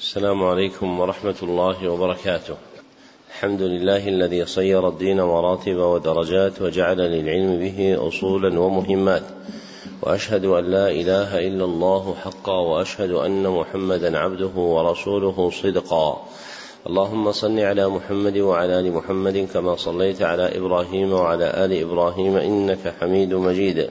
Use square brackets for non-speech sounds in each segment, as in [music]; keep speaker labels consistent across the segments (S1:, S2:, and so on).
S1: السلام عليكم ورحمة الله وبركاته. الحمد لله الذي صير الدين مراتب ودرجات وجعل للعلم به أصولا ومهمات. وأشهد أن لا إله إلا الله حقا وأشهد أن محمدا عبده ورسوله صدقا. اللهم صل على محمد وعلى آل محمد كما صليت على إبراهيم وعلى آل إبراهيم إنك حميد مجيد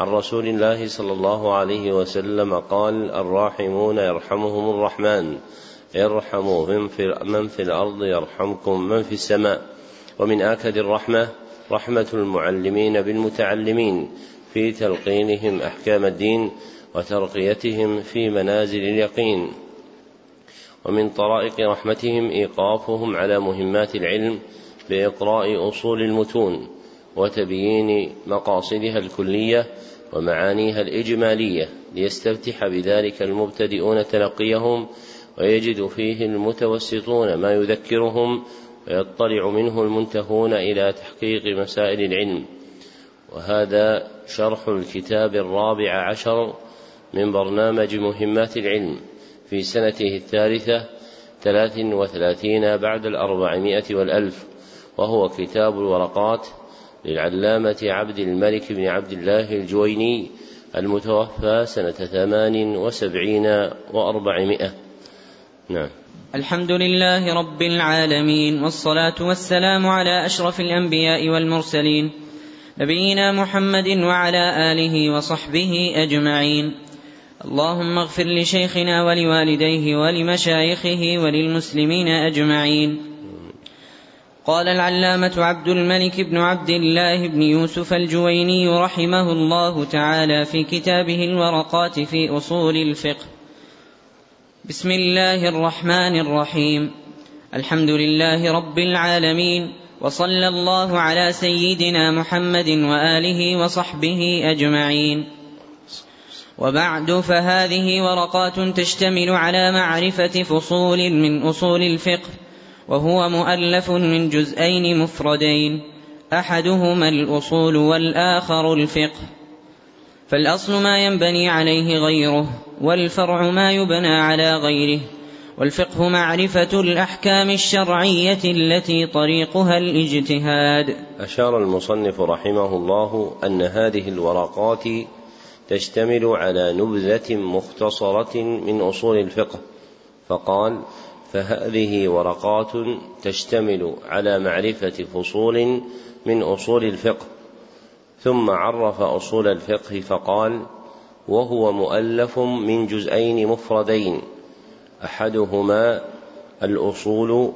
S1: عن رسول الله صلى الله عليه وسلم قال الراحمون يرحمهم الرحمن ارحموا من في, من في الأرض يرحمكم من في السماء. ومن آكد الرحمة رحمة المعلمين بالمتعلمين في تلقينهم أحكام الدين وترقيتهم في منازل اليقين. ومن طرائق رحمتهم إيقافهم على مهمات العلم بإقراء أصول المتون وتبيين مقاصدها الكلية ومعانيها الإجمالية ليستفتح بذلك المبتدئون تلقيهم ويجد فيه المتوسطون ما يذكرهم ويطلع منه المنتهون إلى تحقيق مسائل العلم. وهذا شرح الكتاب الرابع عشر من برنامج مهمات العلم في سنته الثالثة ثلاث وثلاثين بعد الأربعمائة والألف وهو كتاب الورقات للعلامة عبد الملك بن عبد الله الجويني المتوفى سنة ثمان وسبعين وأربعمائة. نعم.
S2: الحمد لله رب العالمين والصلاة والسلام على أشرف الأنبياء والمرسلين نبينا محمد وعلى آله وصحبه أجمعين. اللهم اغفر لشيخنا ولوالديه ولمشايخه وللمسلمين أجمعين. قال العلامة عبد الملك بن عبد الله بن يوسف الجويني رحمه الله تعالى في كتابه الورقات في أصول الفقه. بسم الله الرحمن الرحيم. الحمد لله رب العالمين وصلى الله على سيدنا محمد وآله وصحبه أجمعين. وبعد فهذه ورقات تشتمل على معرفة فصول من أصول الفقه. وهو مؤلف من جزئين مفردين. أحدهما الأصول والآخر الفقه. فالأصل ما ينبني عليه غيره والفرع ما يبنى على غيره. والفقه معرفة الأحكام الشرعية التي طريقها الاجتهاد.
S1: أشار المصنف رحمه الله أن هذه الورقات تشتمل على نبذة مختصرة من أصول الفقه، فقال: فهذه ورقات تشتمل على معرفة فصول من أصول الفقه، ثم عرف أصول الفقه فقال: وهو مؤلف من جزئين مفردين أحدهما الأصول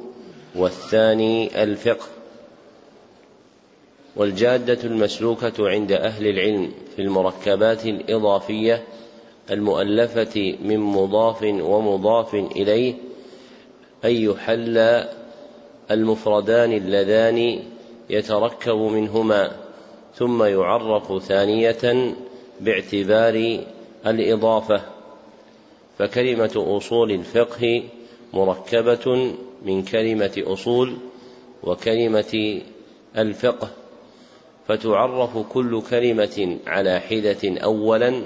S1: والثاني الفقه. والجادة المسلوكة عند أهل العلم في المركبات الإضافية المؤلفة من مضاف ومضاف إليه أن يحل المفردان اللذان يتركب منهما ثم يعرف ثانية باعتبار الإضافة. فكلمة أصول الفقه مركبة من كلمة أصول وكلمة الفقه فتعرف كل كلمة على حدة أولا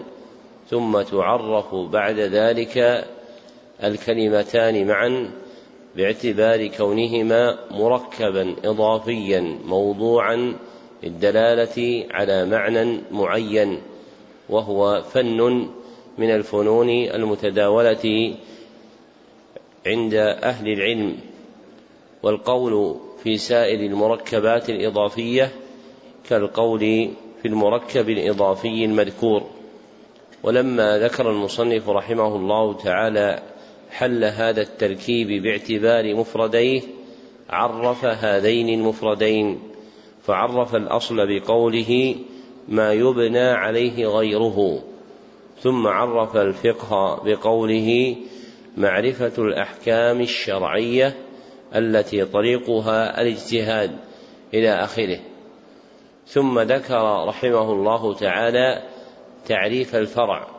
S1: ثم تعرف بعد ذلك الكلمتان معا باعتبار كونهما مركبا إضافيا موضوعا للدلالة على معنى معين وهو فن من الفنون المتداولة عند أهل العلم. والقول في سائر المركبات الإضافية كالقول في المركب الإضافي المذكور. ولما ذكر المصنف رحمه الله تعالى حل هذا التركيب باعتبار مفرديه عرف هذين المفردين فعرف الأصل بقوله ما يبنى عليه غيره ثم عرف الفقه بقوله معرفة الأحكام الشرعية التي طريقها الاجتهاد إلى آخره. ثم ذكر رحمه الله تعالى تعريف الفرع.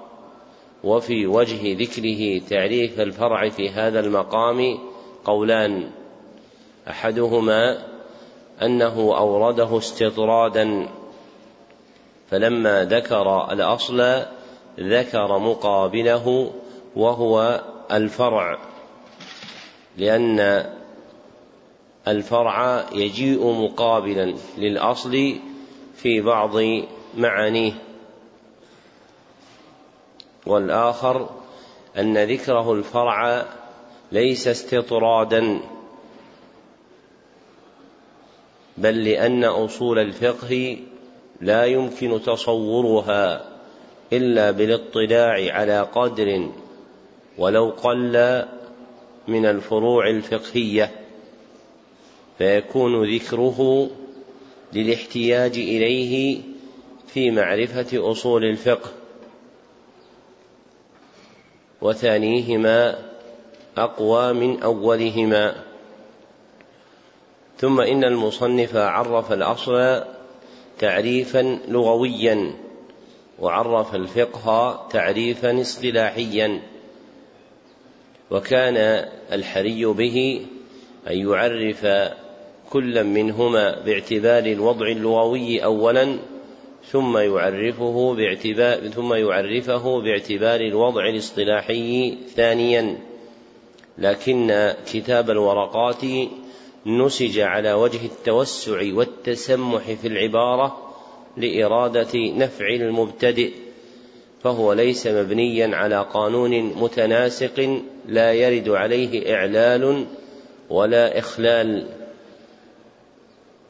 S1: وفي وجه ذكره تعريف الفرع في هذا المقام قولان. أحدهما أنه أورده استطرادا فلما ذكر الأصل ذكر مقابله وهو الفرع لأن الفرع يجيء مقابلا للأصل في بعض معانيه. والآخر أن ذكره الفرع ليس استطرادا بل لأن أصول الفقه لا يمكن تصورها إلا بالاطلاع على قدر ولو قل من الفروع الفقهية فيكون ذكره للاحتياج إليه في معرفة أصول الفقه. وثانيهما أقوى من أولهما. ثم إن المصنف عرف الأصل تعريفا لغويا وعرف الفقه تعريفا اصطلاحيا. وكان الحري به أن يعرف كلا منهما باعتبار الوضع اللغوي أولا ثم يعرفه باعتبار ثم يعرفه باعتبار الوضع الاصطلاحي ثانيا. لكن كتاب الورقات نسج على وجه التوسع والتسمح في العبارة لإرادة نفع المبتدئ فهو ليس مبنيا على قانون متناسق لا يرد عليه إعلال ولا إخلال.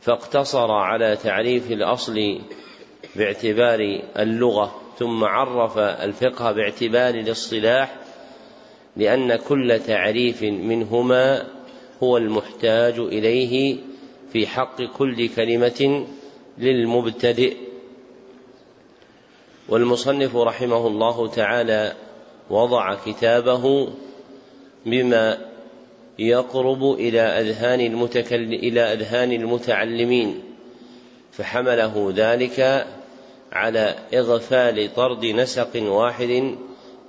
S1: فاقتصر على تعريف الأصل باعتبار اللغة ثم عرف الفقه باعتبار الاصطلاح لأن كل تعريف منهما هو المحتاج إليه في حق كل كلمة للمبتدئ. والمصنف رحمه الله تعالى وضع كتابه بما يقرب إلى أذهان المتكل إلى أذهان المتعلمين فحمله ذلك على إغفال طرد نسق واحد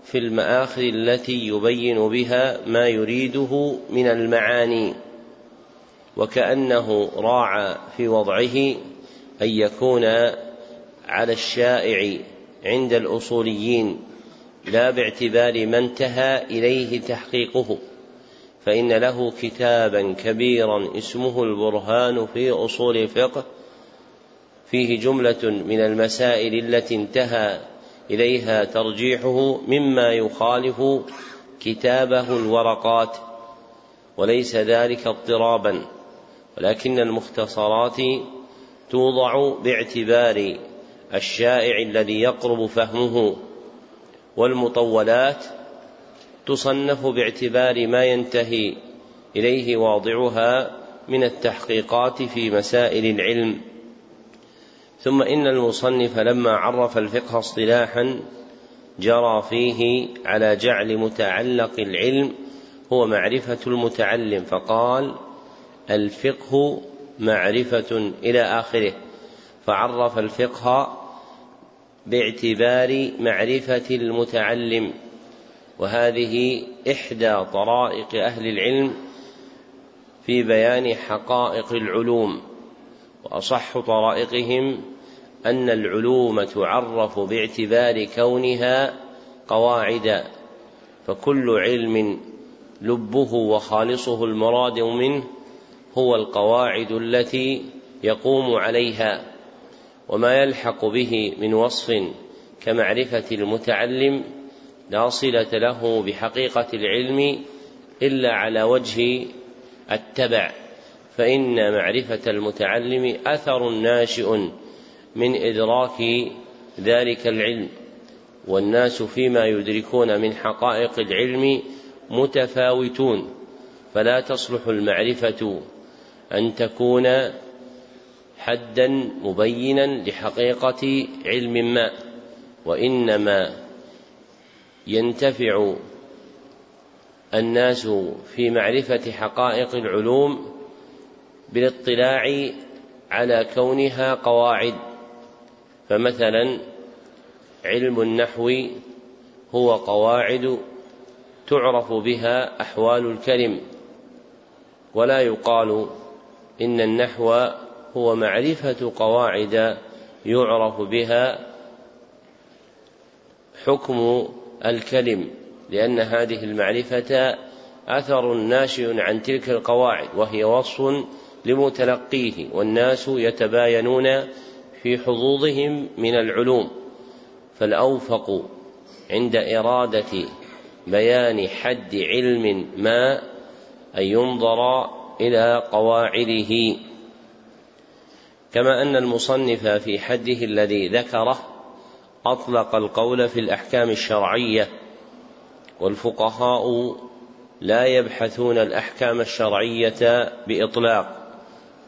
S1: في المآخذ التي يبين بها ما يريده من المعاني وكأنه راعى في وضعه أن يكون على الشائع عند الأصوليين لا باعتبار ما انتهى إليه تحقيقه فإن له كتابا كبيرا اسمه البرهان في أصول الفقه فيه جملة من المسائل التي انتهى إليها ترجيحه مما يخالف كتابه الورقات وليس ذلك اضطرابا ولكن المختصرات توضع باعتبار الشائع الذي يقرب فهمه والمطولات تصنف باعتبار ما ينتهي إليه واضعها من التحقيقات في مسائل العلم. ثم إن المصنف لما عرف الفقه اصطلاحا جرى فيه على جعل متعلق العلم هو معرفة المتعلم فقال الفقه معرفة إلى آخره فعرف الفقه باعتبار معرفة المتعلم وهذه إحدى طرائق أهل العلم في بيان حقائق العلوم. وأصح طرائقهم أن العلوم تعرف باعتبار كونها قواعد فكل علم لبه وخالصه المراد منه هو القواعد التي يقوم عليها وما يلحق به من وصف كمعرفة المتعلم لا صلة له بحقيقة العلم إلا على وجه التبع. فإن معرفة المتعلم أثر ناشئ من إدراك ذلك العلم والناس فيما يدركون من حقائق العلم متفاوتون. فلا تصلح المعرفة أن تكون حدا مبينا لحقيقة علم ما وإنما ينتفع الناس في معرفة حقائق العلوم بالاطلاع على كونها قواعد. فمثلا علم النحو هو قواعد تعرف بها أحوال الكلم ولا يقال إن النحو هو معرفة قواعد يعرف بها حكم الكلم لأن هذه المعرفة أثر ناشئ عن تلك القواعد وهي وصف لمتلقيه والناس يتباينون في حظوظهم من العلوم. فالأوفق عند إرادة بيان حد علم ما أن ينظر إلى قواعده. كما أن المصنف في حده الذي ذكره أطلق القول في الأحكام الشرعية والفقهاء لا يبحثون الأحكام الشرعية بإطلاق.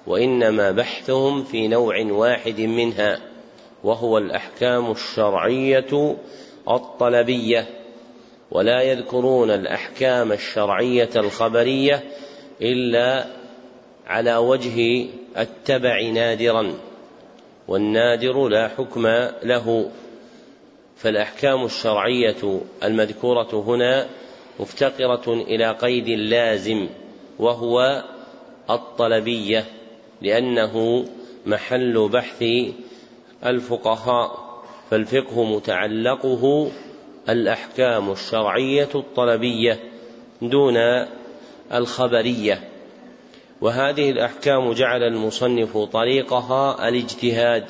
S1: وإنما بحثهم في نوع واحد منها وهو الأحكام الشرعية الطلبية. ولا يذكرون الأحكام الشرعية الخبرية إلا على وجه التبع نادرا والنادر لا حكم له. فالأحكام الشرعية المذكورة هنا مفتقرة إلى قيد لازم وهو الطلبية. لأنه محل بحث الفقهاء فالفقه متعلقه الأحكام الشرعية الطلبية دون الخبرية. وهذه الأحكام جعل المصنف طريقها الاجتهاد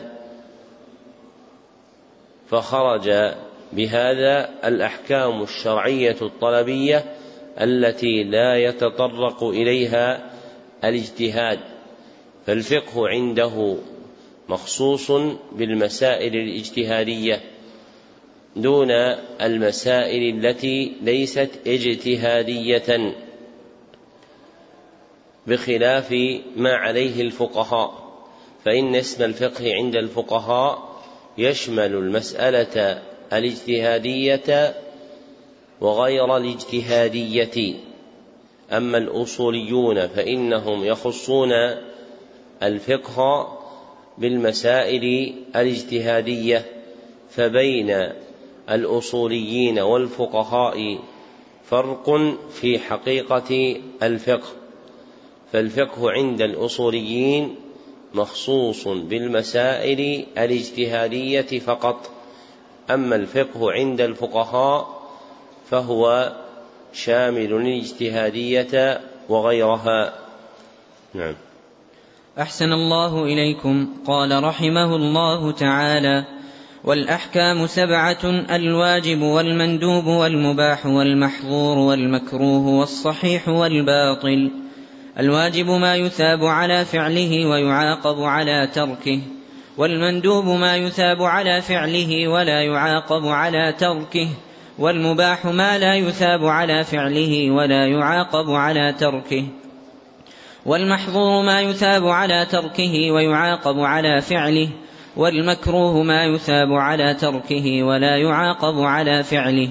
S1: فخرج بهذا الأحكام الشرعية الطلبية التي لا يتطرق إليها الاجتهاد. فالفقه عنده مخصوص بالمسائل الاجتهادية دون المسائل التي ليست اجتهادية بخلاف ما عليه الفقهاء. فإن اسم الفقه عند الفقهاء يشمل المسألة الاجتهادية وغير الاجتهادية. أما الأصوليون فإنهم يخصون الفقه بالمسائل الاجتهادية فبين الأصوليين والفقهاء فرق في حقيقة الفقه. فالفقه عند الأصوليين مخصوص بالمسائل الاجتهادية فقط. أما الفقه عند الفقهاء فهو شامل الاجتهادية وغيرها. نعم.
S2: أحسن الله إليكم. قال رحمه الله تعالى والأحكام سبعة الواجب والمندوب والمباح والمحظور والمكروه والصحيح والباطل. الواجب ما يثاب على فعله ويعاقب على تركه والمندوب ما يثاب على فعله ولا يعاقب على تركه والمباح ما لا يثاب على فعله ولا يعاقب على تركه. والمحظور ما يثاب على تركه ويعاقب على فعله والمكروه ما يثاب على تركه ولا يعاقب على فعله.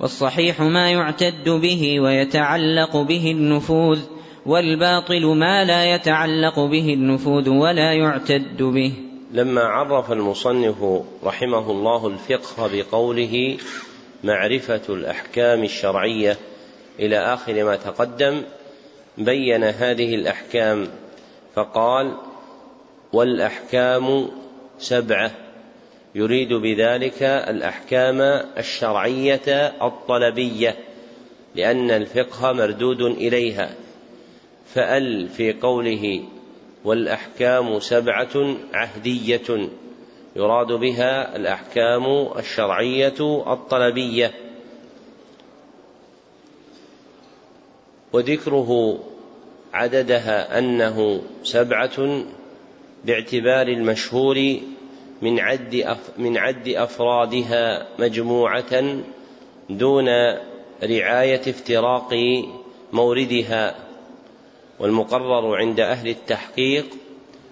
S2: والصحيح ما يعتد به ويتعلق به النفوذ والباطل ما لا يتعلق به النفوذ ولا يعتد به.
S1: لما عرف المصنف رحمه الله الفقه بقوله معرفة الأحكام الشرعية إلى آخر ما تقدم بين هذه الأحكام فقال والأحكام سبعة. يريد بذلك الأحكام الشرعية الطلبية لأن الفقه مردود إليها. فأل في قوله والأحكام سبعة عهدية يراد بها الأحكام الشرعية الطلبية. وذكره عددها أنه سبعة باعتبار المشهور من عد من عد أفرادها مجموعة دون رعاية افتراق موردها. والمقرر عند أهل التحقيق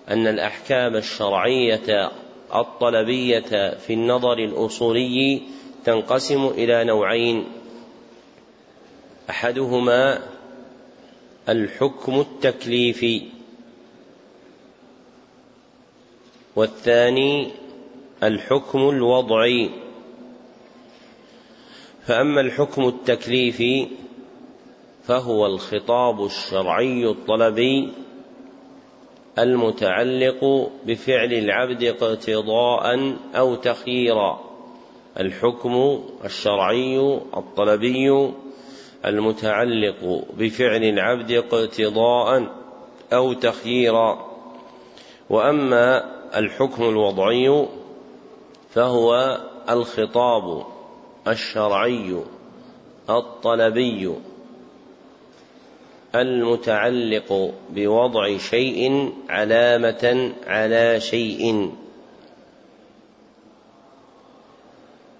S1: أن الأحكام الشرعية الطلبية في النظر الأصولي تنقسم إلى نوعين. أحدهما الحكم التكليفي. والثاني الحكم الوضعي. فأما الحكم التكليفي فهو الخطاب الشرعي الطلبي المتعلق بفعل العبد اقتضاء أو تخييرا. الحكم الشرعي الطلبي المتعلق بفعل العبد اقتضاء أو تخييرا. وأما الحكم الوضعي فهو الخطاب الشرعي الطلبي المتعلق بوضع شيء علامة على شيء.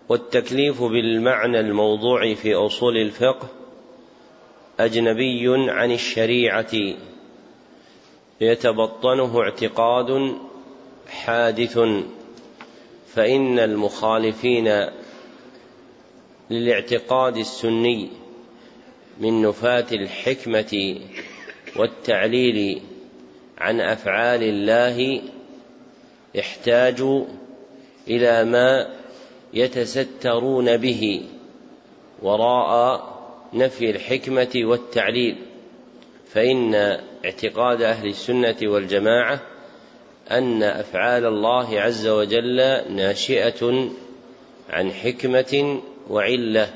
S1: والتكليف بالمعنى الموضوع في أصول الفقه أجنبي عن الشريعة يتبطنه اعتقاد حادث فإن المخالفين للاعتقاد السني من نفاة الحكمة والتعليل عن أفعال الله احتاجوا إلى ما يتسترون به وراء نفي الحكمة والتعليل فإن اعتقاد أهل السنة والجماعة أن أفعال الله عز وجل ناشئة عن حكمة وعلة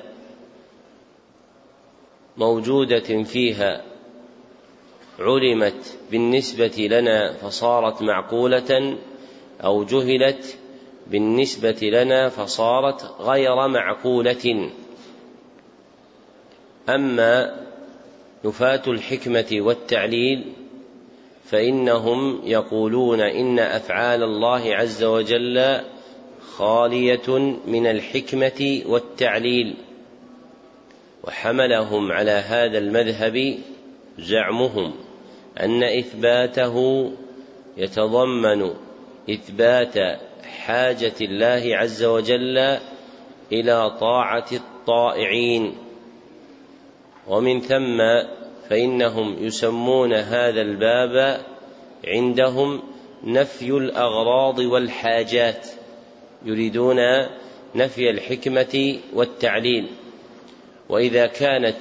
S1: موجودة فيها علمت بالنسبة لنا فصارت معقولة أو جهلت بالنسبة لنا فصارت غير معقولة. أما نفاة الحكمة والتعليل فإنهم يقولون إن أفعال الله عز وجل خالية من الحكمة والتعليل وحملهم على هذا المذهب زعمهم أن إثباته يتضمن إثبات حاجة الله عز وجل إلى طاعة الطائعين ومن ثم فإنهم يسمون هذا الباب عندهم نفي الأغراض والحاجات يريدون نفي الحكمة والتعليل. وإذا كانت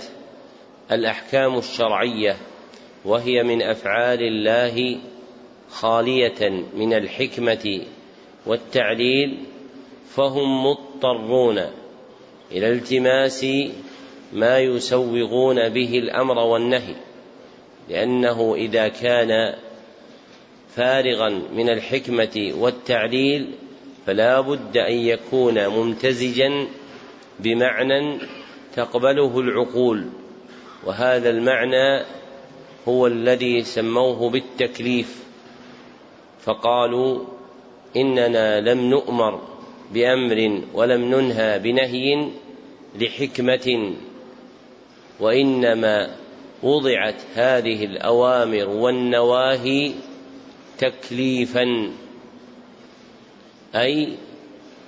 S1: الأحكام الشرعية وهي من أفعال الله خالية من الحكمة والتعليل فهم مضطرون إلى التماس ما يسوغون به الأمر والنهي لأنه إذا كان فارغا من الحكمة والتعليل فلا بد أن يكون ممتزجا بمعنى تقبله العقول. وهذا المعنى هو الذي سموه بالتكليف فقالوا إننا لم نؤمر بأمر ولم ننهى بنهي لحكمة وإنما وضعت هذه الأوامر والنواهي تكليفا أي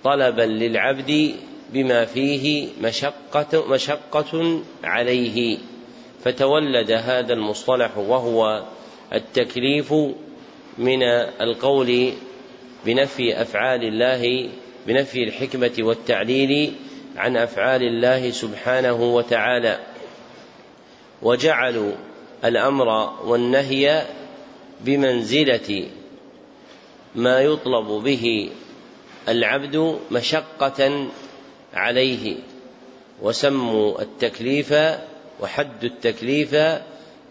S1: طلبا للعبد بما فيه مشقة, مشقة عليه. فتولد هذا المصطلح وهو التكليف من القول بنفي أفعال الله بنفي الحكمة والتعليل عن أفعال الله سبحانه وتعالى. وجعلوا الأمر والنهي بمنزلة ما يطلب به العبد مشقة عليه وسموا التكليف وحد التكليف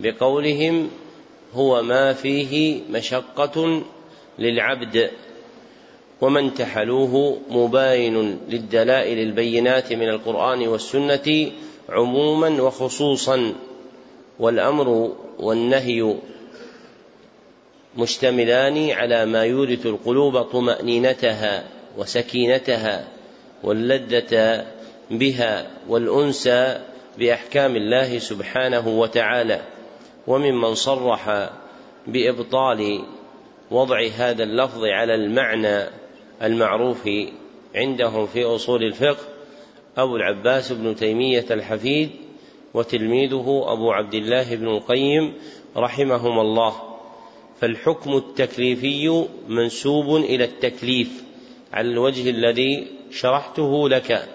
S1: بقولهم هو ما فيه مشقة للعبد وما انتحلوه مباين للدلائل البينات من القرآن والسنة عموما وخصوصا. والأمر والنهي مشتملان على ما يورث القلوب طمأنينتها وسكينتها واللذة بها والأنس بأحكام الله سبحانه وتعالى. وممن صرح بإبطال وضع هذا اللفظ على المعنى المعروف عندهم في أصول الفقه أبو العباس بن تيمية الحفيد وتلميذه أبو عبد الله بن القيم رحمهما الله. فالحكم التكليفي منسوب إلى التكليف على الوجه الذي شرحته لك.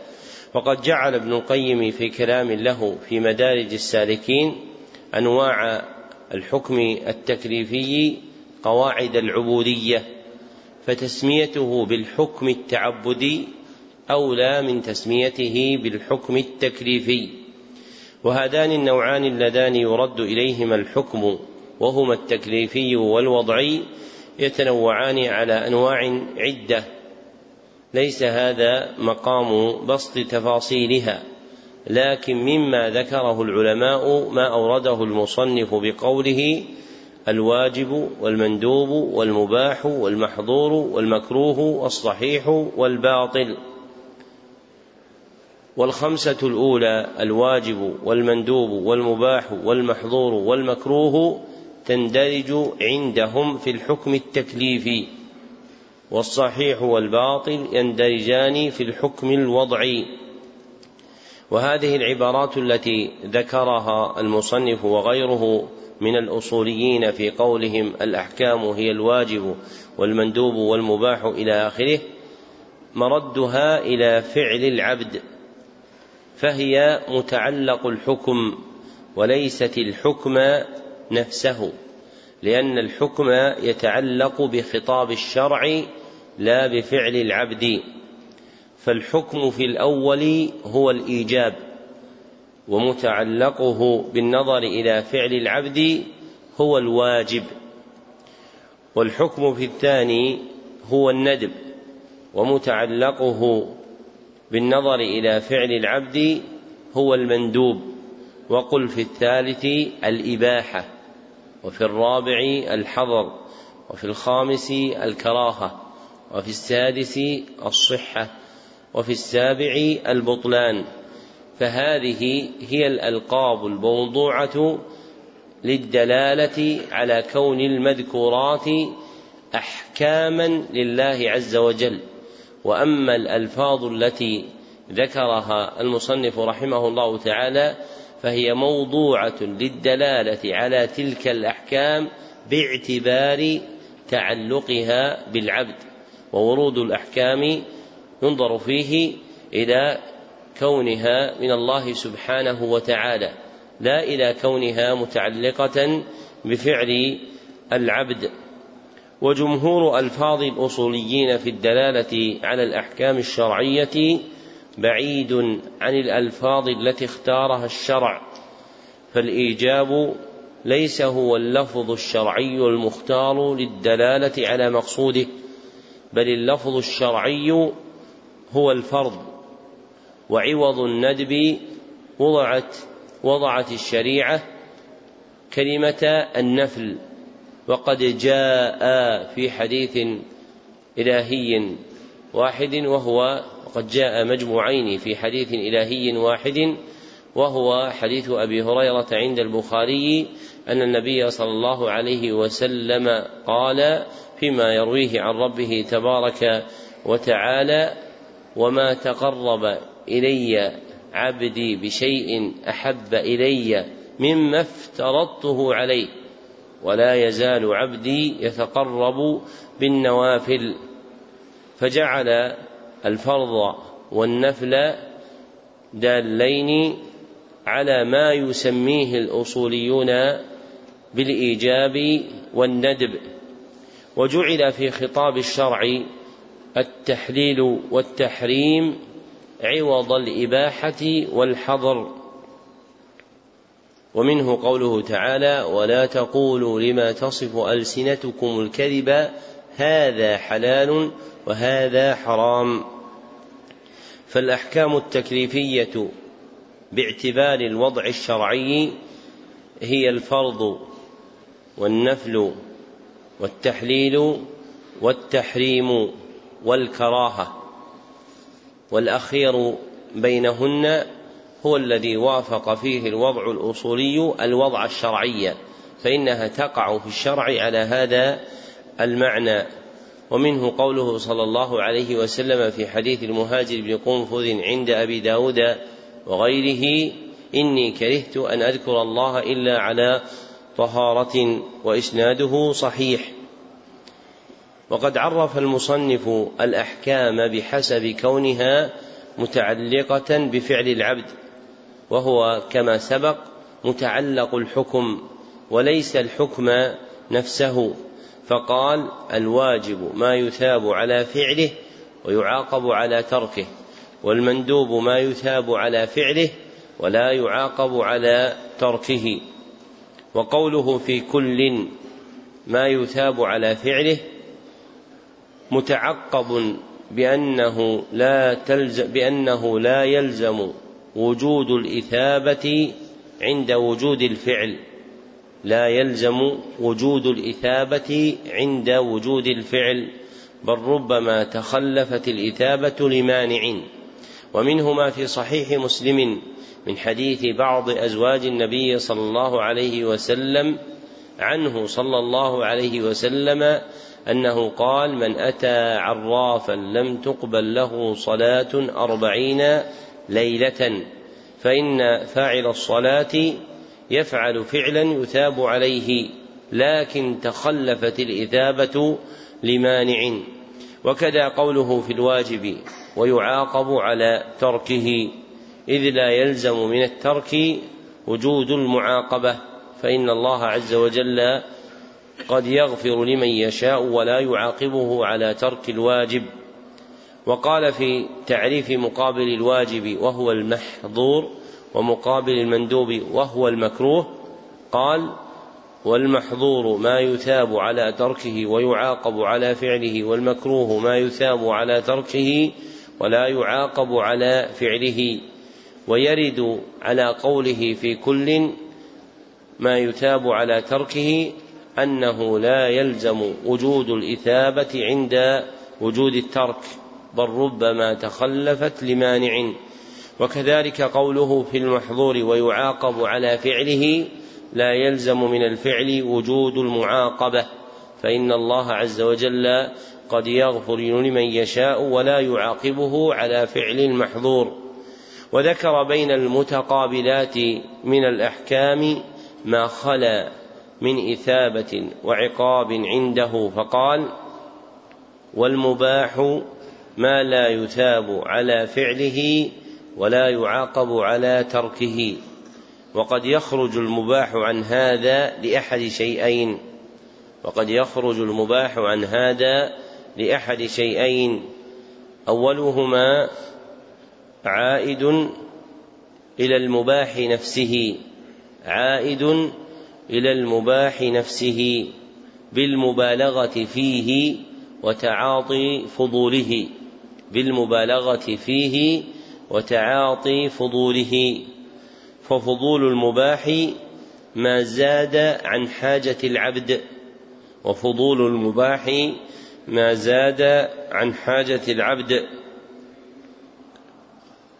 S1: وقد جعل ابن القيم في كلام له في مدارج السالكين أنواع الحكم التكليفي قواعد العبودية فتسميته بالحكم التعبدي أولى من تسميته بالحكم التكليفي. وهذان النوعان اللذان يرد إليهما الحكم وهما التكليفي والوضعي يتنوعان على أنواع عدة. ليس هذا مقام بسط تفاصيلها لكن مما ذكره العلماء ما أورده المصنف بقوله الواجب والمندوب والمباح والمحظور والمكروه والصحيح والباطل. والخمسة الأولى الواجب والمندوب والمباح والمحظور والمكروه تندرج عندهم في الحكم التكليفي والصحيح والباطل يندرجان في الحكم الوضعي وهذه العبارات التي ذكرها المصنف وغيره من الأصوليين في قولهم الأحكام هي الواجب والمندوب والمباح إلى آخره مردها إلى فعل العبد. فهي متعلق الحكم وليست الحكم نفسه لأن الحكم يتعلق بخطاب الشرع لا بفعل العبد. فالحكم في الأول هو الإيجاب ومتعلقه بالنظر إلى فعل العبد هو الواجب. والحكم في الثاني هو الندب ومتعلقه بالنظر إلى فعل العبد هو المندوب وقل في الثالث الإباحة وفي الرابع الحظر وفي الخامس الكراهة وفي السادس الصحة وفي السابع البطلان. فهذه هي الألقاب الموضوعة للدلالة على كون المذكورات أحكاما لله عز وجل. وأما الألفاظ التي ذكرها المصنف رحمه الله تعالى فهي موضوعة للدلالة على تلك الأحكام باعتبار تعلقها بالعبد وورود الأحكام ينظر فيه إلى كونها من الله سبحانه وتعالى لا إلى كونها متعلقة بفعل العبد. وجمهور ألفاظ الأصوليين في الدلالة على الأحكام الشرعية بعيد عن الألفاظ التي اختارها الشرع فالإيجاب ليس هو اللفظ الشرعي المختار للدلالة على مقصوده بل اللفظ الشرعي هو الفرض وعوض الندب وضعت وضعت الشريعة كلمة النفل وقد جاء في حديث إلهي واحد وهو وقد جاء مجموعين في حديث إلهي واحد وهو حديث أبي هريرة عند البخاري أن النبي صلى الله عليه وسلم قال فيما يرويه عن ربه تبارك وتعالى وما تقرب إلي عبدي بشيء أحب إلي مما افترضته عليه. ولا يزال عبدي يتقرب بالنوافل. فجعل الفرض والنفل دالين على ما يسميه الأصوليون بالإيجاب والندب. وجعل في خطاب الشرع التحليل والتحريم عوض الإباحة والحظر. ومنه قوله تعالى ولا تقولوا لما تصف ألسنتكم الكذب هذا حلال وهذا حرام. فالأحكام التكليفية باعتبار الوضع الشرعي هي الفرض والنفل والتحليل والتحريم والكراهة والأخير بينهن هو الذي وافق فيه الوضع الأصولي الوضع الشرعي. فإنها تقع في الشرع على هذا المعنى. ومنه قوله صلى الله عليه وسلم في حديث المهاجر بن قنفذ عند أبي داود وغيره إني كرهت أن أذكر الله إلا على طهارة وإسناده صحيح. وقد عرف المصنف الأحكام بحسب كونها متعلقة بفعل العبد. وهو كما سبق متعلق الحكم وليس الحكم نفسه. فقال الواجب ما يثاب على فعله ويعاقب على تركه والمندوب ما يثاب على فعله ولا يعاقب على تركه. وقوله في كل ما يثاب على فعله متعقب بأنه لا تلزم بأنه لا يلزم وجود الإثابة عند وجود الفعل. لا يلزم وجود الإثابة عند وجود الفعل بل ربما تخلفت الإثابة لمانع. ومنه ما في صحيح مسلم من حديث بعض أزواج النبي صلى الله عليه وسلم عنه صلى الله عليه وسلم أنه قال من أتى عرافا لم تقبل له صلاة أربعين ليلة فإن فاعل الصلاة يفعل فعلا يثاب عليه لكن تخلفت الإثابة لمانع. وكذا قوله في الواجب ويعاقب على تركه إذ لا يلزم من الترك وجود المعاقبة فإن الله عز وجل قد يغفر لمن يشاء ولا يعاقبه على ترك الواجب. وقال في تعريف مقابل الواجب وهو المحظور ومقابل المندوب وهو المكروه قال والمحظور ما يثاب على تركه ويعاقب على فعله والمكروه ما يثاب على تركه ولا يعاقب على فعله ويرد على قوله في كل ما يثاب على تركه أنه لا يلزم وجود الإثابة عند وجود الترك بل ربما تخلفت لمانع. وكذلك قوله في المحظور ويعاقب على فعله لا يلزم من الفعل وجود المعاقبة. فإن الله عز وجل قد يغفر لمن يشاء ولا يعاقبه على فعل المحظور. وذكر بين المتقابلات من الأحكام ما خلا من إثابة وعقاب عنده. فقال والمباح ما لا يثاب على فعله ولا يعاقب على تركه. وقد يخرج المباح عن هذا لأحد شيئين. وقد يخرج المباح عن هذا لأحد شيئين. أولهما عائد إلى المباح نفسه. عائد إلى المباح نفسه بالمبالغة فيه وتعاطي فضوله. بالمبالغة فيه وتعاطي فضوله ففضول المباح ما زاد عن حاجة العبد وفضول المباح ما زاد عن حاجة العبد.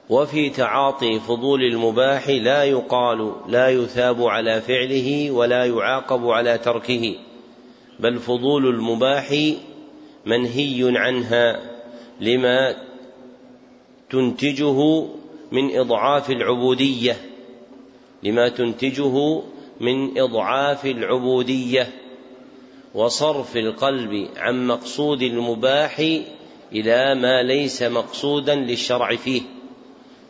S1: وفي تعاطي فضول المباح لا يقال لا يثاب على فعله ولا يعاقب على تركه بل فضول المباح منهي عنها. لما تنتجه من إضعاف العبودية لما تنتجه من إضعاف العبودية وصرف القلب عن مقصود المباح إلى ما ليس مقصودا للشرع فيه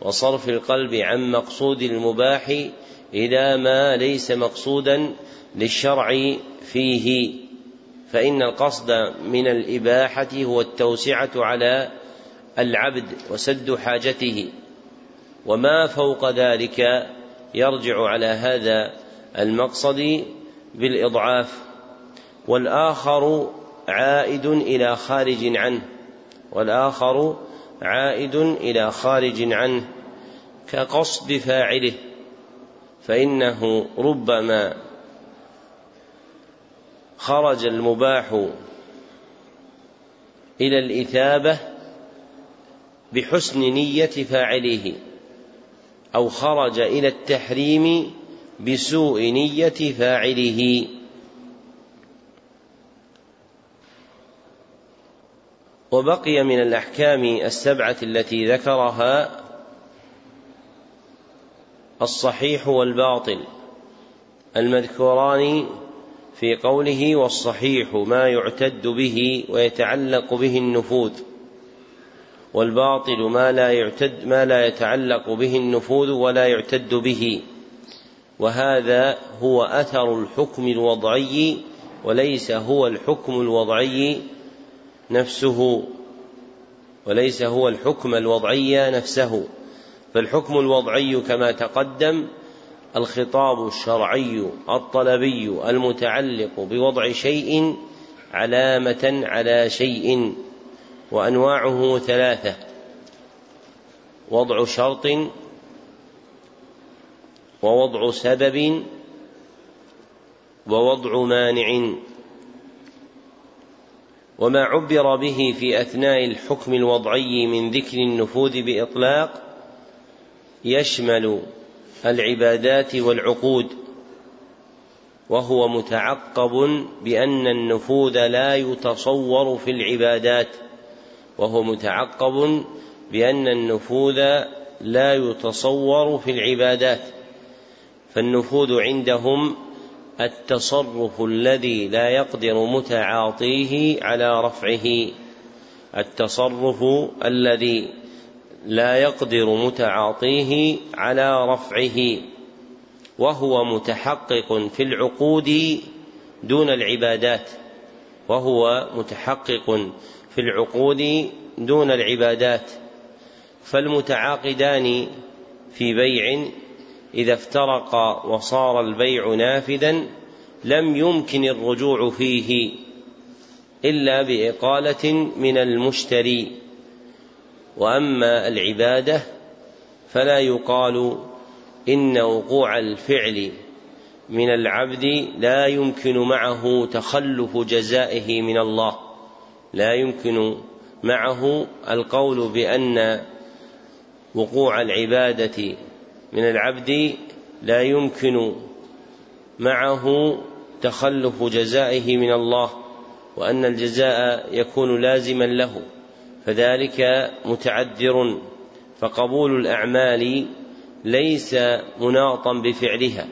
S1: وصرف القلب عن مقصود المباح إلى ما ليس مقصودا للشرع فيه. فإن القصد من الإباحة هو التوسعة على العبد وسد حاجته. وما فوق ذلك يرجع على هذا المقصد بالإضعاف. والآخر عائد إلى خارج عنه. والآخر عائد إلى خارج عنه. كقصد فاعله. فإنه ربما خرج المباح إلى الإثابة بحسن نية فاعله أو خرج إلى التحريم بسوء نية فاعله. وبقي من الأحكام السبعة التي ذكرها الصحيح والباطل المذكوران في قوله والصحيح ما يعتد به ويتعلق به النفوذ والباطل ما لا يعتد ما لا يتعلق به النفوذ ولا يعتد به وهذا هو أثر الحكم الوضعي وليس هو الحكم الوضعي نفسه وليس هو الحكم الوضعي نفسه فالحكم الوضعي كما تقدم الخطاب الشرعي الطلبي المتعلق بوضع شيء علامة على شيء وأنواعه ثلاثة. وضع شرط ووضع سبب ووضع مانع. وما عبر به في أثناء الحكم الوضعي من ذكر النفوذ بإطلاق يشمل العبادات والعقود وهو متعقب بأن النفوذ لا يتصور في العبادات وهو متعقب بأن النفوذ لا يتصور في العبادات فالنفوذ عندهم التصرف الذي لا يقدر متعاطيه على رفعه التصرف الذي لا يقدر متعاطيه على رفعه وهو متحقق في العقود دون العبادات وهو متحقق في العقود دون العبادات فالمتعاقدان في بيع إذا افترقا وصار البيع نافذا لم يمكن الرجوع فيه إلا بإقالة من المشتري. وأما العبادة فلا يقال إن وقوع الفعل من العبد لا يمكن معه تخلف جزائه من الله. لا يمكن معه القول بأن وقوع العبادة من العبد لا يمكن معه تخلف جزائه من الله وأن الجزاء يكون لازما له. فذلك متعذر فقبول الأعمال ليس مناطا بفعلها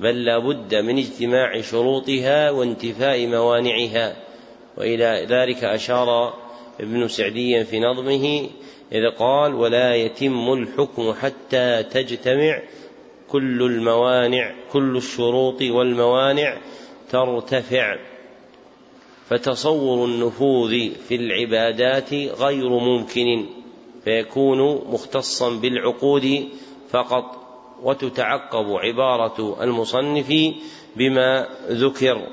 S1: بل لا بد من اجتماع شروطها وانتفاء موانعها. وإلى ذلك أشار ابن سعدي في نظمه إذ قال ولا يتم الحكم حتى تجتمع كل الموانع كل الشروط والموانع ترتفع. فتصور النفوذ في العبادات غير ممكن فيكون مختصا بالعقود فقط وتتعقب عبارة المصنف بما ذكر.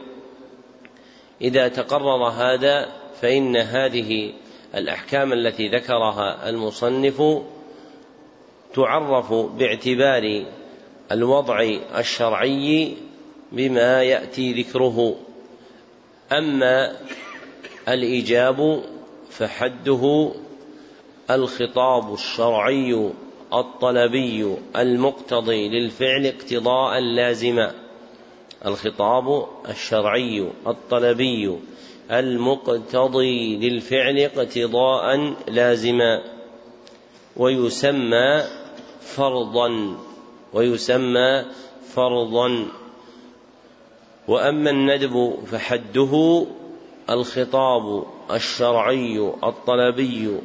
S1: إذا تقرر هذا فإن هذه الأحكام التي ذكرها المصنف تعرف باعتبار الوضع الشرعي بما يأتي ذكره. أما الإيجاب فحده الخطاب الشرعي الطلبي المقتضي للفعل اقتضاء لازما الخطاب الشرعي الطلبي المقتضي للفعل اقتضاء لازما ويسمى فرضا. ويسمى فرضا. وأما الندب فحده الخطاب الشرعي الطلبي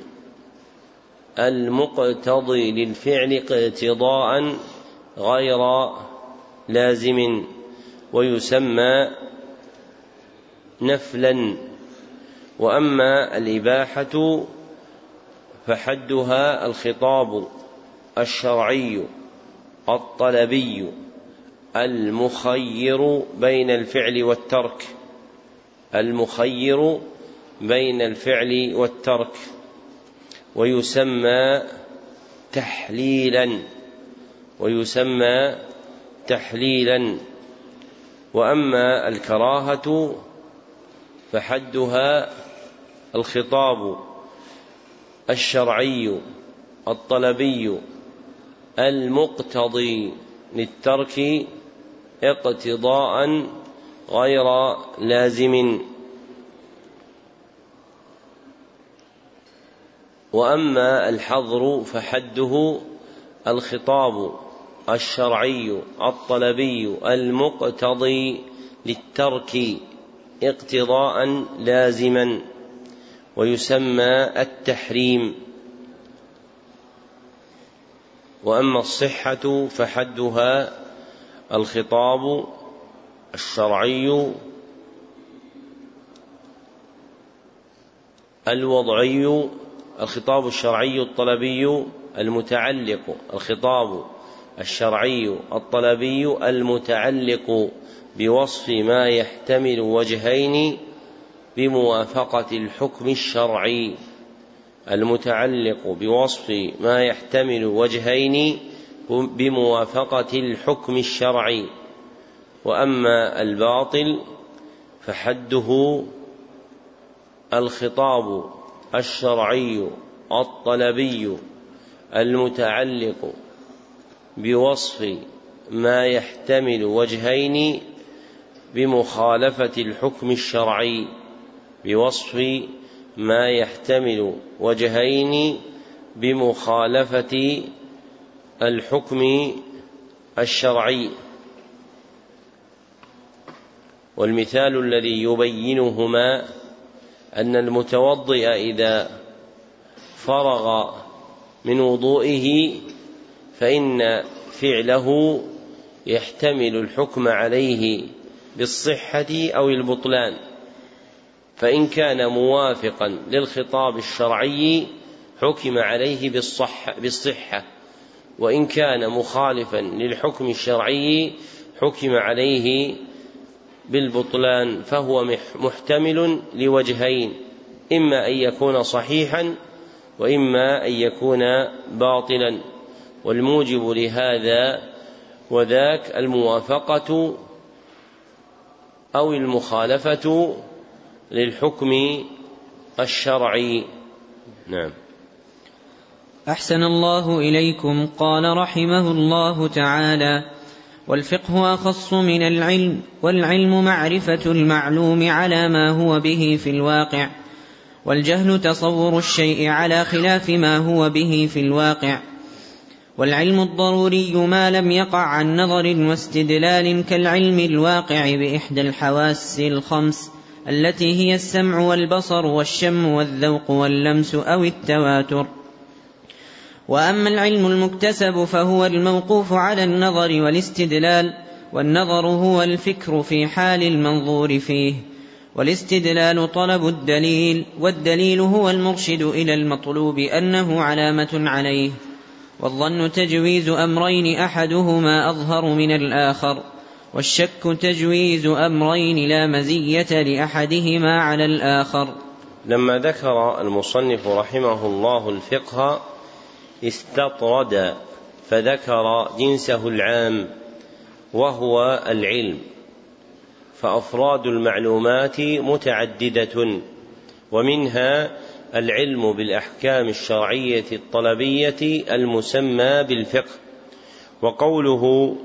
S1: المقتضي للفعل اقتضاء غير لازم ويسمى نفلا. وأما الإباحة فحدها الخطاب الشرعي الطلبي. المخير بين الفعل والترك. المخير بين الفعل والترك. ويسمى تحليلا. ويسمى تحليلا. وأما الكراهة فحدها الخطاب الشرعي الطلبي المقتضي للترك اقتضاء غير لازم. وأما الحظر فحده الخطاب الشرعي الطلبي المقتضي للترك اقتضاء لازما ويسمى التحريم. وأما الصحة فحدها الخطاب الشرعي الوضعي الخطاب الشرعي الطلبي المتعلق الخطاب الشرعي الطلبي المتعلق بوصف ما يحتمل وجهين بموافقة الحكم الشرعي المتعلق بوصف ما يحتمل وجهين بموافقة الحكم الشرعي. وأما الباطل فحده الخطاب الشرعي الطلبي المتعلق بوصف ما يحتمل وجهين بمخالفة الحكم الشرعي بوصف ما يحتمل وجهين بمخالفة الحكم الشرعي. والمثال الذي يبينهما أن المتوضئ إذا فرغ من وضوئه فإن فعله يحتمل الحكم عليه بالصحة أو البطلان. فإن كان موافقا للخطاب الشرعي حكم عليه بالصح بالصحة. وإن كان مخالفا للحكم الشرعي حكم عليه بالبطلان فهو محتمل لوجهين إما أن يكون صحيحا وإما أن يكون باطلا. والموجب لهذا وذاك الموافقة أو المخالفة للحكم الشرعي. نعم.
S2: أحسن الله إليكم قال رحمه الله تعالى والفقه أخص من العلم والعلم معرفة المعلوم على ما هو به في الواقع والجهل تصور الشيء على خلاف ما هو به في الواقع والعلم الضروري ما لم يقع عن نظر واستدلال كالعلم الواقع بإحدى الحواس الخمس التي هي السمع والبصر والشم والذوق واللمس أو التواتر. وأما العلم المكتسب فهو الموقوف على النظر والاستدلال والنظر هو الفكر في حال المنظور فيه. والاستدلال طلب الدليل والدليل هو المرشد إلى المطلوب أنه علامة عليه. والظن تجويز أمرين أحدهما أظهر من الآخر والشك تجويز أمرين لا مزية لأحدهما على الآخر.
S1: لما ذكر المصنف رحمه الله الفقه استطرد فذكر جنسه العام وهو العلم فأفراد المعلومات متعددة ومنها العلم بالأحكام الشرعية الطلبية المسمى بالفقه وقوله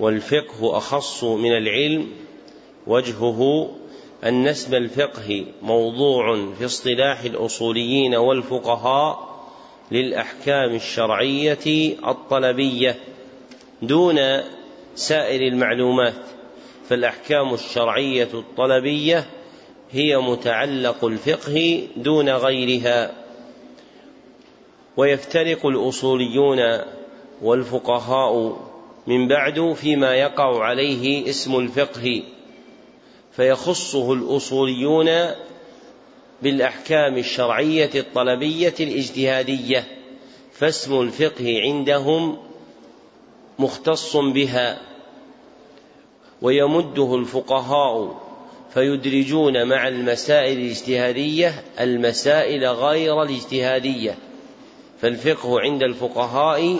S1: والفقه أخص من العلم وجهه أن اسم الفقه موضوع في اصطلاح الأصوليين والفقهاء للأحكام الشرعية الطلبية دون سائر المعلومات فالأحكام الشرعية الطلبية هي متعلق الفقه دون غيرها ويفترق الأصوليون والفقهاء من بعد فيما يقع عليه اسم الفقه فيخصه الأصوليون بالأحكام الشرعية الطلبية الاجتهادية فاسم الفقه عندهم مختص بها ويمده الفقهاء فيدرجون مع المسائل الاجتهادية المسائل غير الاجتهادية. فالفقه عند الفقهاء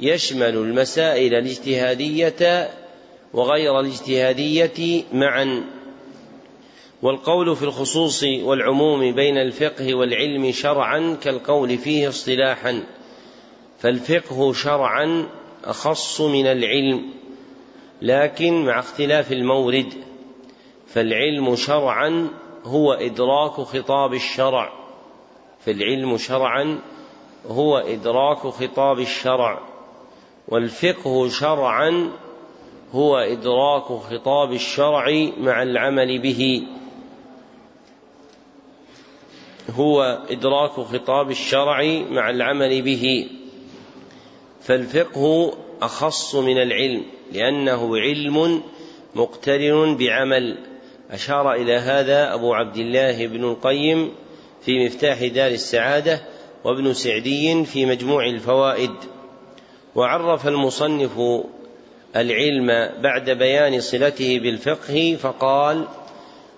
S1: يشمل المسائل الاجتهادية وغير الاجتهادية معا. والقول في الخصوص والعموم بين الفقه والعلم شرعا كالقول فيه اصطلاحا فالفقه شرعا أخص من العلم لكن مع اختلاف المورد فالعلم شرعا هو إدراك خطاب الشرع فالعلم شرعا هو إدراك خطاب الشرع والفقه شرعا هو إدراك خطاب الشرع مع العمل به. هو إدراك خطاب الشرع مع العمل به. فالفقه أخص من العلم لأنه علم مقترن بعمل. أشار إلى هذا أبو عبد الله بن القيم في مفتاح دار السعادة وابن سعدي في مجموع الفوائد. وعرف المصنف العلم بعد بيان صلته بالفقه فقال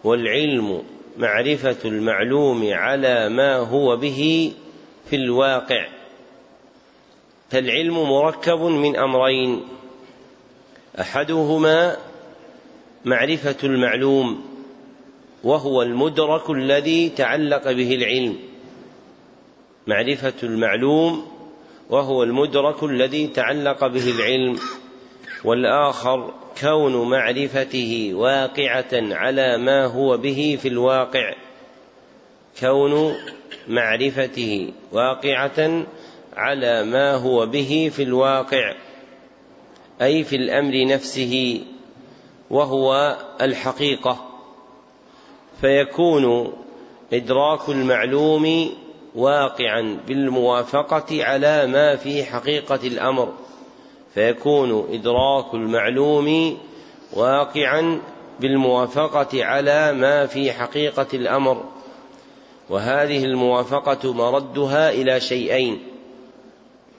S1: والعلم معرفة المعلوم على ما هو به في الواقع. فالعلم مركب من أمرين. أحدهما معرفة المعلوم وهو المدرك الذي تعلق به العلم. معرفة المعلوم وهو المدرك الذي تعلق به العلم. والآخر كون معرفته واقعة على ما هو به في الواقع. كون معرفته واقعة على ما هو به في الواقع أي في الأمر نفسه وهو الحقيقة. فيكون إدراك المعلوم واقعا بالموافقة على ما في حقيقة الأمر. فيكون إدراك المعلوم واقعا بالموافقة على ما في حقيقة الأمر. وهذه الموافقة مردها إلى شيئين.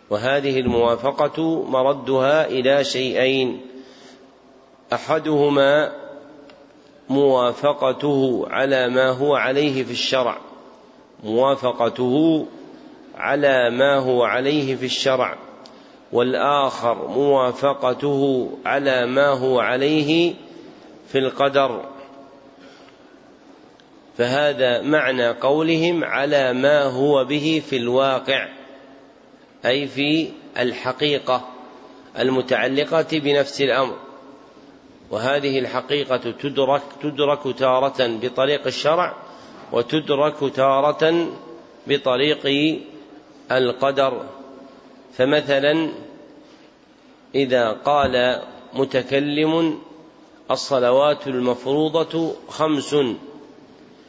S1: وهذه الموافقة مردها إلى شيئين. أحدهما موافقته على ما هو عليه في الشرع. موافقته على ما هو عليه في الشرع. والآخر موافقته على ما هو عليه في القدر. فهذا معنى قولهم على ما هو به في الواقع أي في الحقيقة المتعلقة بنفس الأمر. وهذه الحقيقة تدرك تدرك تارة بطريق الشرع وتدرك تارة بطريق القدر. فمثلا إذا قال متكلم الصلوات المفروضة خمس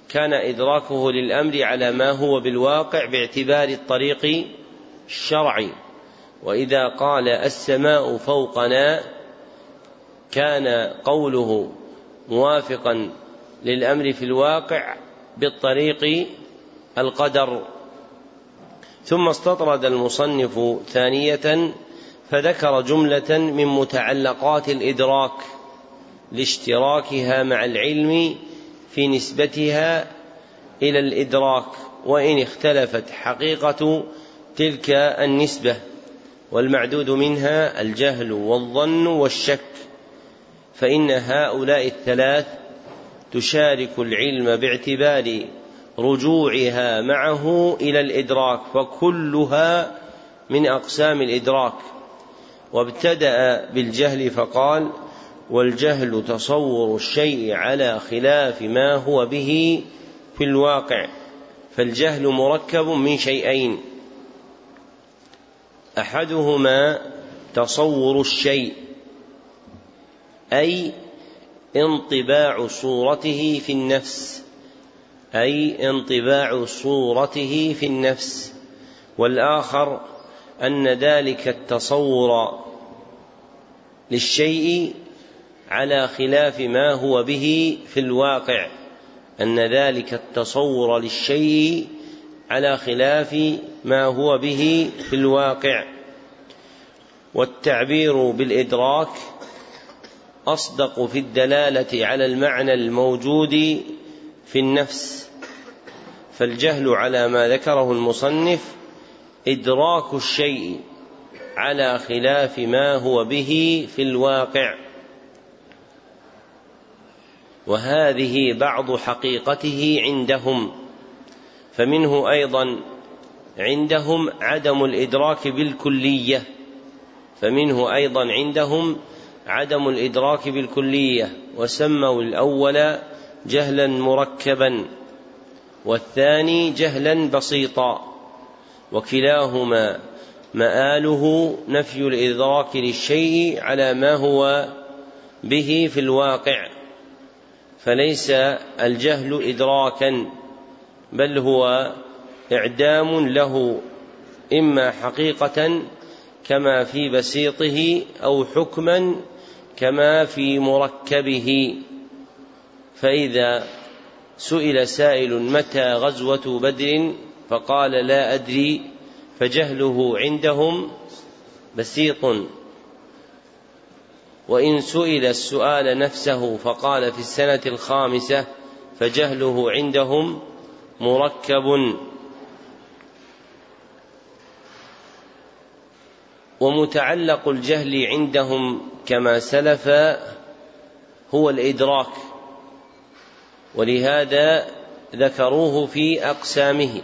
S1: كان إدراكه للأمر على ما هو بالواقع باعتبار الطريق الشرعي. وإذا قال السماء فوقنا كان قوله موافقا للأمر في الواقع بالطريق القدر. ثم استطرد المصنف ثانية فذكر جملة من متعلقات الإدراك لاشتراكها مع العلم في نسبتها إلى الإدراك وإن اختلفت حقيقة تلك النسبة والمعدود منها الجهل والظن والشك فإن هؤلاء الثلاث تشارك العلم باعتبار رجوعها معه إلى الإدراك فكلها من أقسام الإدراك. وابتدأ بالجهل فقال والجهل تصور الشيء على خلاف ما هو به في الواقع فالجهل مركب من شيئين. أحدهما تصور الشيء أي انطباع صورته في النفس. أي انطباع صورته في النفس والآخر أن ذلك التصور للشيء على خلاف ما هو به في الواقع أن ذلك التصور للشيء على خلاف ما هو به في الواقع. والتعبير بالإدراك أصدق في الدلالة على المعنى الموجود في النفس. فالجهل على ما ذكره المصنف إدراك الشيء على خلاف ما هو به في الواقع. وهذه بعض حقيقته عندهم. فمنه أيضا عندهم عدم الإدراك بالكلية. فمنه أيضا عندهم عدم الإدراك بالكلية. وسموا الأول جهلا مركبا والثاني جهلا بسيطا وكلاهما مآله نفي الإدراك للشيء على ما هو به في الواقع. فليس الجهل إدراكا بل هو إعدام له إما حقيقة كما في بسيطه أو حكما كما في مركبه. فإذا سئل سائل متى غزوة بدر فقال لا أدري فجهله عندهم بسيط. وإن سئل السؤال نفسه فقال في السنة الخامسة فجهله عندهم مركب. ومتعلق الجهل عندهم كما سلف هو الإدراك. ولهذا ذكروه في أقسامه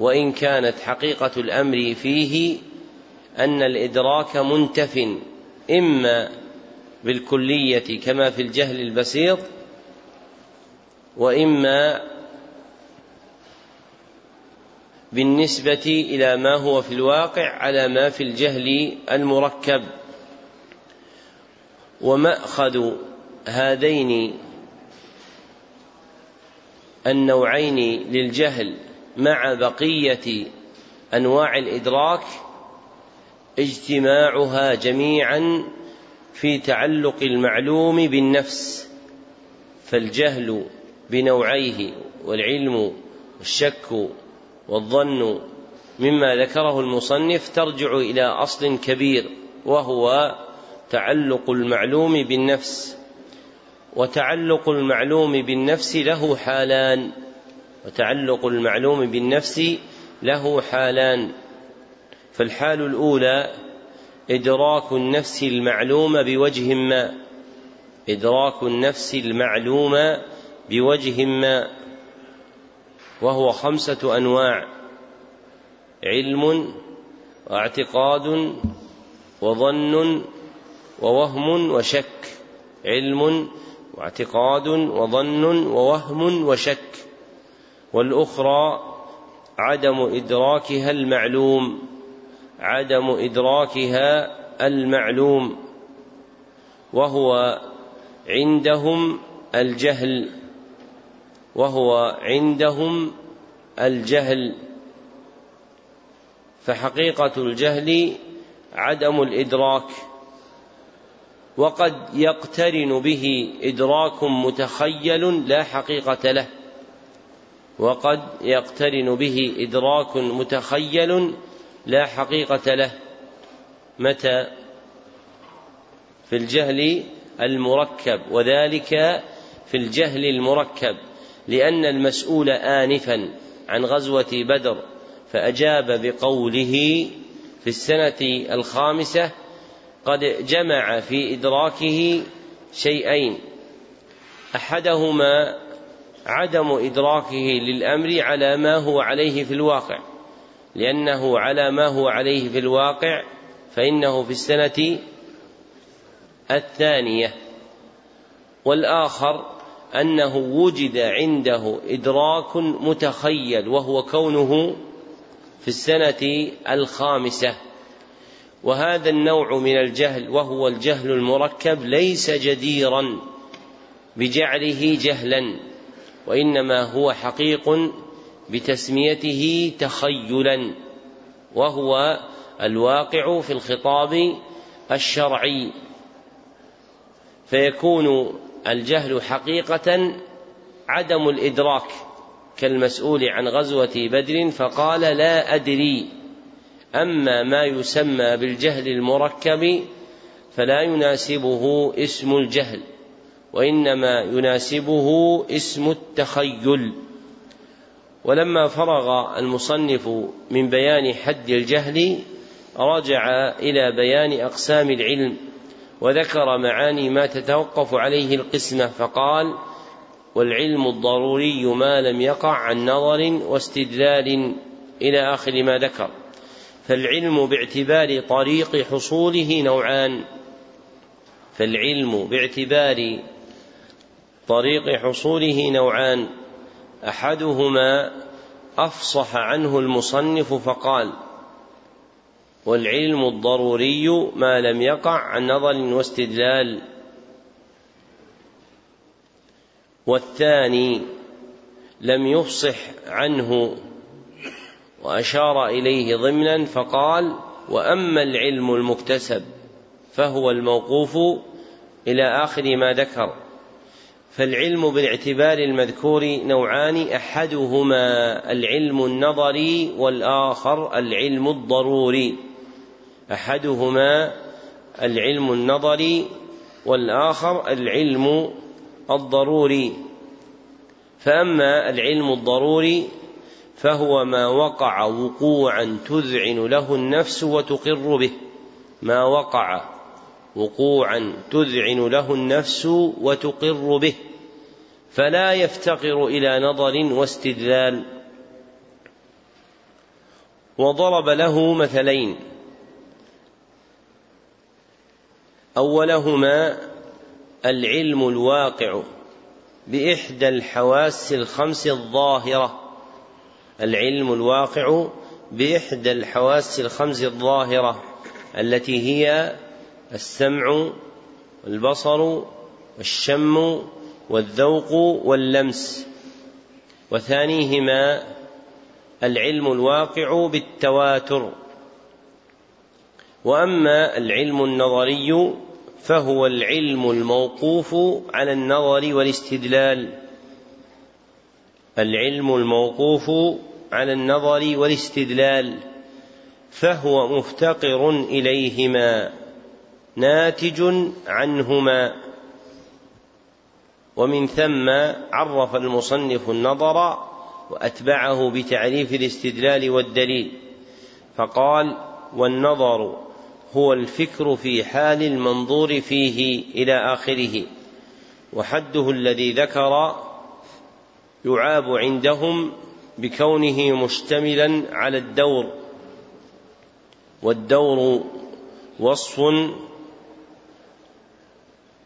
S1: وإن كانت حقيقة الأمر فيه أن الإدراك منتف إما بالكلية كما في الجهل البسيط وإما بالنسبة إلى ما هو في الواقع على ما في الجهل المركب. ومأخذ هذين النوعين للجهل مع بقية أنواع الإدراك اجتماعها جميعا في تعلق المعلوم بالنفس فالجهل بنوعيه والعلم والشك والظن مما ذكره المصنف ترجع إلى أصل كبير وهو تعلق المعلوم بالنفس. وتعلق المعلوم بالنفس له حالان. وتعلق المعلوم بالنفس له حالان. فالحال الأولى إدراك النفس المعلوم بوجه ما. إدراك النفس المعلوم بوجه ما. وهو خمسة أنواع علم واعتقاد وظن ووهم وشك. علم واعتقاد وظن ووهم وشك. والأخرى عدم إدراكها المعلوم عدم إدراكها المعلوم. وهو عندهم الجهل وهو عندهم الجهل. فحقيقة الجهل عدم الإدراك. وقد يقترن به إدراك متخيل لا حقيقة له. وقد يقترن به إدراك متخيل لا حقيقة له. متى؟ في الجهل المركب وذلك في الجهل المركب لأن المسؤول آنفا عن غزوة بدر فأجاب بقوله في السنة الخامسة قد جمع في إدراكه شيئين. أحدهما عدم إدراكه للأمر على ما هو عليه في الواقع لأنه على ما هو عليه في الواقع فإنه في السنة الثانية. والآخر أنه وجد عنده إدراك متخيل وهو كونه في السنة الخامسة. وهذا النوع من الجهل وهو الجهل المركب ليس جديرا بجعله جهلا وإنما هو حقيق بتسميته تخيلا وهو الواقع في الخطاب الشرعي. فيكون الجهل حقيقة عدم الإدراك كالمسؤول عن غزوة بدر فقال لا أدري. أما ما يسمى بالجهل المركب فلا يناسبه اسم الجهل وإنما يناسبه اسم التخيل. ولما فرغ المصنف من بيان حد الجهل رجع إلى بيان أقسام العلم وذكر معاني ما تتوقف عليه القسمة فقال والعلم الضروري ما لم يقع عن نظر واستدلال إلى آخر ما ذكر. فالعلم باعتبار طريق حصوله نوعان. فالعلم باعتبار طريق حصوله نوعان. أحدهما أفصح عنه المصنف فقال والعلم الضروري ما لم يقع عن نظر واستدلال. والثاني لم يفصح عنه وأشار إليه ضمنا فقال وأما العلم المكتسب فهو الموقوف إلى آخر ما ذكر فالعلم بالاعتبار المذكور نوعان أحدهما العلم النظري والآخر العلم الضروري أحدهما العلم النظري والآخر العلم الضروري فأما العلم الضروري فهو ما وقع وقوعا تذعن له النفس وتقر به. ما وقع وقوعا تذعن له النفس وتقر به. فلا يفتقر إلى نظر واستدلال. وضرب له مثلين. أولهما العلم الواقع بإحدى الحواس الخمس الظاهرة. العلم الواقع بإحدى الحواس الخمس الظاهرة التي هي السمع والبصر والشم والذوق واللمس. وثانيهما العلم الواقع بالتواتر. وأما العلم النظري فهو العلم الموقوف على النظر والاستدلال. العلم الموقوف على النظر والاستدلال فهو مفتقر إليهما ناتج عنهما. ومن ثم عرف المصنف النظر وأتبعه بتعريف الاستدلال والدليل فقال والنظر هو الفكر في حال المنظور فيه إلى آخره وحده الذي ذكر يعاب عندهم بكونه مشتملا على الدور والدور وصف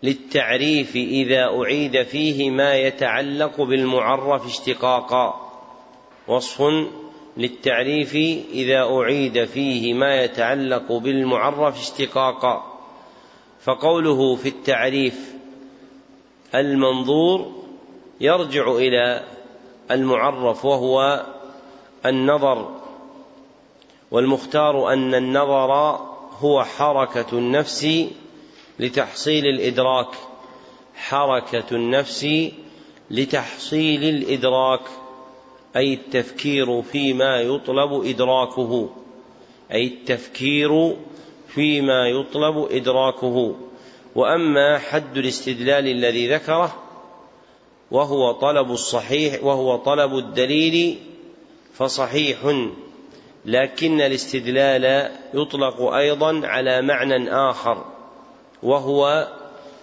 S1: للتعريف إذا أعيد فيه ما يتعلق بالمعرف اشتقاقا وصف للتعريف إذا أعيد فيه ما يتعلق بالمعرف اشتقاقا. فقوله في التعريف المنظور يرجع إلى المعرف وهو النظر والمختار أن النظر هو حركة النفس لتحصيل الإدراك. حركة النفس لتحصيل الإدراك أي التفكير فيما يطلب إدراكه أي التفكير فيما يطلب إدراكه. وأما حد الاستدلال الذي ذكره وهو طلب الصحيح وهو طلب الدليل فصحيح. لكن الاستدلال يطلق أيضا على معنى آخر وهو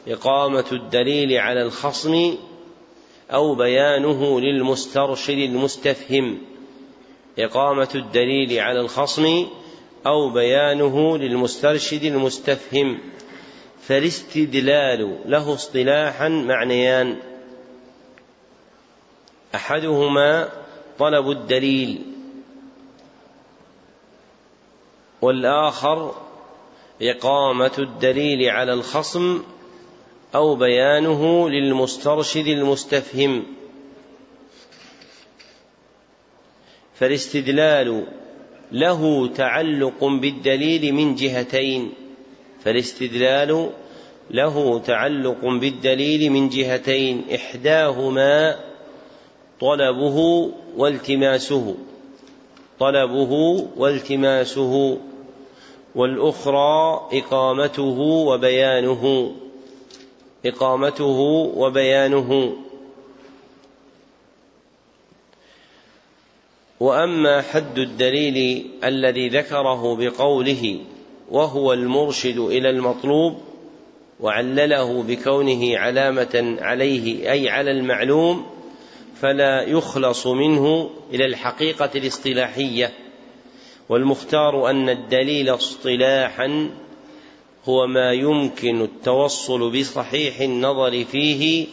S1: إقامة الدليل على الخصم أو بيانه للمسترشد المستفهم. إقامة الدليل على الخصم أو بيانه للمسترشد المستفهم. فالاستدلال له اصطلاحا معنيان. أحدهما طلب الدليل والآخر إقامة الدليل على الخصم أو بيانه للمسترشد المستفهم. فالاستدلال له تعلق بالدليل من جهتين. فالاستدلال له تعلق بالدليل من جهتين. إحداهما طلبه والتماسه. طلبه والتماسه. والأخرى إقامته وبيانه. إقامته وبيانه. وأما حد الدليل الذي ذكره بقوله وهو المرشد إلى المطلوب وعلله بكونه علامة عليه أي على المعلوم فلا يخلص منه إلى الحقيقة الاصطلاحية. والمختار أن الدليل اصطلاحا هو ما يمكن التوصل بصحيح النظر فيه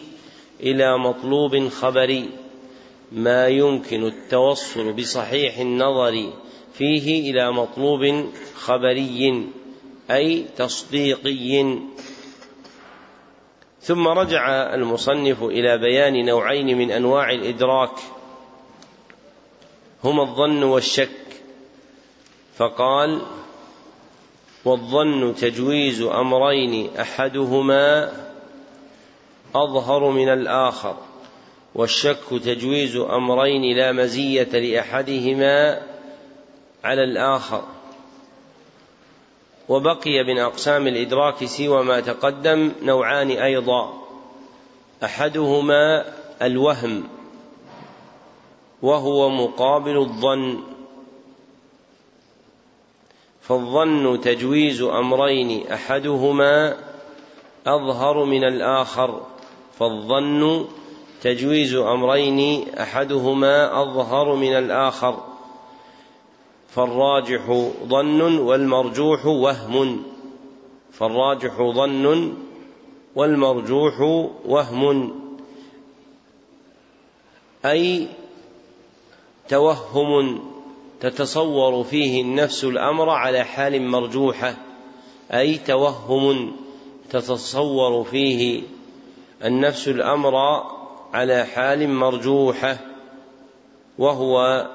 S1: إلى مطلوب خبري. ما يمكن التوصل بصحيح النظر فيه إلى مطلوب خبري أي تصديقي. ثم رجع المصنف إلى بيان نوعين من أنواع الإدراك هما الظن والشك فقال والظن تجويز أمرين أحدهما أظهر من الآخر والشك تجويز أمرين لا مزية لأحدهما على الآخر. وبقي من أقسام الإدراك سوى ما تقدم نوعان أيضا. أحدهما الوهم وهو مقابل الظن. فالظن تجويز أمرين أحدهما أظهر من الآخر فالظن تجويز أمرين أحدهما أظهر من الآخر. فالراجح ظن والمرجوح وهم. فالراجح ظن والمرجوح وهم. أي توهم تتصور فيه النفس الأمر على حال مرجوحة. أي توهم تتصور فيه النفس الأمر على حال مرجوحة. وهو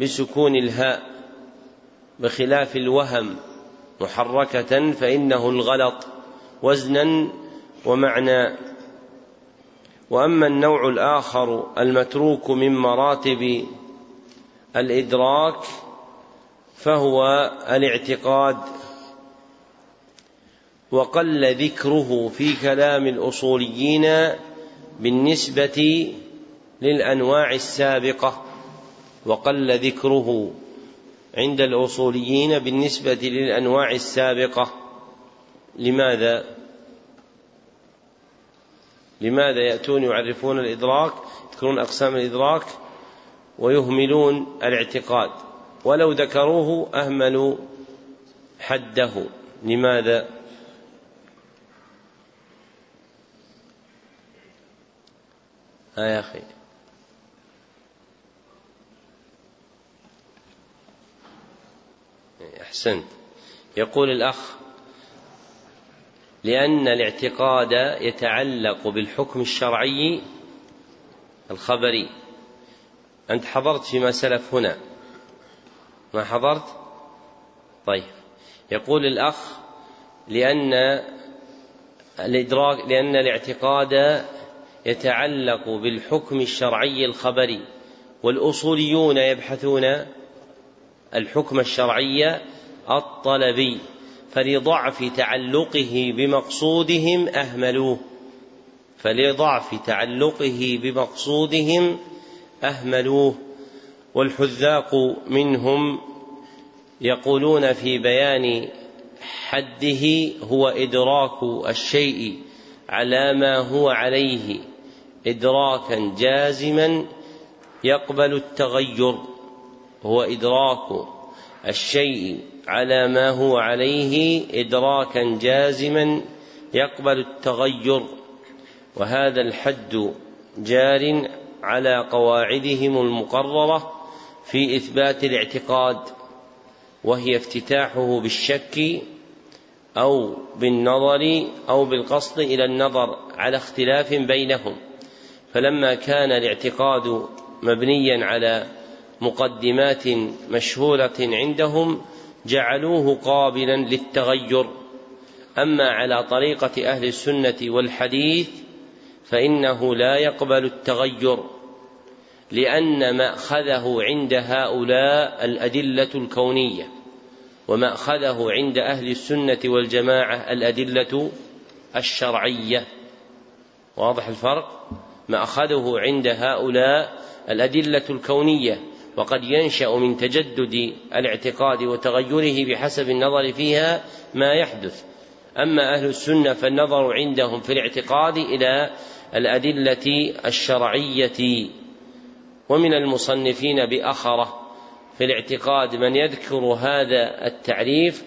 S1: بسكون الهاء. بخلاف الوهم محركة فإنه الغلط وزنا ومعنى. وأما النوع الآخر المتروك من مراتب الإدراك فهو الاعتقاد. وقل ذكره في كلام الأصوليين بالنسبة للأنواع السابقة وقل ذكره. عند الأصوليين بالنسبة للأنواع السابقة. لماذا؟ لماذا يأتون يعرفون الإدراك يذكرون أقسام الإدراك ويهملون الاعتقاد؟ ولو ذكروه أهملوا حده. لماذا؟ ها يا أخي. أحسنت. يقول الأخ لأن الاعتقاد يتعلق بالحكم الشرعي الخبري. أنت حضرت فيما سلف هنا. ما حضرت؟ طيب. يقول الأخ لأن الإدراك لأن الاعتقاد يتعلق بالحكم الشرعي الخبري والأصوليون يبحثون الحكم الشرعي الطلبي فلضعف تعلقه بمقصودهم أهملوه. فلضعف تعلقه بمقصودهم أهملوه. والحذاق منهم يقولون في بيان حده هو إدراك الشيء على ما هو عليه ادراكا جازما يقبل التغير هو إدراك الشيء على ما هو عليه إدراكا جازما يقبل التغير وهذا الحد جار على قواعدهم المقررة في إثبات الاعتقاد وهي افتتاحه بالشك أو بالنظر أو بالقصد إلى النظر على اختلاف بينهم. فلما كان الاعتقاد مبنيا على مقدمات مشهورة عندهم جعلوه قابلا للتغير. أما على طريقة أهل السنة والحديث فإنه لا يقبل التغير لأن مأخذه عند هؤلاء الأدلة الكونية ومأخذه عند أهل السنة والجماعة الأدلة الشرعية. واضح الفرق؟ مأخذه عند هؤلاء الأدلة الكونية. وقد ينشأ من تجدد الاعتقاد وتغيره بحسب النظر فيها ما يحدث. أما أهل السنة فالنظر عندهم في الاعتقاد إلى الأدلة الشرعية. ومن المصنفين بأخرة في الاعتقاد من يذكر هذا التعريف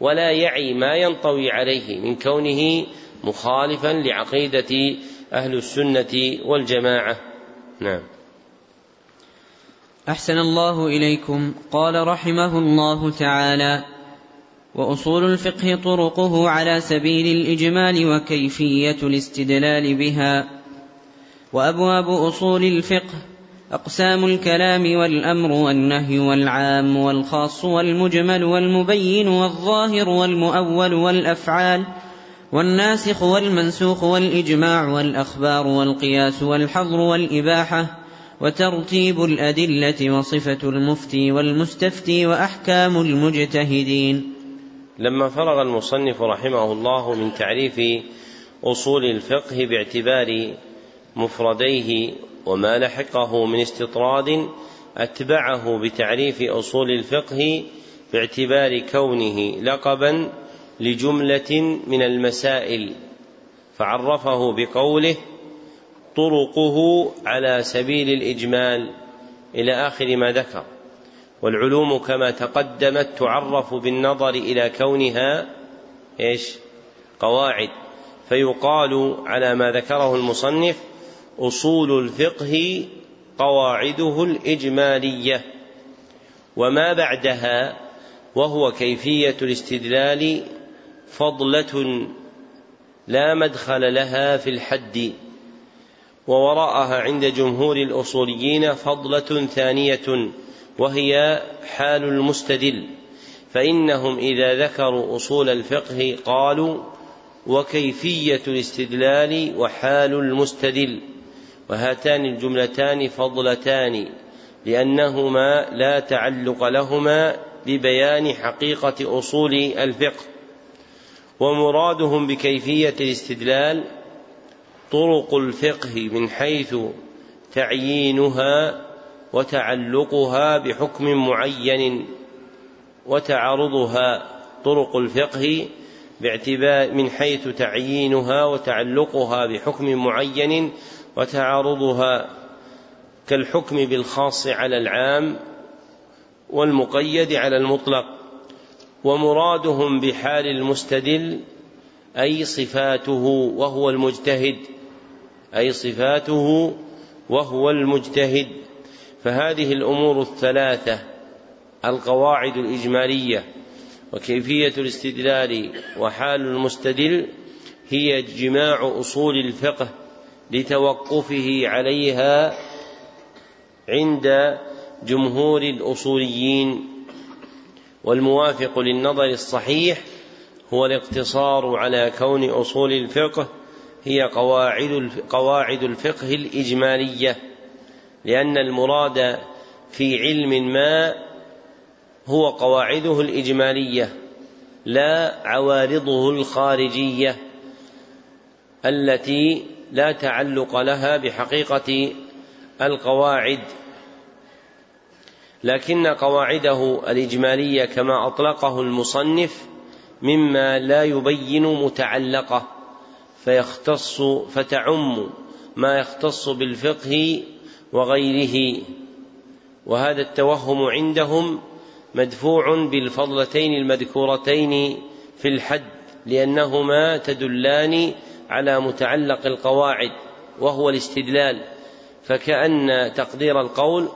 S1: ولا يعي ما ينطوي عليه من كونه مخالفا لعقيدة أهل السنة والجماعة. نعم.
S2: أحسن الله إليكم. قال رحمه الله تعالى وأصول الفقه طرقه على سبيل الإجمال وكيفية الاستدلال بها. وأبواب أصول الفقه أقسام الكلام والأمر والنهي والعام والخاص والمجمل والمبين والظاهر والمؤول والأفعال والناسخ والمنسوخ والإجماع والأخبار والقياس والحظر والإباحة وترتيب الأدلة وصفة المفتي والمستفتي وأحكام المجتهدين.
S1: لما فرغ المصنف رحمه الله من تعريف أصول الفقه باعتبار مفرديه وما لحقه من استطراد أتبعه بتعريف أصول الفقه باعتبار كونه لقبا لجملة من المسائل فعرفه بقوله طرقه على سبيل الإجمال إلى آخر ما ذكر. والعلوم كما تقدمت تعرف بالنظر إلى كونها إيش؟ قواعد. فيقال على ما ذكره المصنف أصول الفقه قواعده الإجمالية. وما بعدها وهو كيفية الاستدلال فضلة لا مدخل لها في الحد. ووراءها عند جمهور الأصوليين فضلة ثانية وهي حال المستدل. فإنهم إذا ذكروا أصول الفقه قالوا وكيفية الاستدلال وحال المستدل. وهاتان الجملتان فضلتان لأنهما لا تعلق لهما ببيان حقيقة أصول الفقه. ومرادهم بكيفية الاستدلال طرق الفقه من حيث تعيينها وتعلقها بحكم معين وتعارضها طرق الفقه باعتبار من حيث تعيينها وتعلقها بحكم معين وتعارضها كالحكم بالخاص على العام والمقيد على المطلق ومرادهم بحال المستدل أي صفاته وهو المجتهد أي صفاته وهو المجتهد. فهذه الأمور الثلاثة القواعد الإجمالية وكيفية الاستدلال وحال المستدل هي جماع أصول الفقه لتوقفه عليها عند جمهور الأصوليين. والموافق للنظر الصحيح هو الاقتصار على كون أصول الفقه هي قواعد قواعد الفقه الإجمالية لأن المراد في علم ما هو قواعده الإجمالية لا عوارضه الخارجية التي لا تعلق لها بحقيقة القواعد. لكن قواعده الإجمالية كما أطلقه المصنف مما لا يبين متعلقه. فيختص فتعم ما يختص بالفقه وغيره. وهذا التوهم عندهم مدفوع بالفضلتين المذكورتين في الحد لأنهما تدلان على متعلق القواعد وهو الاستدلال. فكأن تقدير القول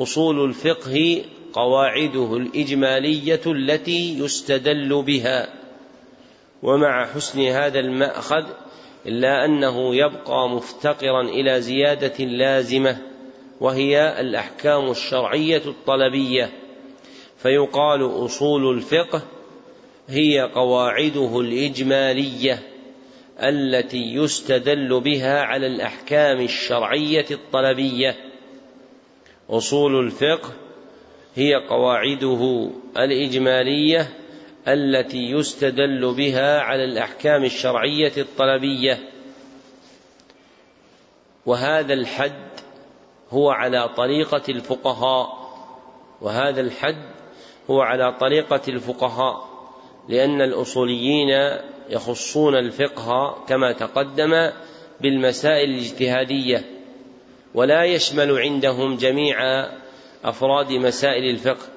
S1: أصول الفقه قواعده الإجمالية التي يستدل بها. ومع حسن هذا المأخذ إلا أنه يبقى مفتقرا إلى زيادة لازمة وهي الأحكام الشرعية الطلبية. فيقال أصول الفقه هي قواعده الإجمالية التي يستدل بها على الأحكام الشرعية الطلبية. أصول الفقه هي قواعده الإجمالية التي يستدل بها على الأحكام الشرعية الطلبية. وهذا الحد هو على طريقة الفقهاء. وهذا الحد هو على طريقة الفقهاء لأن الأصوليين يخصون الفقه كما تقدم بالمسائل الاجتهادية ولا يشمل عندهم جميع أفراد مسائل الفقه.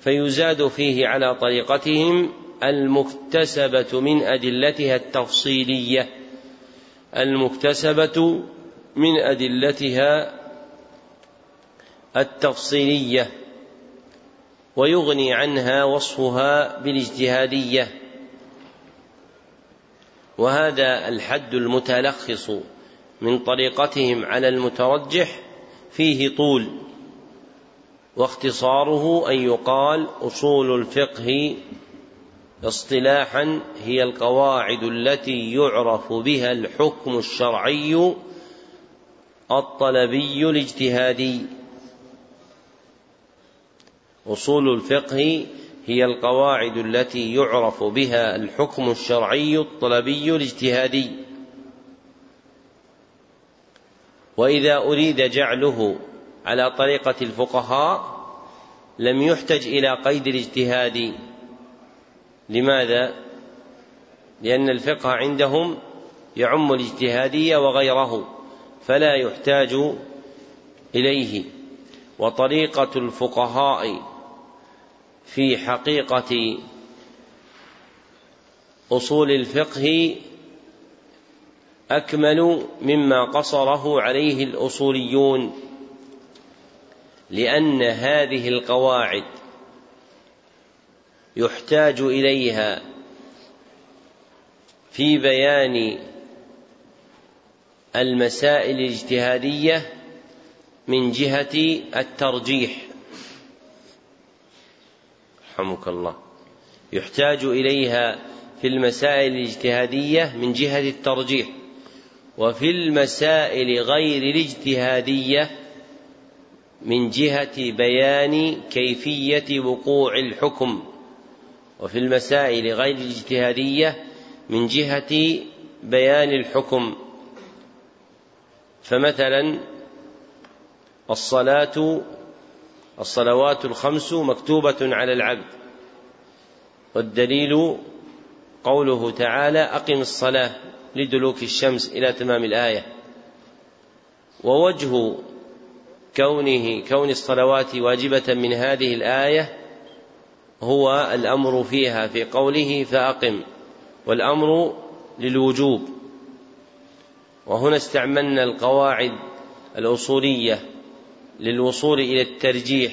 S1: فيزاد فيه على طريقتهم المكتسبة من أدلتها التفصيلية. المكتسبة من أدلتها التفصيلية ويغني عنها وصفها بالاجتهادية. وهذا الحد المتلخص من طريقتهم على المترجح فيه طول. واختصاره أن يقال أصول الفقه اصطلاحا هي القواعد التي يعرف بها الحكم الشرعي الطلبي الاجتهادي. أصول الفقه هي القواعد التي يعرف بها الحكم الشرعي الطلبي الاجتهادي. وإذا أريد جعله على طريقة الفقهاء لم يحتج إلى قيد الاجتهاد. لماذا؟ لأن الفقه عندهم يعم الاجتهادية وغيره فلا يحتاج إليه. وطريقة الفقهاء في حقيقة أصول الفقه أكمل مما قصره عليه الأصوليون. لأن هذه القواعد يحتاج إليها في بيان المسائل الاجتهادية من جهة الترجيح. رحمك الله. يحتاج إليها في المسائل الاجتهادية من جهة الترجيح وفي المسائل غير الاجتهادية من جهة بيان كيفية وقوع الحكم. وفي المسائل غير الاجتهادية من جهة بيان الحكم. فمثلا الصلاة الصلوات الخمس مكتوبة على العبد. والدليل قوله تعالى أقم الصلاة لدلوك الشمس إلى تمام الآية. ووجه كونه كون الصلوات واجبة من هذه الآية هو الأمر فيها في قوله فأقم والأمر للوجوب. وهنا استعملنا القواعد الأصولية للوصول إلى الترجيح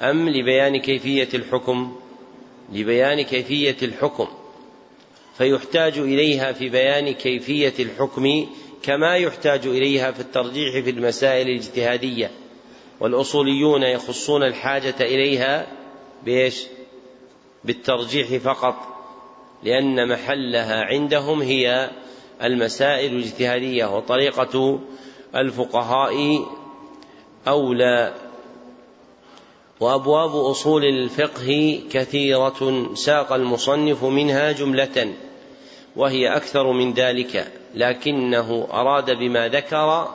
S1: أم لبيان كيفية الحكم؟ لبيان كيفية الحكم. فيحتاج إليها في بيان كيفية الحكم كما يحتاج إليها في الترجيح في المسائل الاجتهادية والأصوليون يخصون الحاجة إليها بإيش؟ بالترجيح فقط لأن محلها عندهم هي المسائل الاجتهادية وطريقة الفقهاء أولى وأبواب أصول الفقه كثيرة ساق المصنف منها جملة وهي أكثر من ذلك لكنه أراد بما ذكر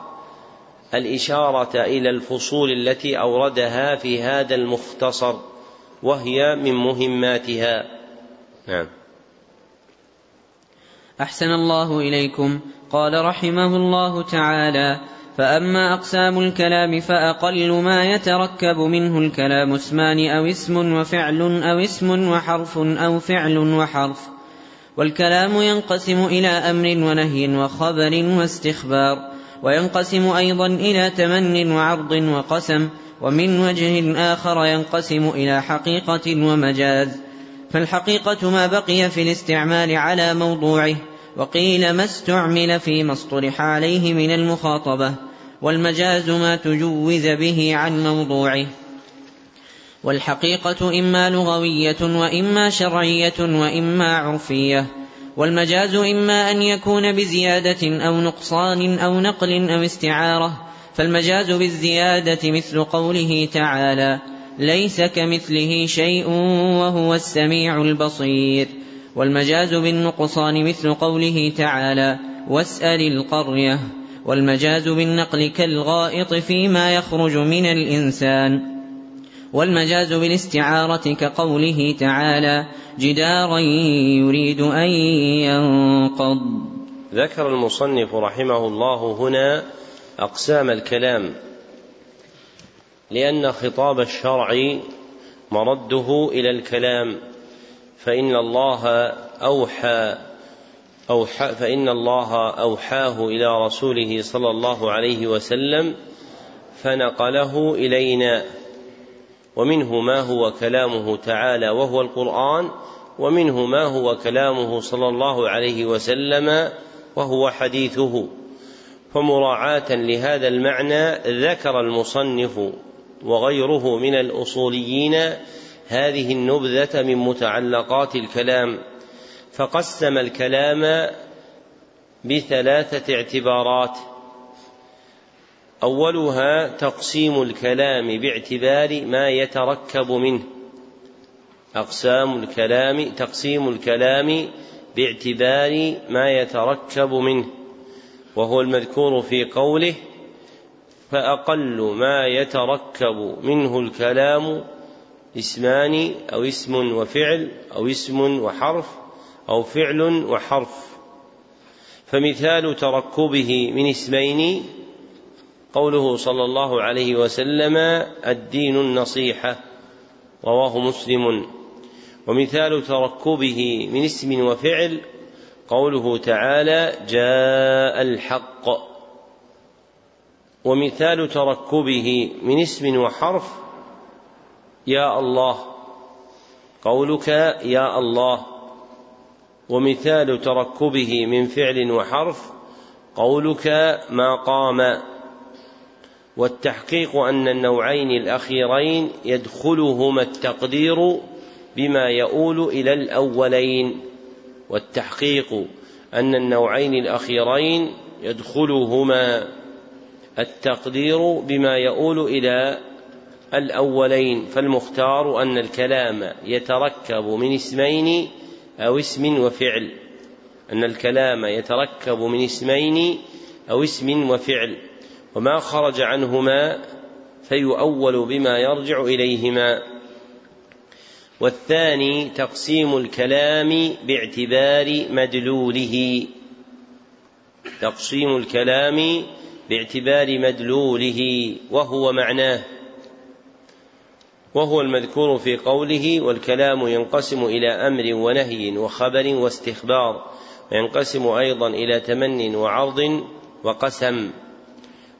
S1: الإشارة إلى الفصول التي أوردها في هذا المختصر وهي من مهماتها. نعم.
S2: أحسن الله إليكم. قال رحمه الله تعالى فأما أقسام الكلام فأقل ما يتركب منه الكلام اسمان أو اسم وفعل أو اسم وحرف أو فعل وحرف. والكلام ينقسم إلى أمر ونهي وخبر واستخبار وينقسم أيضا إلى تمن وعرض وقسم ومن وجه آخر ينقسم إلى حقيقة ومجاز. فالحقيقة ما بقي في الاستعمال على موضوعه وقيل ما استعمل فيما اصطلح عليه من المخاطبة والمجاز ما تجوز به عن موضوعه. والحقيقة إما لغوية وإما شرعية وإما عرفية والمجاز إما أن يكون بزيادة أو نقصان أو نقل أو استعارة فالمجاز بالزيادة مثل قوله تعالى ليس كمثله شيء وهو السميع البصير والمجاز بالنقصان مثل قوله تعالى واسأل القرية والمجاز بالنقل كالغائط فيما يخرج من الإنسان. والمجاز بالاستعارة كقوله تعالى جدارا يريد أن ينقض.
S1: ذكر المصنف رحمه الله هنا أقسام الكلام لأن خطاب الشرع مرده إلى الكلام فإن الله أوحى أوحى فإن الله أوحاه إلى رسوله صلى الله عليه وسلم فنقله إلينا. ومنه ما هو كلامه تعالى وهو القرآن ومنه ما هو كلامه صلى الله عليه وسلم وهو حديثه. فمراعاة لهذا المعنى ذكر المصنف وغيره من الأصوليين هذه النبذة من متعلقات الكلام فقسم الكلام بثلاثة اعتبارات. أولها تقسيم الكلام باعتبار ما يتركب منه. أقسام الكلام تقسيم الكلام باعتبار ما يتركب منه. وهو المذكور في قوله فأقل ما يتركب منه الكلام اسمان أو اسم وفعل أو اسم وحرف أو فعل وحرف. فمثال تركبه من اسمين قوله صلى الله عليه وسلم الدين النصيحة رواه مسلم. ومثال تركبه من اسم وفعل قوله تعالى جاء الحق. ومثال تركبه من اسم وحرف يا الله. قولك يا الله. ومثال تركبه من فعل وحرف قولك ما قام. والتحقيق أن النوعين الأخيرين يدخلهما التقدير بما يؤول إلى الأولين والتحقيق أن النوعين الأخيرين يدخلهما التقدير بما يؤول إلى الأولين. فالمختار أن الكلام يتركب من اسمين أو اسم وفعل. أن الكلام يتركب من اسمين أو اسم وفعل. وما خرج عنهما فيؤول بما يرجع إليهما. والثاني تقسيم الكلام باعتبار مدلوله. تقسيم الكلام باعتبار مدلوله وهو معناه وهو المذكور في قوله والكلام ينقسم إلى أمر ونهي وخبر واستخبار وينقسم أيضا إلى تمن وعرض وقسم.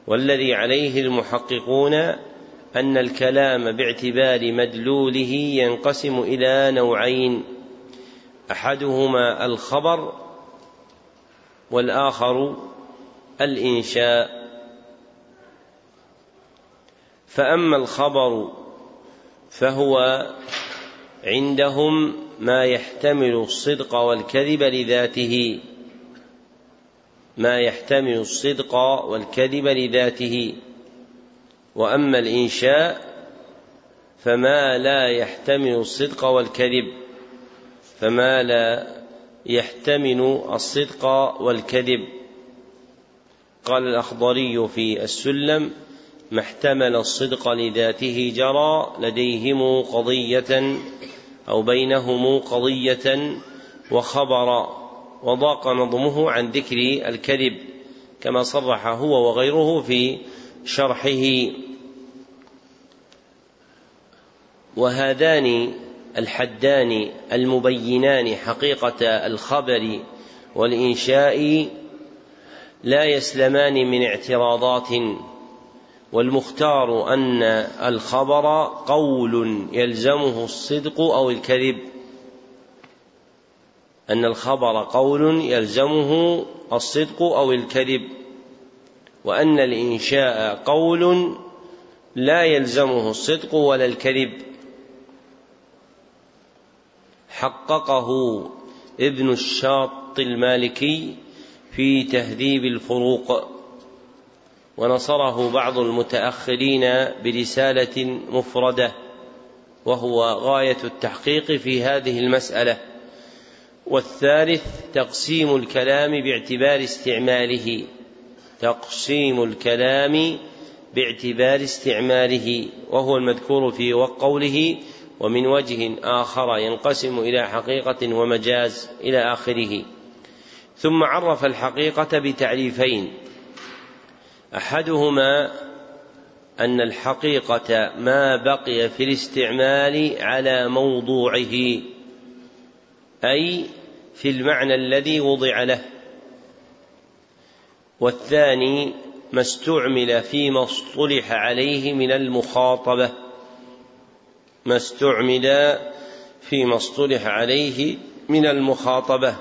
S1: والذي عليه المحققون أن الكلام باعتبار مدلوله ينقسم إلى نوعين أحدهما الخبر والآخر الإنشاء. فأما الخبر فهو عندهم ما يحتمل الصدق والكذب لذاته. ما يحتمل الصدق والكذب لذاته. وأما الإنشاء فما لا يحتمل الصدق والكذب فما لا يحتمل الصدق والكذب. قال الأخضري في السلم ما احتمل الصدق لذاته جرى لديهم قضية أو بينهم قضية وخبر وضاق نظمه عن ذكر الكذب كما صرح هو وغيره في شرحه. وهذان الحدان المبينان حقيقة الخبر والإنشاء لا يسلمان من اعتراضات والمختار أن الخبر قول يلزمه الصدق أو الكذب. أن الخبر قول يلزمه الصدق أو الكذب وأن الإنشاء قول لا يلزمه الصدق ولا الكذب. حققه ابن الشاط المالكي في تهذيب الفروق ونصره بعض المتأخرين برسالة مفردة وهو غاية التحقيق في هذه المسألة. والثالث تقسيم الكلام باعتبار استعماله. تقسيم الكلام باعتبار استعماله وهو المذكور في قوله ومن وجه آخر ينقسم إلى حقيقة ومجاز إلى آخره ثم عرف الحقيقة بتعريفين. أحدهما أن الحقيقة ما بقي في الاستعمال على موضوعه. أي في المعنى الذي وضع له. والثاني ما استعمل فيما اصطلح عليه من المخاطبة. ما استعمل فيما اصطلح عليه من المخاطبة.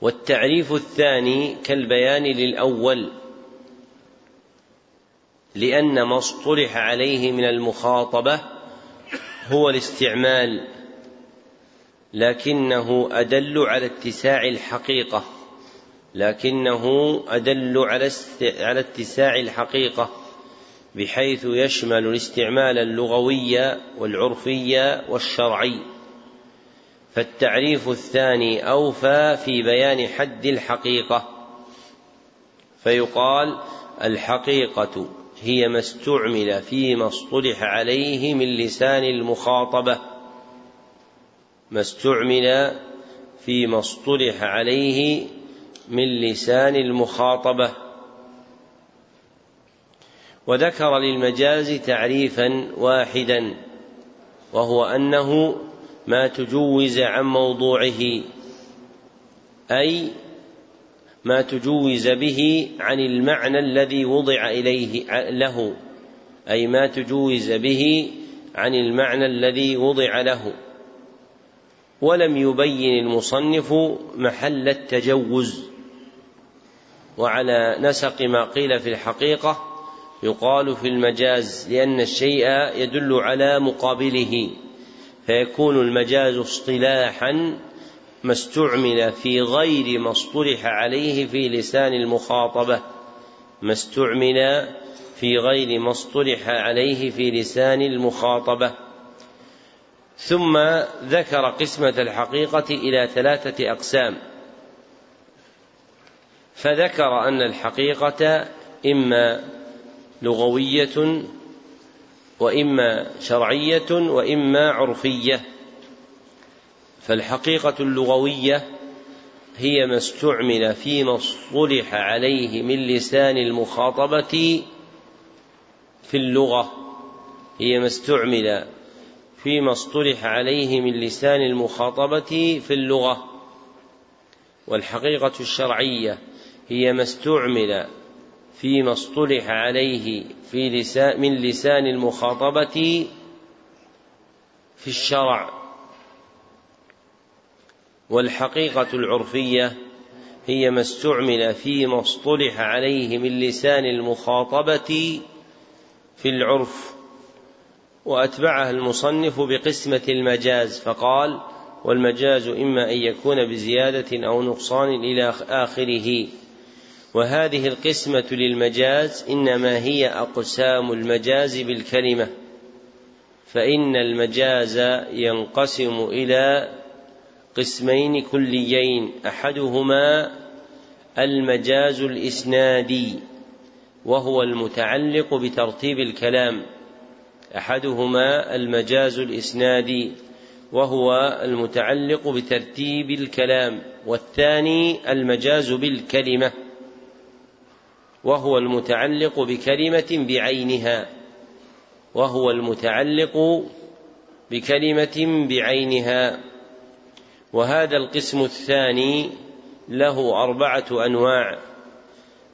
S1: والتعريف الثاني كالبيان للأول. لأن ما اصطلح عليه من المخاطبة هو الاستعمال لكنه أدل على اتساع الحقيقة. لكنه أدل على على اتساع الحقيقة بحيث يشمل الاستعمال اللغوي والعرفي والشرعي. فالتعريف الثاني أوفى في بيان حد الحقيقة. فيقال الحقيقة هي ما استعمل فيما اصطلح عليه من لسان المخاطبة. ما استعمل فيما اصطلح عليه من لسان المخاطبة. وذكر للمجاز تعريفا واحدا وهو أنه ما تجوز عن موضوعه أي ما تجوز به عن المعنى الذي وضع إليه له أي ما تجوز به عن المعنى الذي وضع له. ولم يبين المصنف محل التجوز وعلى نسق ما قيل في الحقيقة يقال في المجاز لأن الشيء يدل على مقابله فيكون المجاز اصطلاحا ما استعمل في غير ما اصطلح عليه في لسان المخاطبة ما استعمل في غير ما اصطلح عليه في لسان المخاطبة. ثم ذكر قسمة الحقيقة إلى ثلاثة أقسام. فذكر أن الحقيقة إما لغوية وإما شرعية وإما عرفية. فالحقيقة اللغوية هي ما استعمل فيما اصطلح عليه من لسان المخاطبة في اللغة هي ما استعمل فيما اصطلح عليه من لسان المخاطبة في اللغة. والحقيقة الشرعية هي ما استعمل فيما اصطلح عليه في لسان من لسان المخاطبة في الشرع. والحقيقة العرفية هي ما استعمل فيما اصطلح عليه من لسان المخاطبة في العرف. وأتبعها المصنف بقسمة المجاز فقال والمجاز إما أن يكون بزيادة أو نقصان إلى آخره. وهذه القسمة للمجاز إنما هي أقسام المجاز بالكلمة فإن المجاز ينقسم إلى قسمين كليين أحدهما المجاز الإسنادي وهو المتعلق بترتيب الكلام. أحدهما المجاز الإسنادي وهو المتعلق بترتيب الكلام والثاني المجاز بالكلمة وهو المتعلق بكلمة بعينها وهو المتعلق بكلمة بعينها. وهذا القسم الثاني له أربعة أنواع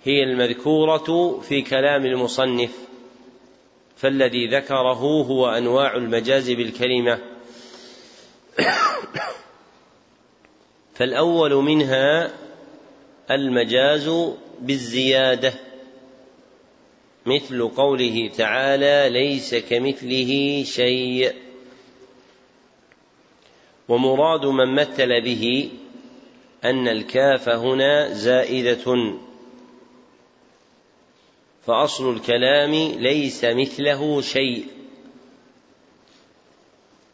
S1: هي المذكورة في كلام المصنف فالذي ذكره هو أنواع المجاز بالكلمة فالأول منها المجاز بالزيادة مثل قوله تعالى ليس كمثله شيء. ومراد من مثل به أن الكاف هنا زائدة. فأصل الكلام ليس مثله شيء.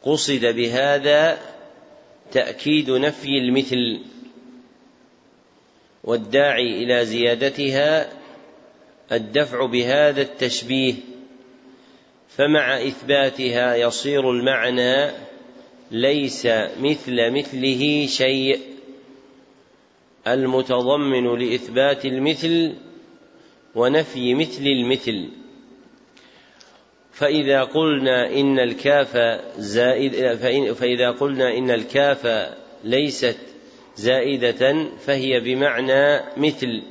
S1: قصد بهذا تأكيد نفي المثل والداعي إلى زيادتها الدفع بهذا التشبيه. فمع إثباتها يصير المعنى ليس مثل مثله شيء. المتضمن لإثبات المثل ونفي مثل المثل. فإذا قلنا إن الكاف زائد فإذا قلنا إن الكاف ليست زائدة فهي بمعنى مثل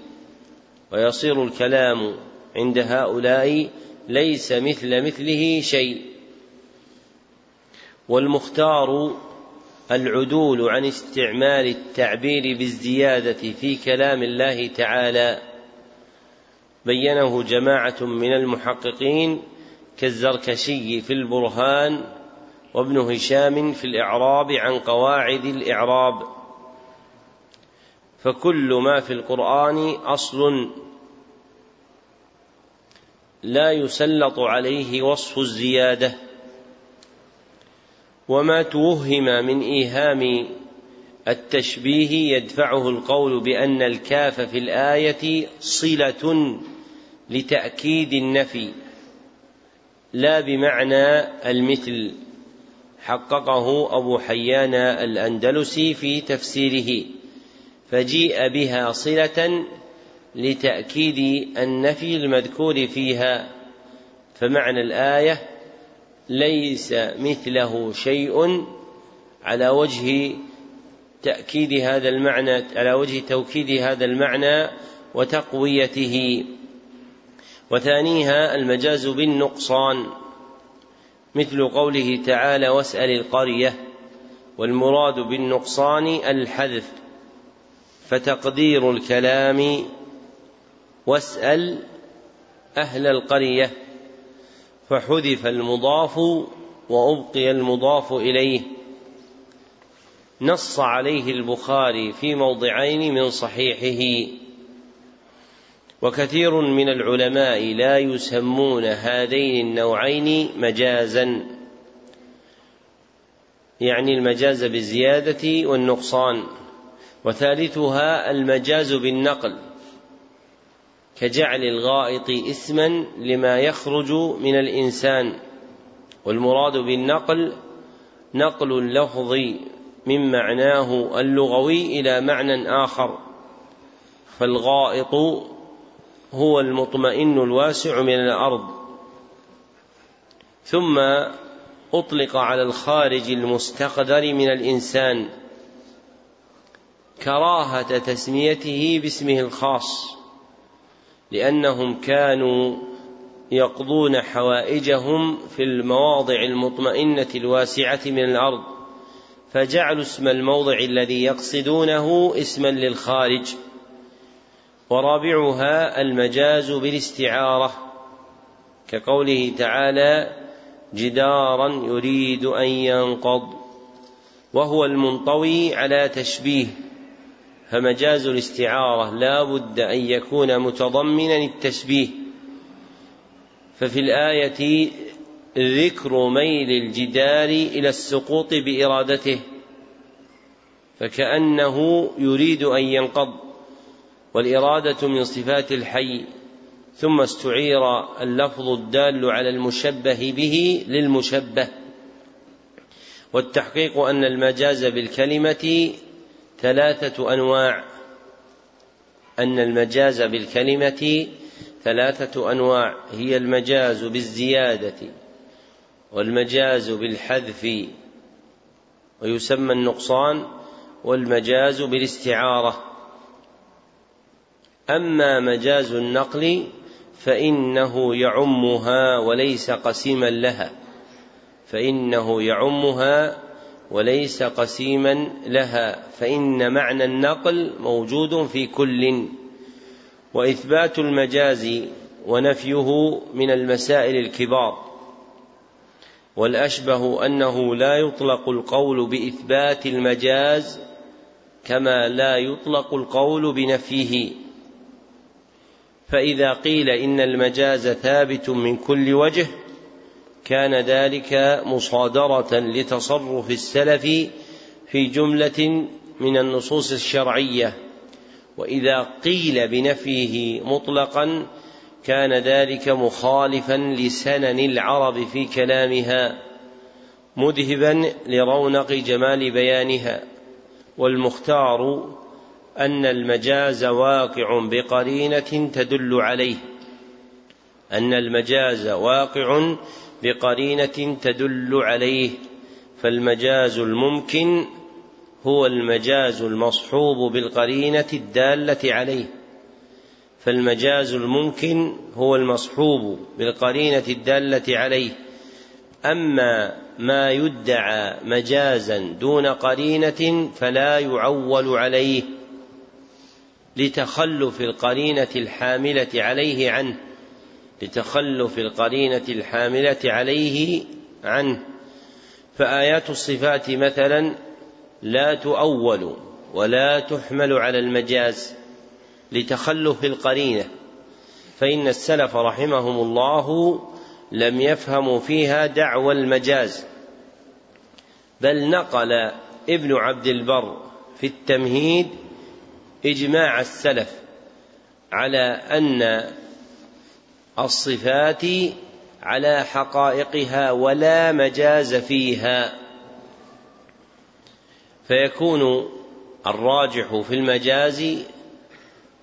S1: ويصير الكلام عند هؤلاء ليس مثل مثله شيء. والمختار العدول عن استعمال التعبير بالزيادة في كلام الله تعالى. بينه جماعة من المحققين كالزركشي في البرهان وابن هشام في الإعراب عن قواعد الإعراب. فكل ما في القرآن أصل لا يسلط عليه وصف الزيادة. وما توهم من إيهام التشبيه يدفعه القول بأن الكاف في الآية صلة لتأكيد النفي لا بمعنى المثل. حققه أبو حيان الأندلسي في تفسيره فجيء بها صلة لتأكيد النفي المذكور فيها. فمعنى الآية ليس مثله شيء على وجه تأكيد هذا المعنى على وجه توكيد هذا المعنى وتقويته. وثانيها المجاز بالنقصان مثل قوله تعالى واسأل القرية والمراد بالنقصان الحذف فتقدير الكلام واسأل أهل القرية فحذف المضاف وأبقي المضاف إليه. نص عليه البخاري في موضعين من صحيحه. وكثير من العلماء لا يسمون هذين النوعين مجازا. يعني المجاز بالزيادة والنقصان وثالثها المجاز بالنقل كجعل الغائط اسما لما يخرج من الإنسان. والمراد بالنقل نقل اللفظ من معناه اللغوي إلى معنى آخر فالغائط هو المطمئن الواسع من الأرض. ثم أطلق على الخارج المستقدر من الإنسان كراهة تسميته باسمه الخاص لأنهم كانوا يقضون حوائجهم في المواضع المطمئنة الواسعة من الأرض فجعلوا اسم الموضع الذي يقصدونه اسما للخارج. ورابعها المجاز بالاستعارة كقوله تعالى جدارا يريد أن ينقض وهو المنطوي على تشبيه فمجاز الاستعارة لا بد أن يكون متضمنا التشبيه. ففي الآية ذكر ميل الجدار إلى السقوط بإرادته فكأنه يريد أن ينقض. والإرادة من صفات الحي ثم استعير اللفظ الدال على المشبه به للمشبه. والتحقيق أن المجاز بالكلمة ثلاثة أنواع. أن المجاز بالكلمة ثلاثة أنواع. هي المجاز بالزيادة والمجاز بالحذف ويسمى النقصان والمجاز بالاستعارة. أما مجاز النقل فإنه يعمها وليس قسيما لها. فإنه يعمها وليس قسيما لها. فإن معنى النقل موجود في كل. وإثبات المجاز ونفيه من المسائل الكبار. والأشبه أنه لا يطلق القول بإثبات المجاز كما لا يطلق القول بنفيه. فإذا قيل إن المجاز ثابت من كل وجه كان ذلك مصادرة لتصرف السلف في جملة من النصوص الشرعية. وإذا قيل بنفيه مطلقا كان ذلك مخالفا لسنن العرب في كلامها مذهبا لرونق جمال بيانها. والمختار أن المجاز واقع بقرينة تدل عليه. أن المجاز واقع بقرينة تدل عليه. فالمجاز الممكن هو المجاز المصحوب بالقرينة الدالة عليه. فالمجاز الممكن هو المصحوب بالقرينة الدالة عليه. أما ما يدعى مجازا دون قرينة فلا يعول عليه. لتخلف القرينة الحاملة عليه عنه لتخلف القرينة الحاملة عليه عنه. فآيات الصفات مثلا لا تؤول ولا تحمل على المجاز لتخلف القرينة فإن السلف رحمهم الله لم يفهموا فيها دعوى المجاز. بل نقل ابن عبد البر في التمهيد إجماع السلف على أن الصفات على حقائقها ولا مجاز فيها. فيكون الراجح في المجاز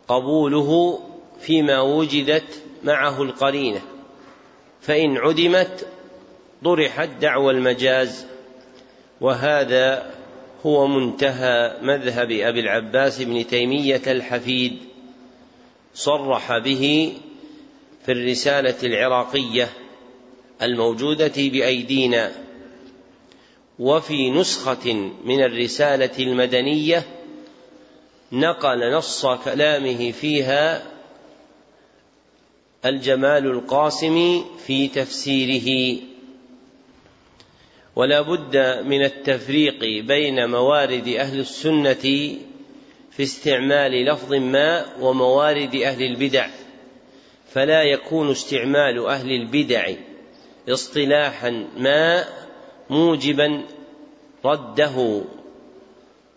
S1: قبوله فيما وجدت معه القرينة فإن عدمت طرحت دعوى المجاز وهذا هو منتهى مذهب أبي العباس بن تيمية الحفيد صرح به في الرسالة العراقية الموجودة بأيدينا وفي نسخة من الرسالة المدنية نقل نص كلامه فيها الجمال القاسم في تفسيره. ولا بد من التفريق بين موارد أهل السنة في استعمال لفظ ما وموارد أهل البدع فلا يكون استعمال أهل البدع اصطلاحا ما موجبا رده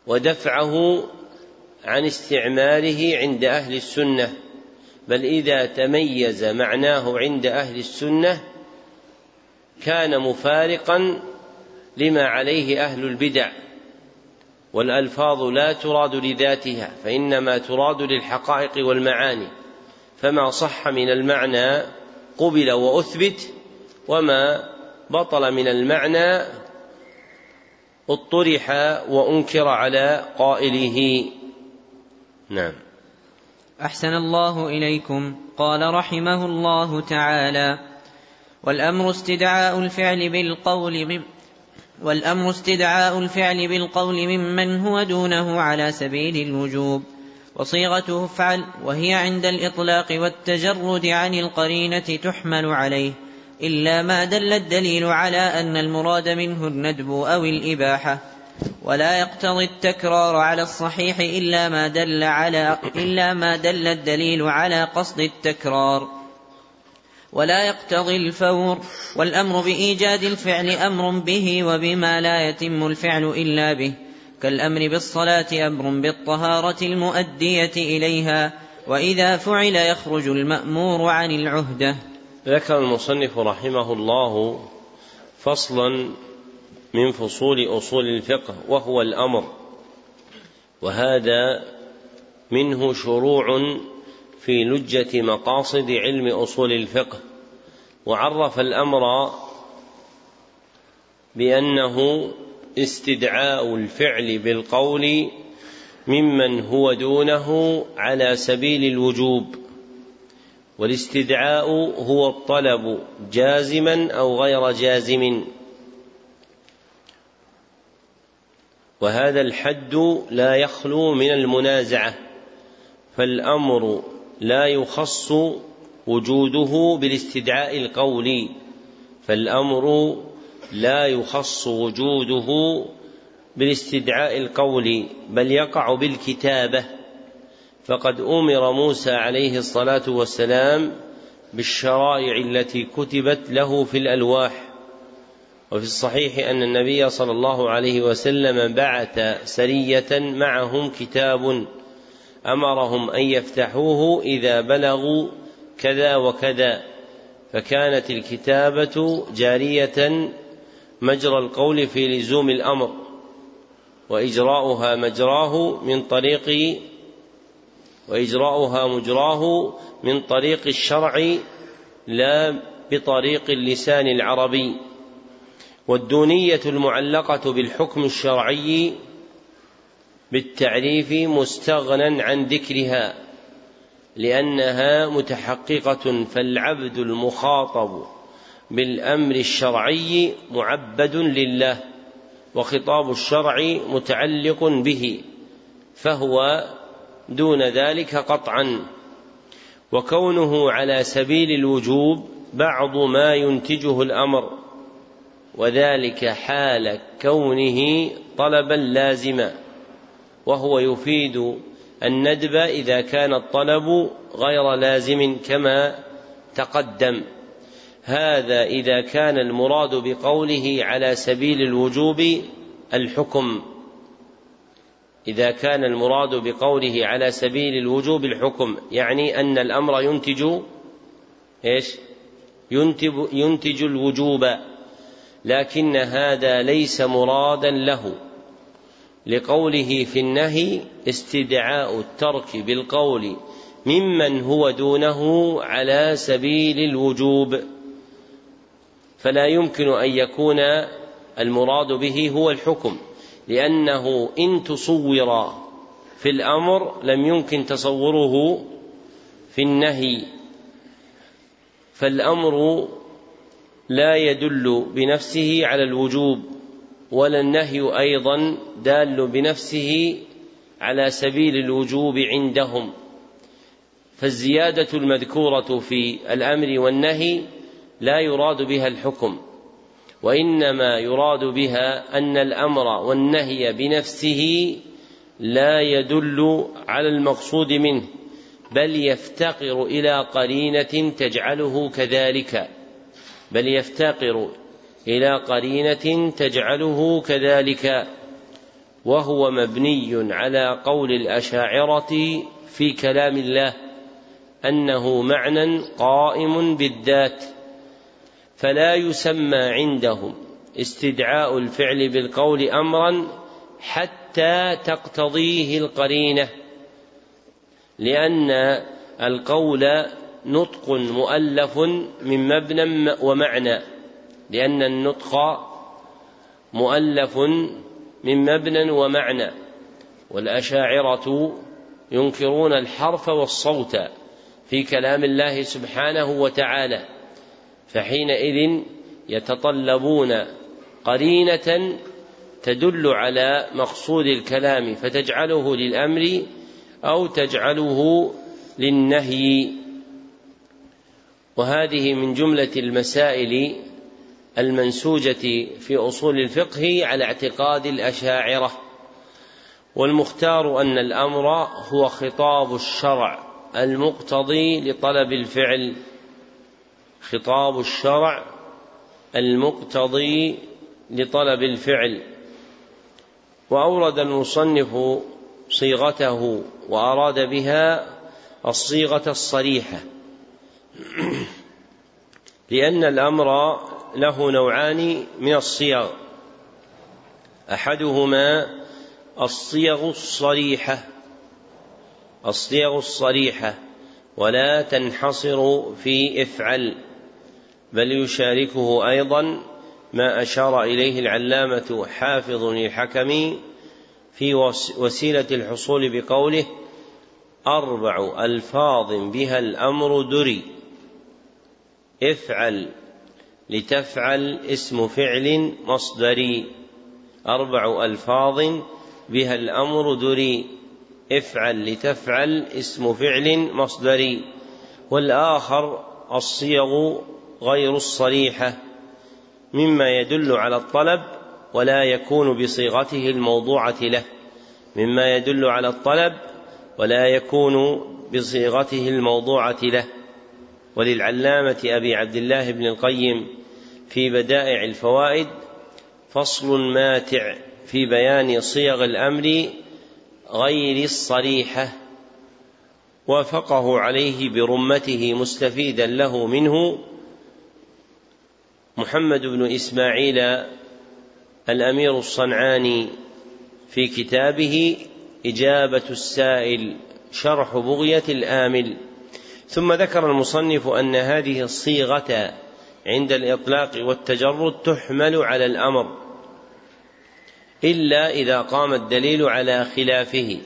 S1: ودفعه عن استعماله عند أهل السنة. بل إذا تميز معناه عند أهل السنة كان مفارقا لما عليه أهل البدع والألفاظ لا تراد لذاتها فإنما تراد للحقائق والمعاني فما صح من المعنى قبل وأثبت وما بطل من المعنى اطرح وأنكر على قائله. نعم.
S2: أحسن الله إليكم. قال رحمه الله تعالى والأمر استدعاء الفعل بالقول والأمر استدعاء الفعل بالقول ممن هو دونه على سبيل الوجوب. وصيغته افعل وهي عند الإطلاق والتجرد عن القرينة تحمل عليه إلا ما دل الدليل على أن المراد منه الندب أو الإباحة. ولا يقتضي التكرار على الصحيح إلا ما دل على إلا ما دل الدليل على قصد التكرار. ولا يقتضي الفور. والأمر بإيجاد الفعل أمر به وبما لا يتم الفعل إلا به. كالأمر بالصلاة أمر بالطهارة المؤدية إليها. وإذا فعل يخرج المأمور عن العهدة.
S1: ذكر المصنف رحمه الله فصلا من فصول أصول الفقه وهو الأمر. وهذا منه شروع في لجة مقاصد علم أصول الفقه وعرف الأمر بأنه استدعاء الفعل بالقول ممن هو دونه على سبيل الوجوب والاستدعاء هو الطلب جازما أو غير جازم. وهذا الحد لا يخلو من المنازعة فالأمر لا يخص وجوده بالاستدعاء القولي فالأمر لا يخص وجوده بالاستدعاء القولي بل يقع بالكتابة. فقد أمر موسى عليه الصلاة والسلام بالشرائع التي كتبت له في الألواح. وفي الصحيح أن النبي صلى الله عليه وسلم بعث سرية معهم كتاب أمرهم أن يفتحوه إذا بلغوا كذا وكذا فكانت الكتابة جارية مجرى القول في لزوم الأمر وإجراؤها مجراه من طريق وإجراؤها مجراه من طريق الشرع لا بطريق اللسان العربي. والدونية المعلقة بالحكم الشرعي بالتعريف مستغنى عن ذكرها لأنها متحققة فالعبد المخاطب بالأمر الشرعي معبد لله وخطاب الشرع متعلق به فهو دون ذلك قطعا. وكونه على سبيل الوجوب بعض ما ينتجه الأمر وذلك حال كونه طلبا لازما. وهو يفيد الندب إذا كان الطلب غير لازم كما تقدم. هذا إذا كان المراد بقوله على سبيل الوجوب الحكم. إذا كان المراد بقوله على سبيل الوجوب الحكم يعني أن الأمر ينتج إيش؟ ينتج, ينتج الوجوب لكن هذا ليس مرادا له. لقوله في النهي استدعاء الترك بالقول ممن هو دونه على سبيل الوجوب. فلا يمكن أن يكون المراد به هو الحكم لأنه إن تصور في الأمر لم يمكن تصوره في النهي فالأمر لا يدل بنفسه على الوجوب. ولا النهي أيضا دال بنفسه على سبيل الوجوب عندهم. فالزيادة المذكورة في الأمر والنهي لا يراد بها الحكم وإنما يراد بها أن الأمر والنهي بنفسه لا يدل على المقصود منه بل يفتقر إلى قرينة تجعله كذلك بل يفتقر إلى قرينة تجعله كذلك وهو مبني على قول الأشاعرة في كلام الله أنه معنى قائم بالذات فلا يسمى عندهم استدعاء الفعل بالقول امرا حتى تقتضيه القرينة لأن القول نطق مؤلف من مبنى ومعنى. لأن النطق مؤلف من مبنى ومعنى والأشاعرة ينكرون الحرف والصوت في كلام الله سبحانه وتعالى فحينئذ يتطلبون قرينة تدل على مقصود الكلام فتجعله للأمر أو تجعله للنهي. وهذه من جملة المسائل المنسوجة في أصول الفقه على اعتقاد الأشاعرة والمختار أن الأمر هو خطاب الشرع المقتضي لطلب الفعل خطاب الشرع المقتضي لطلب الفعل. وأورد المصنف صيغته وأراد بها الصيغة الصريحة لأن الأمر له نوعان من الصيغ أحدهما الصيغ الصريحة الصيغ الصريحة ولا تنحصر في إفعل بل يشاركه أيضا ما أشار إليه العلامة حافظ الحكم في وسيلة الحصول بقوله أربع ألفاظ بها الأمر دري. إفعل لتفعل اسم فعل مصدري أربع ألفاظ بها الأمر دري. افعل لتفعل اسم فعل مصدري والآخر الصيغ غير الصريحة مما يدل على الطلب ولا يكون بصيغته الموضوعة له مما يدل على الطلب ولا يكون بصيغته الموضوعة له. وللعلامة أبي عبد الله بن القيم في بدائع الفوائد فصل ماتع في بيان صيغ الأمر غير الصريحة وافقه عليه برمته مستفيدا له منه محمد بن إسماعيل الأمير الصنعاني في كتابه إجابة السائل شرح بغية الآمل. ثم ذكر المصنف أن هذه الصيغة عند الإطلاق والتجرد تحمل على الأمر إلا إذا قام الدليل على خلافه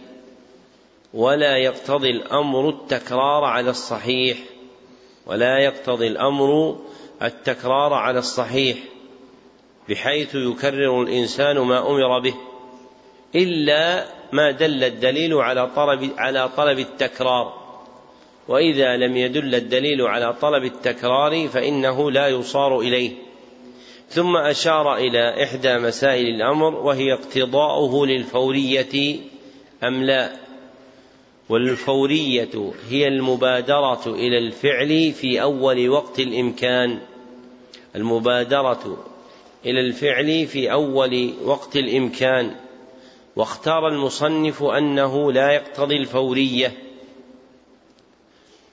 S1: ولا يقتضي الأمر التكرار على الصحيح ولا يقتضي الأمر التكرار على الصحيح بحيث يكرر الإنسان ما أمر به إلا ما دل الدليل على طلب على طلب التكرار. وإذا لم يدل الدليل على طلب التكرار فإنه لا يصار إليه. ثم أشار إلى إحدى مسائل الأمر وهي اقتضاؤه للفورية أم لا. والفورية هي المبادرة إلى الفعل في أول وقت الإمكان. المبادرة إلى الفعل في أول وقت الإمكان. واختار المصنف أنه لا يقتضي الفورية.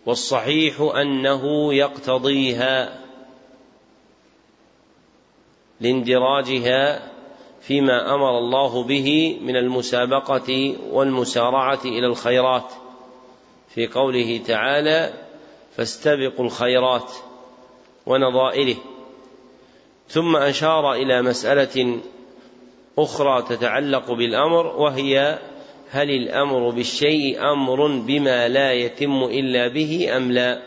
S1: والصحيح أنه يقتضيها لاندراجها فيما أمر الله به من المسابقة والمسارعة إلى الخيرات. في قوله تعالى فاستبقوا الخيرات ونظائره ثم أشار إلى مسألة أخرى تتعلق بالأمر وهي هل الأمر بالشيء أمر بما لا يتم إلا به أم لا؟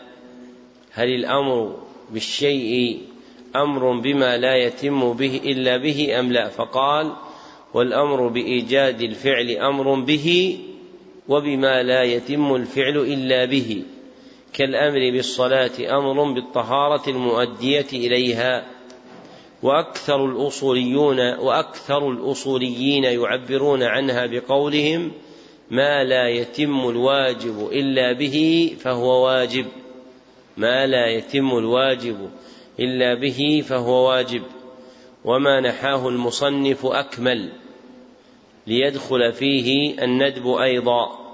S1: هل الأمر بالشيء أمر بما لا يتم به إلا به أم لا؟ فقال والأمر بإيجاد الفعل أمر به وبما لا يتم الفعل إلا به كالأمر بالصلاة أمر بالطهارة المؤدية إليها. وأكثر الأصوليون وأكثر الأصوليين يعبرون عنها بقولهم ما لا يتم الواجب إلا به فهو واجب. ما لا يتم الواجب إلا به فهو واجب. وما نحاه المصنف أكمل. ليدخل فيه الندب أيضا.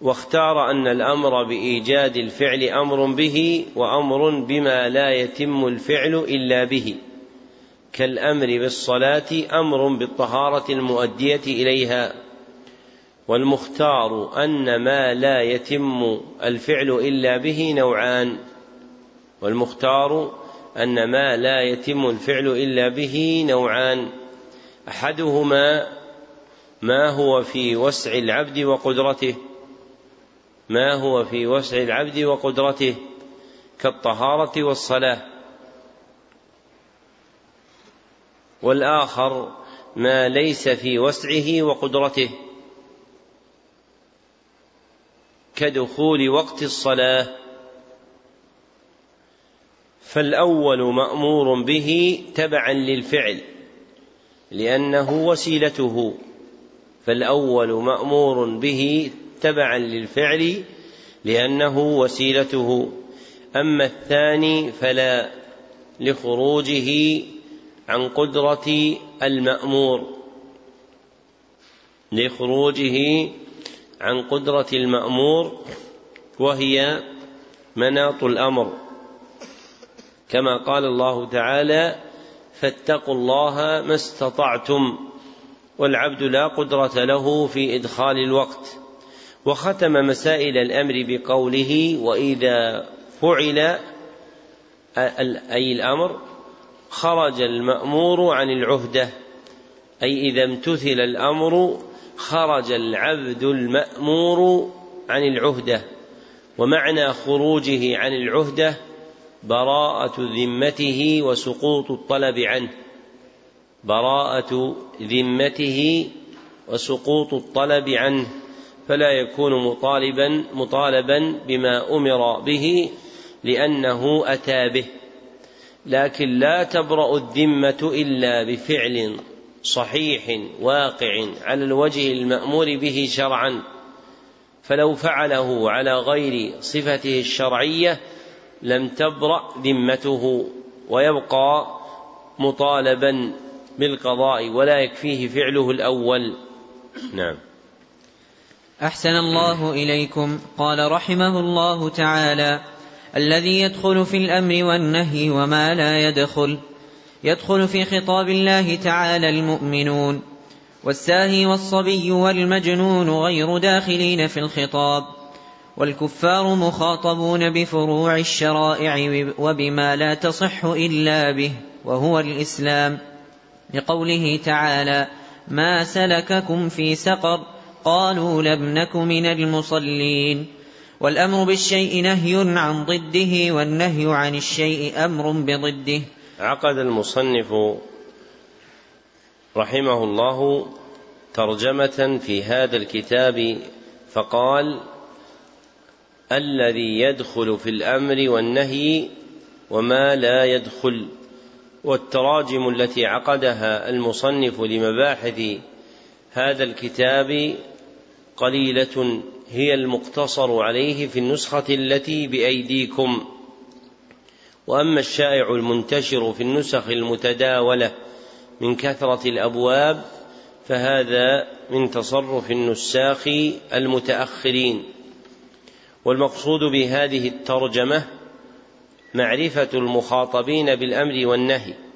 S1: واختار أن الأمر بإيجاد الفعل أمر به وأمر بما لا يتم الفعل إلا به. كالأمر بالصلاة أمر بالطهارة المؤدية إليها. والمختار أن ما لا يتم الفعل إلا به نوعان. والمختار أن ما لا يتم الفعل إلا به نوعان. أحدهما ما هو في وسع العبد وقدرته. ما هو في وسع العبد وقدرته كالطهارة والصلاة. والآخر ما ليس في وسعه وقدرته كدخول وقت الصلاة. فالأول مأمور به تبعا للفعل لأنه وسيلته. فالأول مأمور به تبعا للفعل لأنه وسيلته. أما الثاني فلا لخروجه عن قدرة المأمور. لخروجه عن قدرة المأمور وهي مناط الأمر. كما قال الله تعالى فاتقوا الله ما استطعتم والعبد لا قدرة له في إدخال الوقت. وختم مسائل الأمر بقوله وإذا فعل أي الأمر خرج المأمور عن العهدة أي إذا امتثل الأمر خرج العبد المأمور عن العهدة ومعنى خروجه عن العهدة براءة ذمته وسقوط الطلب عنه براءة ذمته وسقوط الطلب عنه. فلا يكون مطالبا مطالبا بما أمر به لأنه أتى به. لكن لا تبرأ الذمة إلا بفعل صحيح واقع على الوجه المأمور به شرعا. فلو فعله على غير صفته الشرعية لم تبرأ ذمته ويبقى مطالبا بالقضاء ولا يكفيه فعله الأول. نعم.
S2: أحسن الله إليكم. قال رحمه الله تعالى الذي يدخل في الأمر والنهي وما لا يدخل يدخل في خطاب الله تعالى المؤمنون والساهي والصبي والمجنون غير داخلين في الخطاب والكفار مخاطبون بفروع الشرائع وبما لا تصح إلا به وهو الإسلام. لقوله تعالى ما سلككم في سقر قالوا لم نك من المصلين والأمر بالشيء نهي عن ضده والنهي عن الشيء أمر بضده.
S1: عقد المصنف رحمه الله ترجمة في هذا الكتاب فقال الذي يدخل في الأمر والنهي وما لا يدخل. والتراجم التي عقدها المصنف لمباحث هذا الكتاب قليلة هي المقتصر عليه في النسخة التي بأيديكم. وأما الشائع المنتشر في النسخ المتداولة من كثرة الأبواب فهذا من تصرف النساخ المتأخرين. والمقصود بهذه الترجمة معرفة المخاطبين بالأمر والنهي.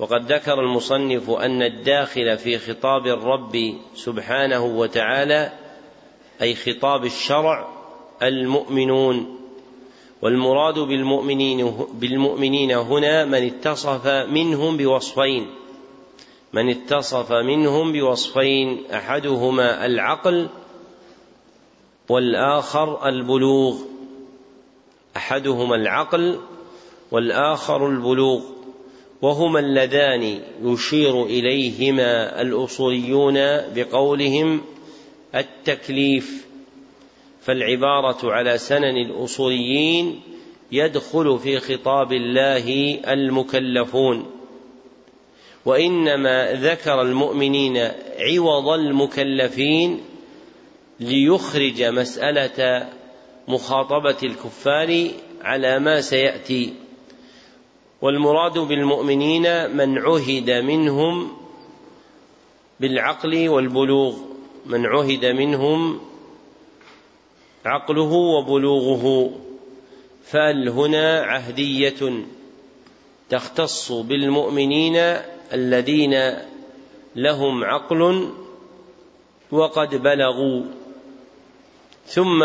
S1: وقد ذكر المصنف أن الداخل في خطاب الرب سبحانه وتعالى أي خطاب الشرع المؤمنون. والمراد بالمؤمنين بالمؤمنين هنا من اتصف منهم بوصفين. من اتصف منهم بوصفين أحدهما العقل والآخر البلوغ. أحدهما العقل والآخر البلوغ. وهما اللذان يشير إليهما الأصوليون بقولهم التكليف فالعبارة على سنن الأصوليين يدخل في خطاب الله المكلفون. وإنما ذكر المؤمنين عوض المكلفين ليخرج مسألة مخاطبة الكفار على ما سيأتي. والمراد بالمؤمنين من عهد منهم بالعقل والبلوغ من عهد منهم عقله وبلوغه. فال هنا عهدية تختص بالمؤمنين الذين لهم عقل وقد بلغوا؟ ثم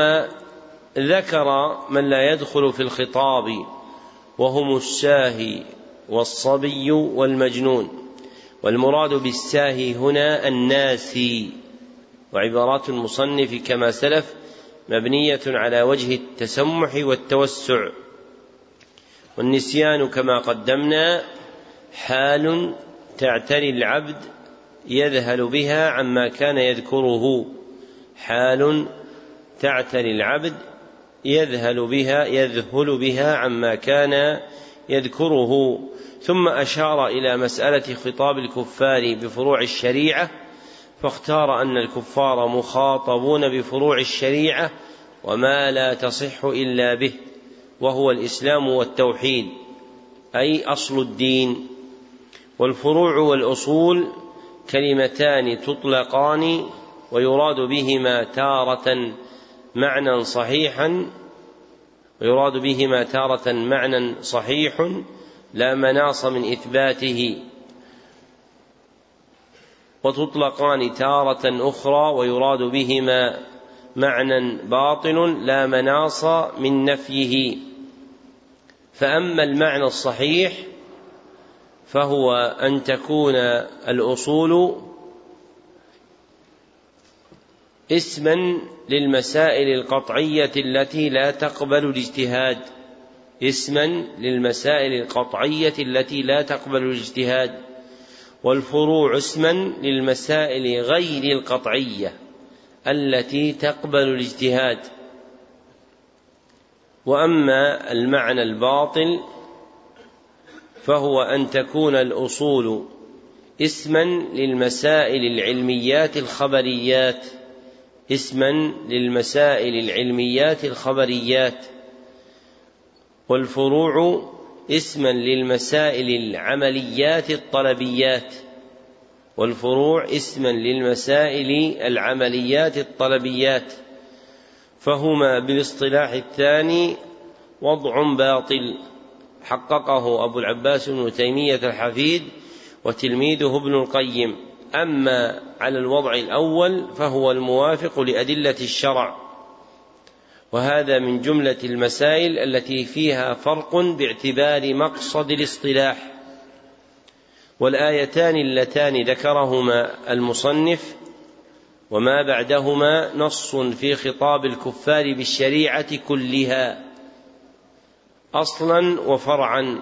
S1: ذكر من لا يدخل في الخطاب وهم الساهي والصبي والمجنون. والمراد بالساهي هنا الناسي وعبارات المصنف كما سلف مبنية على وجه التسمح والتوسع. والنسيان كما قدمنا حال تعتري العبد يذهل بها عما كان يذكره. حال تعتري العبد يذهل بها يذهل بها عما كان يذكره. ثم أشار إلى مسألة خطاب الكفار بفروع الشريعة فاختار أن الكفار مخاطبون بفروع الشريعة وما لا تصح إلا به وهو الإسلام والتوحيد أي أصل الدين. والفروع والأصول كلمتان تطلقان ويراد بهما تارة معنى صحيحا ويراد بهما تارة معنى صحيح لا مناص من إثباته. وتطلقان تارة أخرى ويراد بهما معنى باطل لا مناص من نفيه. فأما المعنى الصحيح فهو أن تكون الأصول اسما للمسائل القطعية التي لا تقبل الاجتهاد. اسما للمسائل القطعية التي لا تقبل الاجتهاد. والفروع اسما للمسائل غير القطعية التي تقبل الاجتهاد. وأما المعنى الباطل فهو أن تكون الأصول اسما للمسائل العلميات الخبريات. اسما للمسائل العلميات الخبريات. والفروع اسما للمسائل العمليات الطلبيات. والفروع اسما للمسائل العمليات الطلبيات. فهما بالاصطلاح الثاني وضع باطل. حققه أبو العباس بن تيمية الحفيد وتلميذه ابن القيم. أما على الوضع الأول فهو الموافق لأدلة الشرع. وهذا من جملة المسائل التي فيها فرق باعتبار مقصد الاصطلاح. والآيتان اللتان ذكرهما المصنف وما بعدهما نص في خطاب الكفار بالشريعة كلها أصلا وفرعا.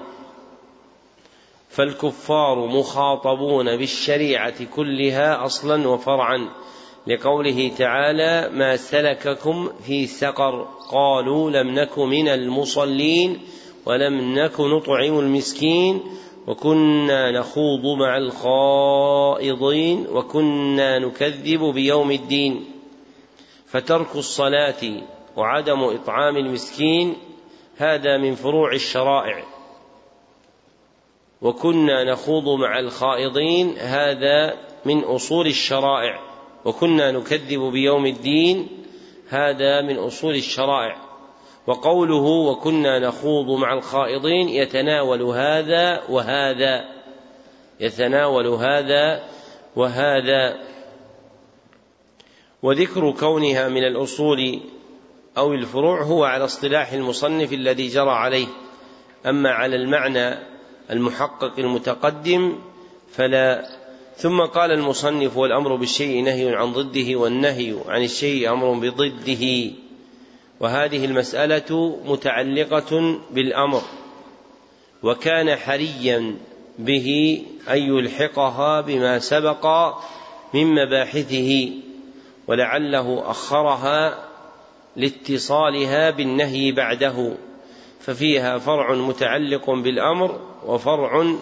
S1: فالكفار مخاطبون بالشريعة كلها أصلا وفرعا لقوله تعالى ما سلككم في سقر قالوا لم نك من المصلين ولم نك نطعم المسكين وكنا نخوض مع الخائضين وكنا نكذب بيوم الدين. فترك الصلاة وعدم إطعام المسكين هذا من فروع الشرائع. وكنا نخوض مع الخائضين هذا من أصول الشرائع. وكنا نكذب بيوم الدين هذا من أصول الشرائع. وقوله وكنا نخوض مع الخائضين يتناول هذا وهذا يتناول هذا وهذا. وذكر كونها من الأصول أو الفروع هو على اصطلاح المصنف الذي جرى عليه. أما على المعنى المحقق المتقدم فلا ثم قال المصنف والأمر بالشيء نهي عن ضده والنهي عن الشيء أمر بضده. وهذه المسألة متعلقة بالأمر وكان حريا به أن يلحقها بما سبق من مباحثه ولعله أخرها لاتصالها بالنهي بعده. ففيها فرع متعلق بالأمر وفرع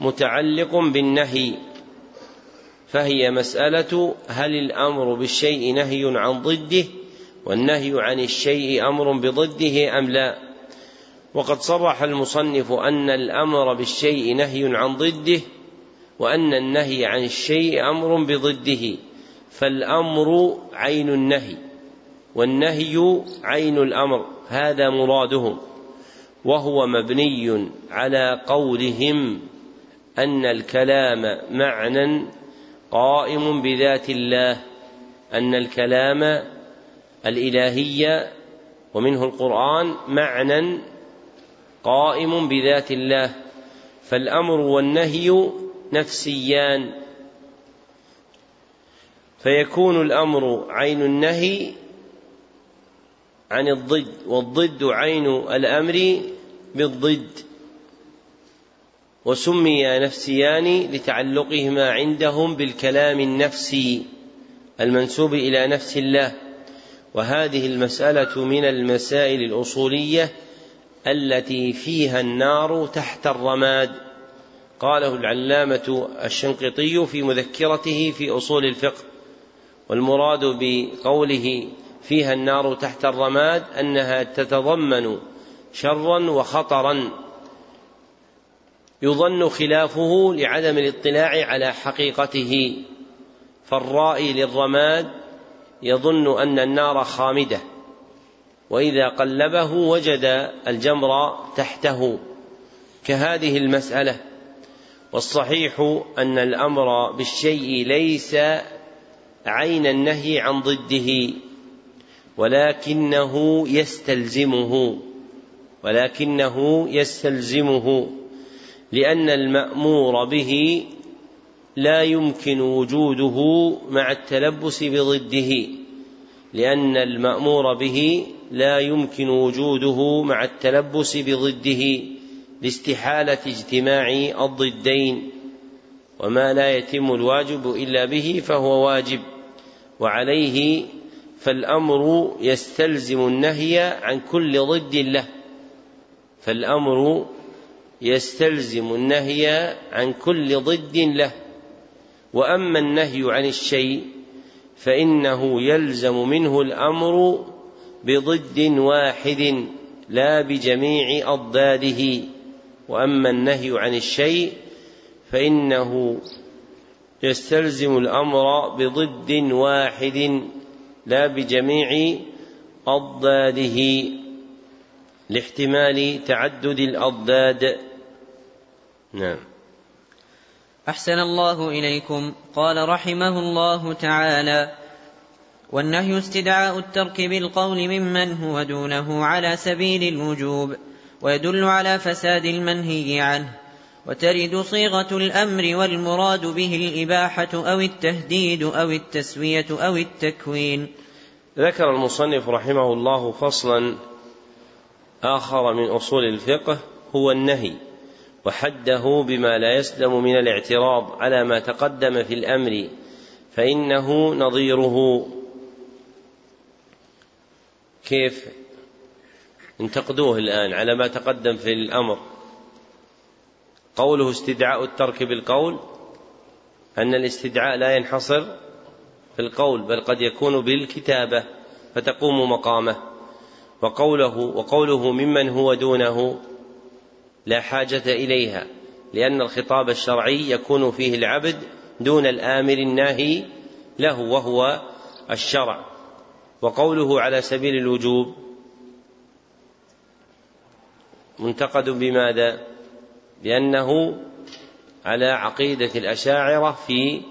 S1: متعلق بالنهي فهي مسألة هل الأمر بالشيء نهي عن ضده والنهي عن الشيء أمر بضده أم لا؟ وقد صرح المصنف أن الأمر بالشيء نهي عن ضده وأن النهي عن الشيء أمر بضده فالأمر عين النهي والنهي عين الأمر هذا مرادهم. وهو مبني على قولهم أن الكلام معنى قائم بذات الله أن الكلام الإلهي ومنه القرآن معنى قائم بذات الله. فالأمر والنهي نفسيان. فيكون الأمر عين النهي عن الضد والضد عين الأمر بالضد وسمي نفسيان لتعلقهما عندهم بالكلام النفسي المنسوب إلى نفس الله وهذه المسألة من المسائل الأصولية التي فيها النار تحت الرماد قاله العلامة الشنقيطي في مذكرته في أصول الفقه والمراد بقوله فيها النار تحت الرماد أنها تتضمن شرا وخطرا. يظن خلافه لعدم الاطلاع على حقيقته. فالرائي للرماد يظن أن النار خامدة وإذا قلبه وجد الجمر تحته. كهذه المسألة. والصحيح أن الأمر بالشيء ليس عين النهي عن ضده. ولكنه يستلزمه ولكنه يستلزمه لأن المأمور به لا يمكن وجوده مع التلبس بضده لأن المأمور به لا يمكن وجوده مع التلبس بضده لاستحالة اجتماع الضدين وما لا يتم الواجب إلا به فهو واجب وعليه فالأمر يستلزم النهي عن كل ضد له. فالأمر يستلزم النهي عن كل ضد له. وأما النهي عن الشيء فإنه يلزم منه الأمر بضد واحد لا بجميع أضداده. وأما النهي عن الشيء فإنه يستلزم الأمر بضد واحد لا بجميع أضداده لاحتمال تعدد الأضداد. نعم.
S2: أحسن الله إليكم. قال رحمه الله تعالى والنهي استدعاء الترك بالقول ممن هو دونه على سبيل الوجوب ويدل على فساد المنهي عنه. وترد صيغة الأمر والمراد به الإباحة أو التهديد أو التسوية أو التكوين.
S1: ذكر المصنف رحمه الله فصلا آخر من أصول الفقه هو النهي وحده بما لا يسلم من الاعتراض على ما تقدم في الأمر فإنه نظيره. كيف؟ انتقدوه الآن على ما تقدم في الأمر. قوله استدعاء الترك بالقول أن الاستدعاء لا ينحصر في القول بل قد يكون بالكتابة فتقوم مقامه. وقوله وقوله ممن هو دونه لا حاجة إليها لأن الخطاب الشرعي يكون فيه العبد دون الآمر الناهي له وهو الشرع. وقوله على سبيل الوجوب منتقد بماذا؟ لأنه على عقيدة الأشاعرة في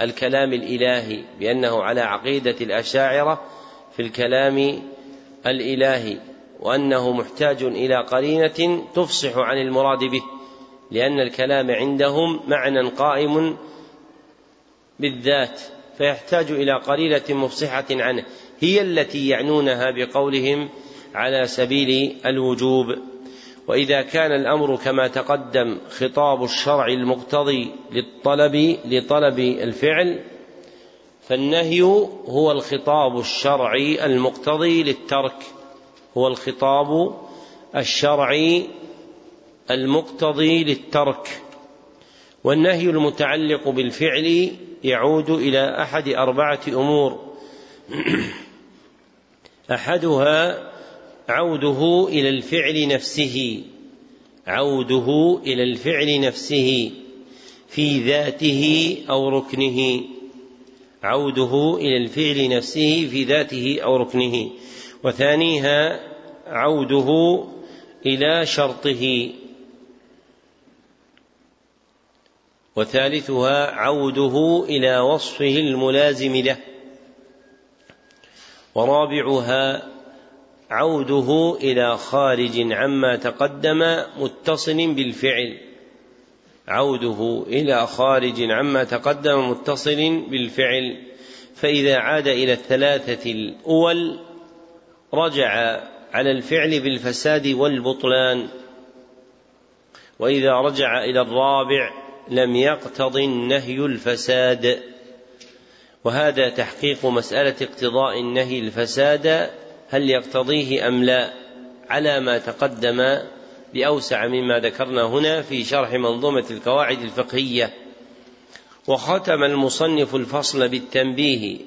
S1: الكلام الإلهي بأنه على عقيدة الأشاعرة في الكلام الإلهي وأنه محتاج إلى قرينة تفصح عن المراد به لأن الكلام عندهم معنى قائم بالذات فيحتاج إلى قرينة مفصحة عنه هي التي يعنونها بقولهم على سبيل الوجوب. وإذا كان الأمر كما تقدم خطاب الشرع المقتضي للطلب لطلب الفعل فالنهي هو الخطاب الشرعي المقتضي للترك هو الخطاب الشرعي المقتضي للترك. والنهي المتعلق بالفعل يعود إلى أحد أربعة أمور. [clears throat] أحدها عوده إلى الفعل نفسه عوده إلى الفعل نفسه في ذاته أو ركنه عوده إلى الفعل نفسه في ذاته أو ركنه. وثانيها عوده إلى شرطه. وثالثها عوده إلى وصفه الملازم له. ورابعها عوده إلى خارج عما تقدم متصل بالفعل. عوده إلى خارج عما تقدم متصل بالفعل. فإذا عاد إلى الثلاثة الأول رجع على الفعل بالفساد والبطلان. وإذا رجع إلى الرابع لم يقتض النهي الفساد. وهذا تحقيق مسألة اقتضاء النهي الفساد هل يقتضيه أم لا على ما تقدم بأوسع مما ذكرنا هنا في شرح منظومة القواعد الفقهية. وختم المصنف الفصل بالتنبيه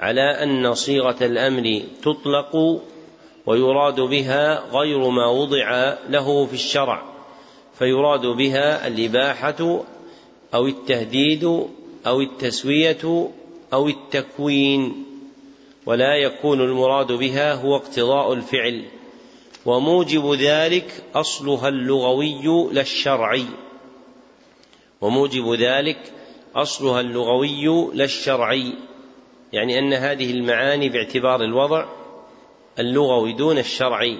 S1: على أن صيغة الأمر تطلق ويراد بها غير ما وضع له في الشرع فيراد بها الإباحة أو التهديد أو التسوية أو التكوين. ولا يكون المراد بها هو اقتضاء الفعل. وموجب ذلك أصلها اللغوي لا الشرعي. وموجب ذلك أصلها اللغوي لا الشرعي. يعني أن هذه المعاني باعتبار الوضع اللغوي دون الشرعي.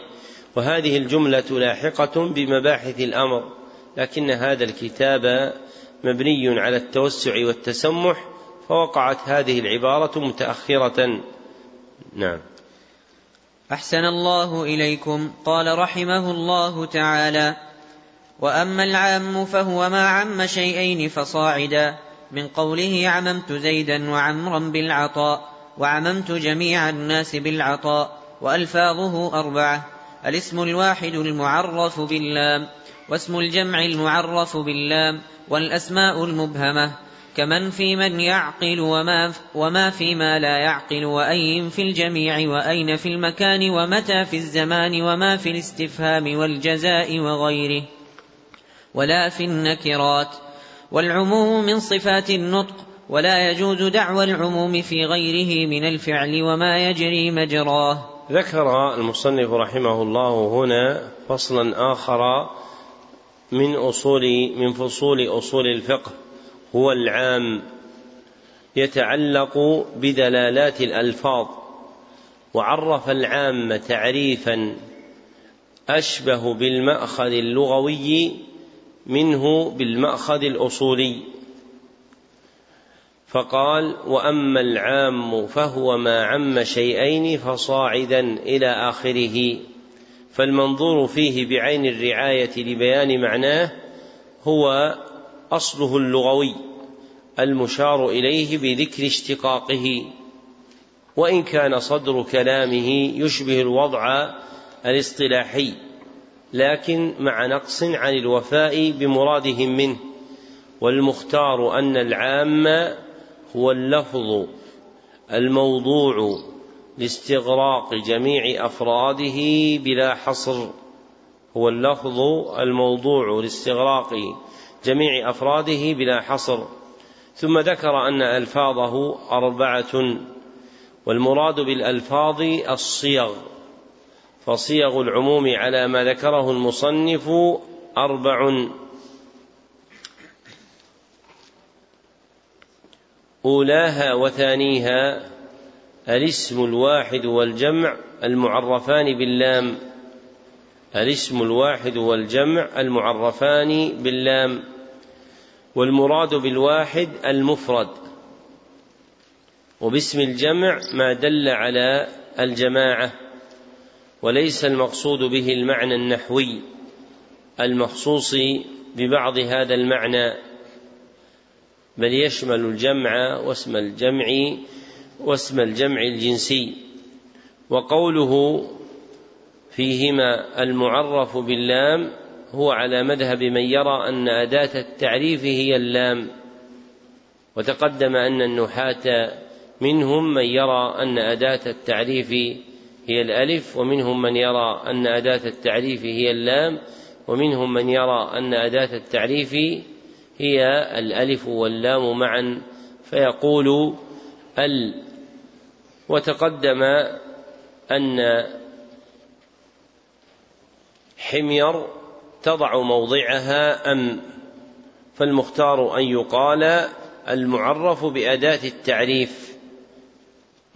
S1: وهذه الجملة لاحقة بمباحث الأمر لكن هذا الكتاب مبني على التوسع والتسمح فوقعت هذه العبارة متأخرة. نعم.
S2: أحسن الله إليكم. قال رحمه الله تعالى وأما العام فهو ما عم شيئين فصاعدا. من قوله عممت زيدا وعمرا بالعطاء وعممت جميع الناس بالعطاء وألفاظه أربعة الاسم الواحد المعرف باللام واسم الجمع المعرف باللام والأسماء المبهمة. كمن في من يعقل وما, وما فيما لا يعقل وأي في الجميع وأين في المكان ومتى في الزمان وما في الاستفهام والجزاء وغيره ولا في النكرات والعموم من صفات النطق ولا يجوز دعوى العموم في غيره من الفعل وما يجري مجراه
S1: ذكر المصنف رحمه الله هنا فصلا آخر من أصول من فصول أصول الفقه. هو العام يتعلق بدلالات الألفاظ وعرف العام تعريفا أشبه بالمأخذ اللغوي منه بالمأخذ الأصولي. فقال وأما العام فهو ما عم شيئين فصاعدا إلى آخره. فالمنظور فيه بعين الرعاية لبيان معناه هو أصله اللغوي المشار إليه بذكر اشتقاقه وإن كان صدر كلامه يشبه الوضع الاصطلاحي لكن مع نقص عن الوفاء بمرادهم منه والمختار أن العام هو اللفظ الموضوع لاستغراق جميع أفراده بلا حصر هو اللفظ الموضوع لاستغراق جميع أفراده بلا حصر. ثم ذكر أن ألفاظه أربعة والمراد بالألفاظ الصيغ فصيغ العموم على ما ذكره المصنف أربع. أولاها وثانيها الاسم الواحد والجمع المعرفان باللام. الاسم الواحد والجمع المعرفان باللام. والمراد بالواحد المفرد. وباسم الجمع ما دل على الجماعة وليس المقصود به المعنى النحوي المخصوص ببعض هذا المعنى. بل يشمل الجمع واسم الجمع واسم الجمع الجنسي. وقوله فيهما المعرف باللام هو على مذهب من يرى أن أداة التعريف هي اللام وتقدم أن النحاة منهم من يرى أن أداة التعريف هي الألف ومنهم من يرى أن أداة التعريف هي اللام ومنهم من يرى أن أداة التعريف هي الألف واللام معا. فيقول ال وتقدم أن حمير تضع موضعها أم؟ فالمختار أن يقال المعرف بأداة التعريف.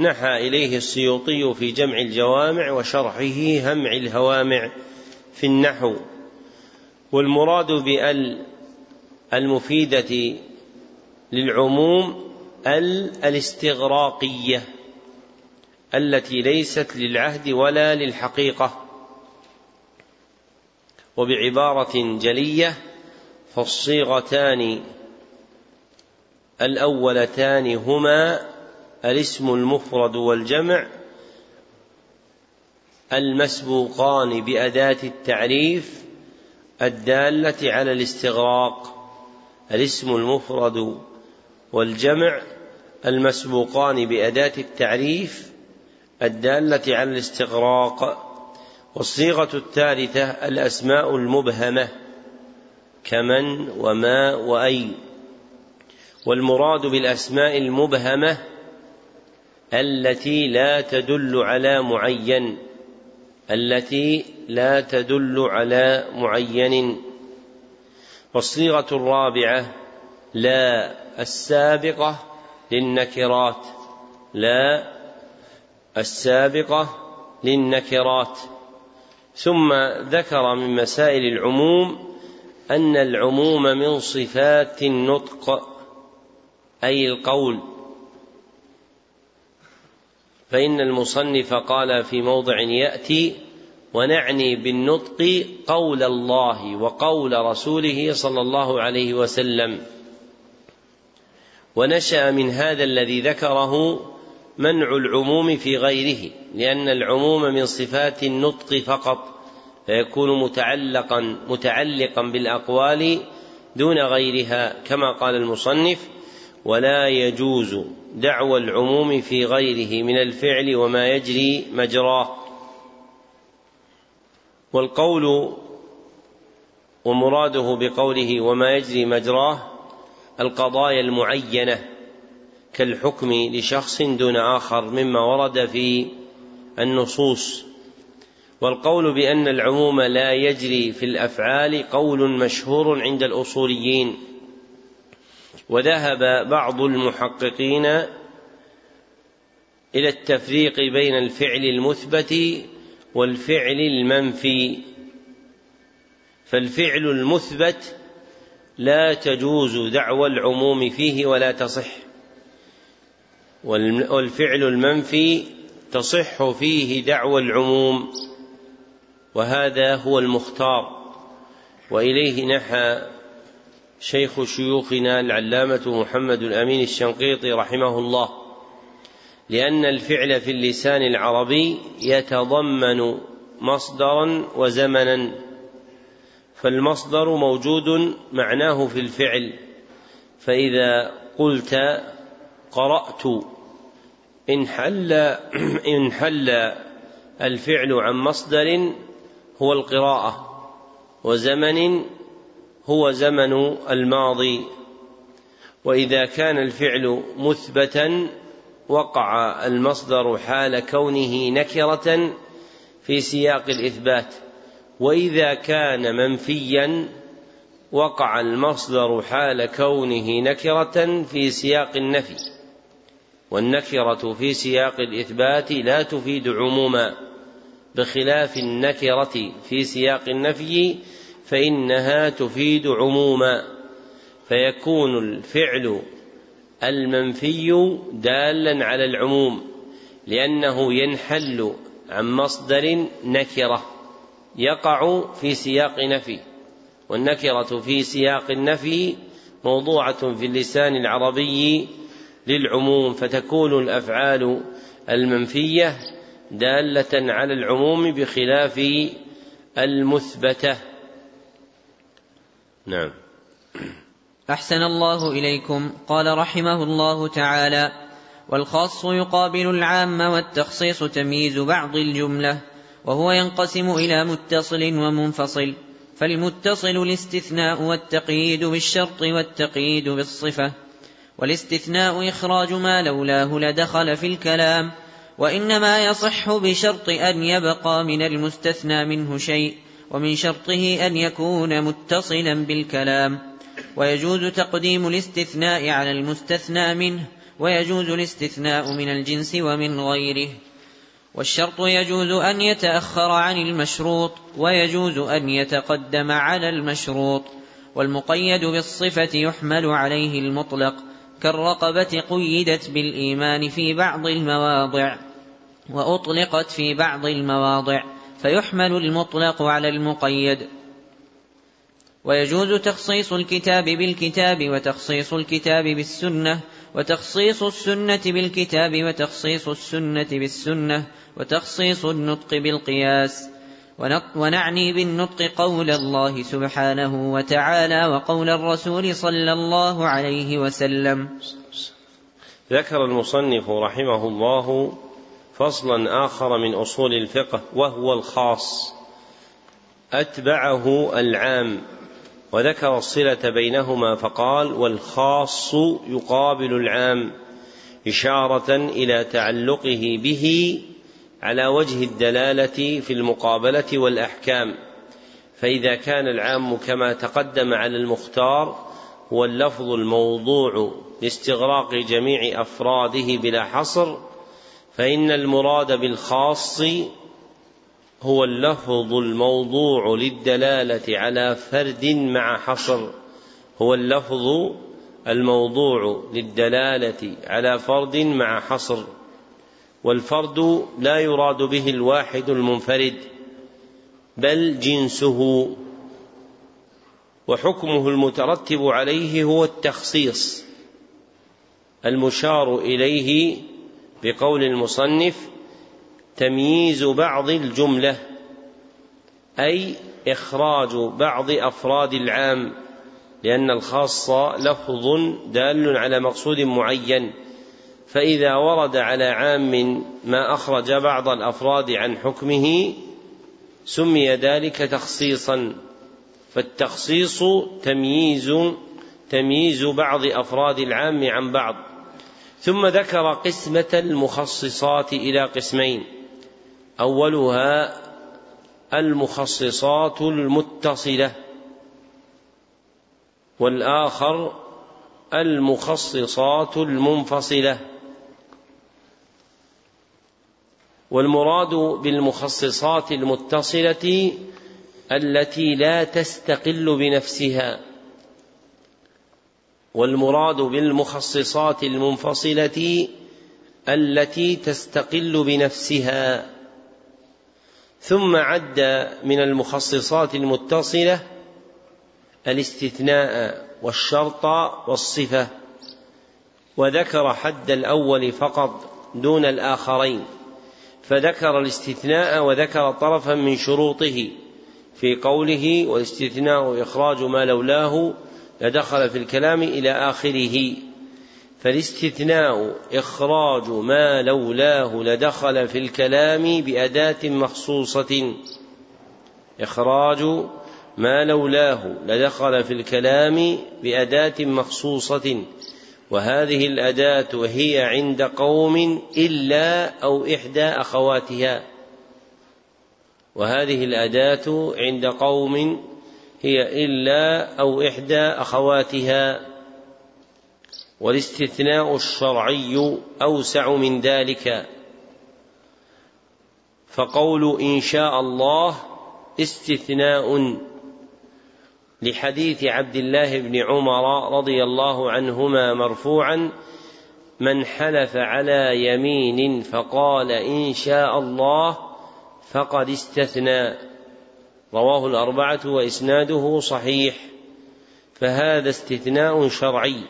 S1: نحى إليه السيوطي في جمع الجوامع وشرحه همع الهوامع في النحو. والمراد بأل المفيدة للعموم ال الاستغراقية التي ليست للعهد ولا للحقيقة. وبعبارة جلية فالصيغتان الأولتان هما الاسم المفرد والجمع المسبوقان بأداة التعريف الدالة على الاستغراق الاسم المفرد والجمع المسبوقان بأداة التعريف الدالة على الاستغراق والصيغة الثالثة الأسماء المبهمة كمن وما وأي. والمراد بالأسماء المبهمة التي لا تدل على معين التي لا تدل على معين. والصيغة الرابعة لا السابقة للنكرات. لا السابقة للنكرات. ثم ذكر من مسائل العموم أن العموم من صفات النطق أي القول. فإن المصنف قال في موضع يأتي ونعني بالنطق قول الله وقول رسوله صلى الله عليه وسلم ونشأ من هذا الذي ذكره منع العموم في غيره لأن العموم من صفات النطق فقط فيكون متعلقا متعلقا بالأقوال دون غيرها كما قال المصنف ولا يجوز دعوى العموم في غيره من الفعل وما يجري مجراه. والقول ومراده بقوله وما يجري مجراه القضايا المعينة كالحكم لشخص دون آخر مما ورد في النصوص. والقول بأن العموم لا يجري في الأفعال قول مشهور عند الأصوليين. وذهب بعض المحققين إلى التفريق بين الفعل المثبت والفعل المنفي. فالفعل المثبت لا تجوز دعوى العموم فيه ولا تصح. والفعل المنفي تصح فيه دعوى العموم وهذا هو المختار. وإليه نحى شيخ شيوخنا العلامة محمد الأمين الشنقيطي رحمه الله لأن الفعل في اللسان العربي يتضمن مصدرا وزمنا فالمصدر موجود معناه في الفعل فإذا قلت قرأت. إن حل [clears throat] إن حل الفعل عن مصدر هو القراءة وزمن هو زمن الماضي. وإذا كان الفعل مثبتا وقع المصدر حال كونه نكرة في سياق الإثبات. وإذا كان منفيا وقع المصدر حال كونه نكرة في سياق النفي. والنكرة في سياق الإثبات لا تفيد عموما. بخلاف النكرة في سياق النفي فإنها تفيد عموما. فيكون الفعل المنفي دالا على العموم لأنه ينحل عن مصدر نكرة يقع في سياق نفي. والنكرة في سياق النفي موضوعة في اللسان العربي للعموم فتكون الأفعال المنفية دالة على العموم بخلاف المثبتة. نعم.
S2: أحسن الله إليكم. قال رحمه الله تعالى والخاص يقابل العام والتخصيص تمييز بعض الجملة وهو ينقسم إلى متصل ومنفصل. فالمتصل الاستثناء والتقييد بالشرط والتقييد بالصفة. والاستثناء إخراج ما لولاه لدخل في الكلام وإنما يصح بشرط أن يبقى من المستثنى منه شيء ومن شرطه أن يكون متصلا بالكلام. ويجوز تقديم الاستثناء على المستثنى منه ويجوز الاستثناء من الجنس ومن غيره. والشرط يجوز أن يتأخر عن المشروط ويجوز أن يتقدم على المشروط. والمقيد بالصفة يحمل عليه المطلق. كالرقبة قيدت بالإيمان في بعض المواضع وأطلقت في بعض المواضع فيحمل المطلق على المقيد. ويجوز تخصيص الكتاب بالكتاب وتخصيص الكتاب بالسنة وتخصيص السنة بالكتاب وتخصيص السنة بالسنة وتخصيص النطق بالقياس. ونعني بالنطق قول الله سبحانه وتعالى وقول الرسول صلى الله عليه وسلم.
S1: ذكر المصنف رحمه الله فصلا آخر من أصول الفقه وهو الخاص أتبعه العام وذكر الصلة بينهما فقال والخاص يقابل العام إشارة إلى تعلقه به على وجه الدلالة في المقابلة والأحكام. فإذا كان العام كما تقدم على المختار هو اللفظ الموضوع لاستغراق جميع أفراده بلا حصر فإن المراد بالخاص هو اللفظ الموضوع للدلالة على فرد مع حصر. هو اللفظ الموضوع للدلالة على فرد مع حصر. والفرد لا يراد به الواحد المنفرد بل جنسه. وحكمه المترتب عليه هو التخصيص المشار إليه بقول المصنف تمييز بعض الجملة أي إخراج بعض أفراد العام لأن الخاص لفظ دال على مقصود معين. فإذا ورد على عام ما أخرج بعض الأفراد عن حكمه سمي ذلك تخصيصا فالتخصيص تمييز تمييز بعض أفراد العام عن بعض. ثم ذكر قسمة المخصصات إلى قسمين. أولها المخصصات المتصلة والآخر المخصصات المنفصلة. والمراد بالمخصصات المتصلة التي لا تستقل بنفسها والمراد بالمخصصات المنفصلة التي تستقل بنفسها. ثم عد من المخصصات المتصلة الاستثناء والشرط والصفة وذكر حد الأول فقط دون الآخرين. فذكر الاستثناء وذكر طرفا من شروطه في قوله والاستثناء إخراج ما لولاه لدخل في الكلام إلى آخره. فالاستثناء إخراج ما لولاه لدخل في الكلام بأداة مخصوصة. إخراج ما لولاه لدخل في الكلام بأداة مخصوصة. وهذه الأداة هي عند قوم إلا أو إحدى أخواتها. وهذه الأداة عند قوم هي إلا أو إحدى أخواتها. والاستثناء الشرعي أوسع من ذلك. فقول إن شاء الله استثناء لحديث عبد الله بن عمر رضي الله عنهما مرفوعا من حلف على يمين فقال إن شاء الله فقد استثنى رواه الأربعة وإسناده صحيح فهذا استثناء شرعي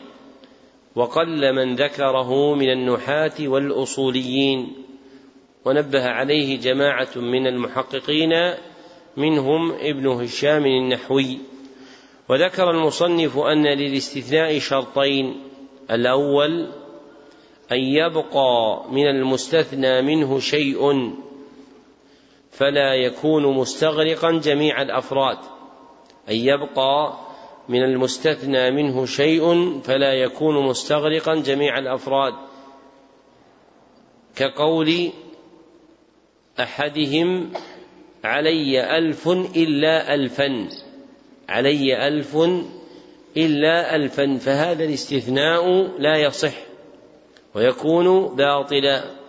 S1: وقل من ذكره من النحاة والأصوليين ونبه عليه جماعة من المحققين منهم ابن هشام النحوي. وذكر المصنف أن للاستثناء شرطين. الأول أن يبقى من المستثنى منه شيء فلا يكون مستغرقا جميع الأفراد. أن يبقى من المستثنى منه شيء فلا يكون مستغرقا جميع الأفراد. كقول أحدهم علي ألف إلا ألفا. علي ألف إلا ألفا فهذا الاستثناء لا يصح ويكون باطلا.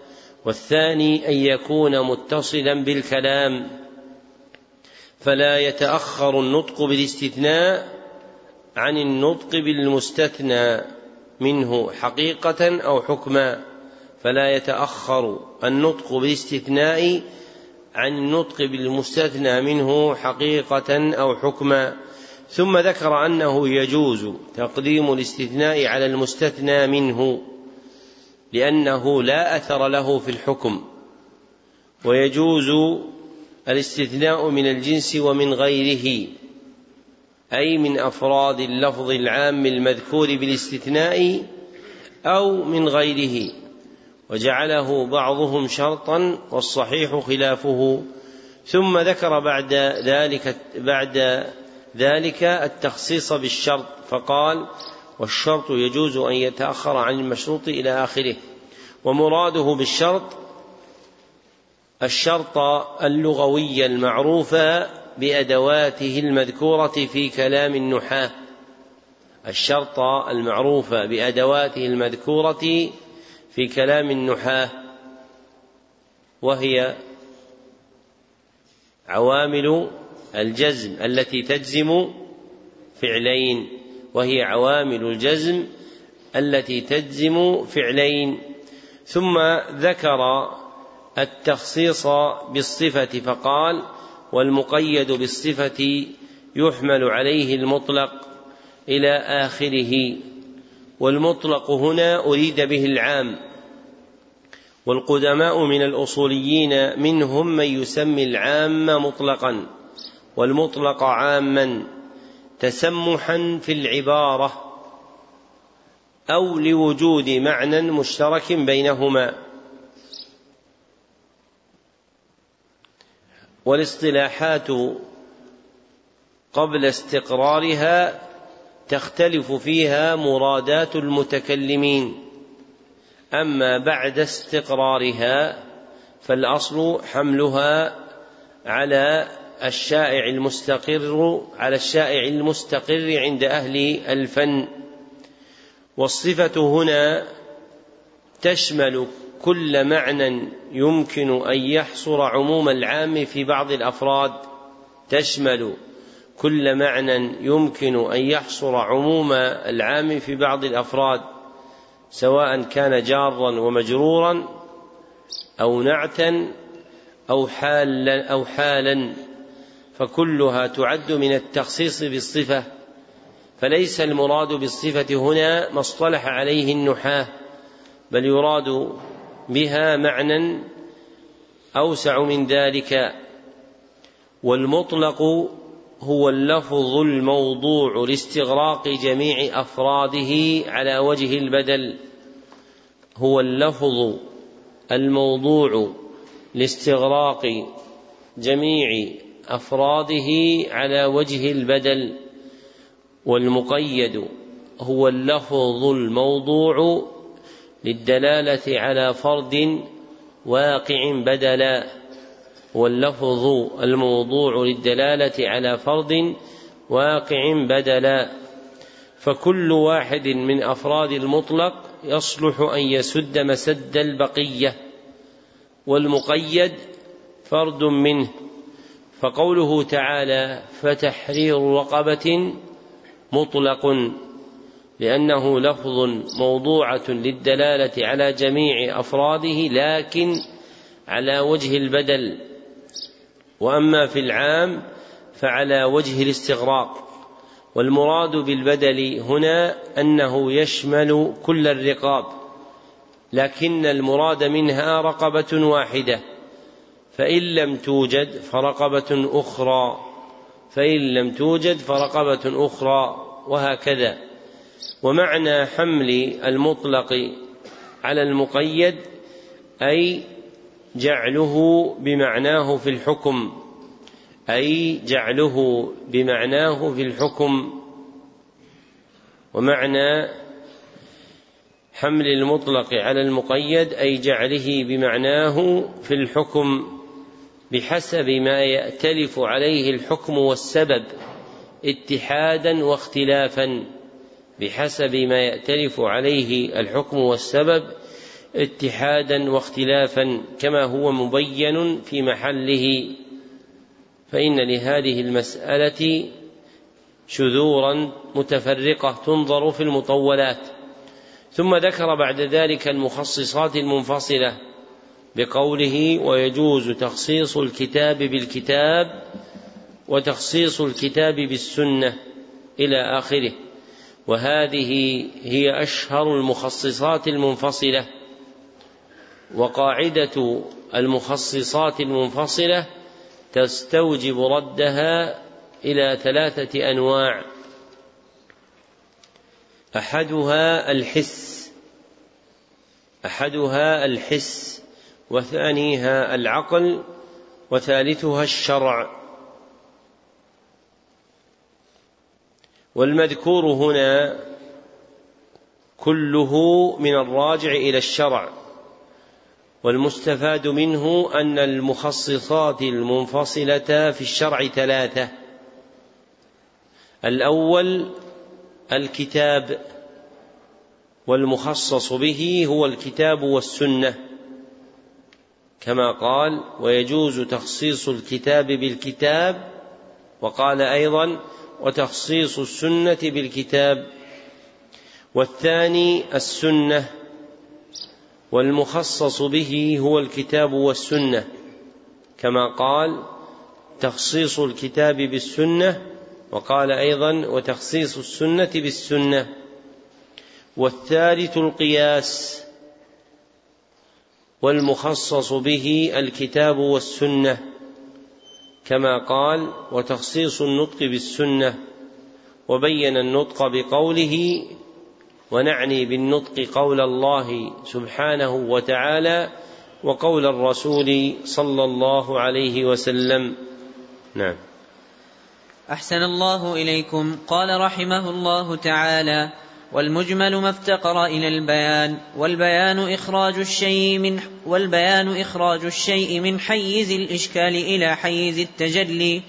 S1: والثاني أن يكون متصلا بالكلام فلا يتأخر النطق بالاستثناء عن النطق بالمستثنى منه حقيقة أو حكما فلا يتأخر النطق بالاستثناء عن النطق بالمستثنى منه حقيقة أو حكما. ثم ذكر أنه يجوز تقديم الاستثناء على المستثنى منه لأنه لا أثر له في الحكم ويجوز الاستثناء من الجنس ومن غيره أي من أفراد اللفظ العام المذكور بالاستثناء أو من غيره وجعله بعضهم شرطا والصحيح خلافه. ثم ذكر بعد ذلك بعد ذلك التخصيص بالشرط فقال والشرط يجوز أن يتأخر عن المشروط إلى آخره. ومراده بالشرط الشرط اللغوي المعروف بأدواته المذكورة في كلام النحاة. الشرط المعروف بأدواته المذكورة في كلام النحاة وهي عوامل الجزم التي تجزم فعلين وهي عوامل الجزم التي تجزم فعلين. ثم ذكر التخصيص بالصفة فقال والمقيد بالصفة يحمل عليه المطلق إلى آخره. والمطلق هنا أريد به العام. والقدماء من الأصوليين منهم من يسمي العام مطلقا. والمطلق عاما تسمحا في العبارة أو لوجود معنى مشترك بينهما. والاصطلاحات قبل استقرارها تختلف فيها مرادات المتكلمين. أما بعد استقرارها فالأصل حملها على الشائع المستقر على الشائع المستقر عند أهل الفن. والصفة هنا تشمل كل معنى يمكن أن يحصر عموم العام في بعض الأفراد. تشمل كل معنى يمكن أن يحصر عموم العام في بعض الأفراد سواء كان جارا ومجرورا أو نعتا أو حالا أو حالا. فكلها تعد من التخصيص بالصفة فليس المراد بالصفة هنا ما اصطلح عليه النحاة بل يراد بها معنى أوسع من ذلك والمطلق هو اللفظ الموضوع لاستغراق جميع أفراده على وجه البدل هو اللفظ الموضوع لاستغراق جميع أفراده على وجه البدل والمقيد هو اللفظ الموضوع للدلالة على فرد واقع بدلا واللفظ الموضوع للدلالة على فرد واقع بدلا. فكل واحد من أفراد المطلق يصلح أن يسد مسد البقية والمقيد فرد منه. فقوله تعالى فتحرير رقبة مطلق لأنه لفظ موضوعة للدلالة على جميع أفراده لكن على وجه البدل. وأما في العام فعلى وجه الاستغراق. والمراد بالبدل هنا أنه يشمل كل الرقاب لكن المراد منها رقبة واحدة. فإن لم توجد فرقبة أخرى. فإن لم توجد فرقبة أخرى وهكذا. ومعنى حمل المطلق على المقيد أي جعله بمعناه في الحكم. أي جعله بمعناه في الحكم. ومعنى حمل المطلق على المقيد أي جعله بمعناه في الحكم. بحسب ما يأتلف عليه الحكم والسبب اتحادا واختلافا. بحسب ما يأتلف عليه الحكم والسبب اتحادا واختلافا كما هو مبين في محله. فإن لهذه المسألة شذورا متفرقة تنظر في المطولات. ثم ذكر بعد ذلك المخصصات المنفصلة. بقوله ويجوز تخصيص الكتاب بالكتاب وتخصيص الكتاب بالسنة إلى آخره. وهذه هي أشهر المخصصات المنفصلة. وقاعدة المخصصات المنفصلة تستوجب ردها إلى ثلاثة أنواع. أحدها الحس. أحدها الحس. وثانيها العقل وثالثها الشرع. والمذكور هنا كله من الراجع إلى الشرع والمستفاد منه أن المخصصات المنفصلة في الشرع ثلاثة. الأول الكتاب والمخصص به هو الكتاب والسنة. كما قال ويجوز تخصيص الكتاب بالكتاب وقال أيضا وتخصيص السنة بالكتاب. والثاني السنة والمخصص به هو الكتاب والسنة. كما قال تخصيص الكتاب بالسنة وقال أيضا وتخصيص السنة بالسنة. والثالث القياس والمخصص به الكتاب والسنة كما قال وتخصيص النطق بالسنة وبين النطق بقوله ونعني بالنطق قول الله سبحانه وتعالى وقول الرسول صلى الله عليه وسلم. نعم.
S2: أحسن الله إليكم. قال رحمه الله تعالى والمجمل ما افتقر إلى البيان والبيان إخراج الشيء من والبيان إخراج الشيء من حيز الإشكال إلى حيز التجلي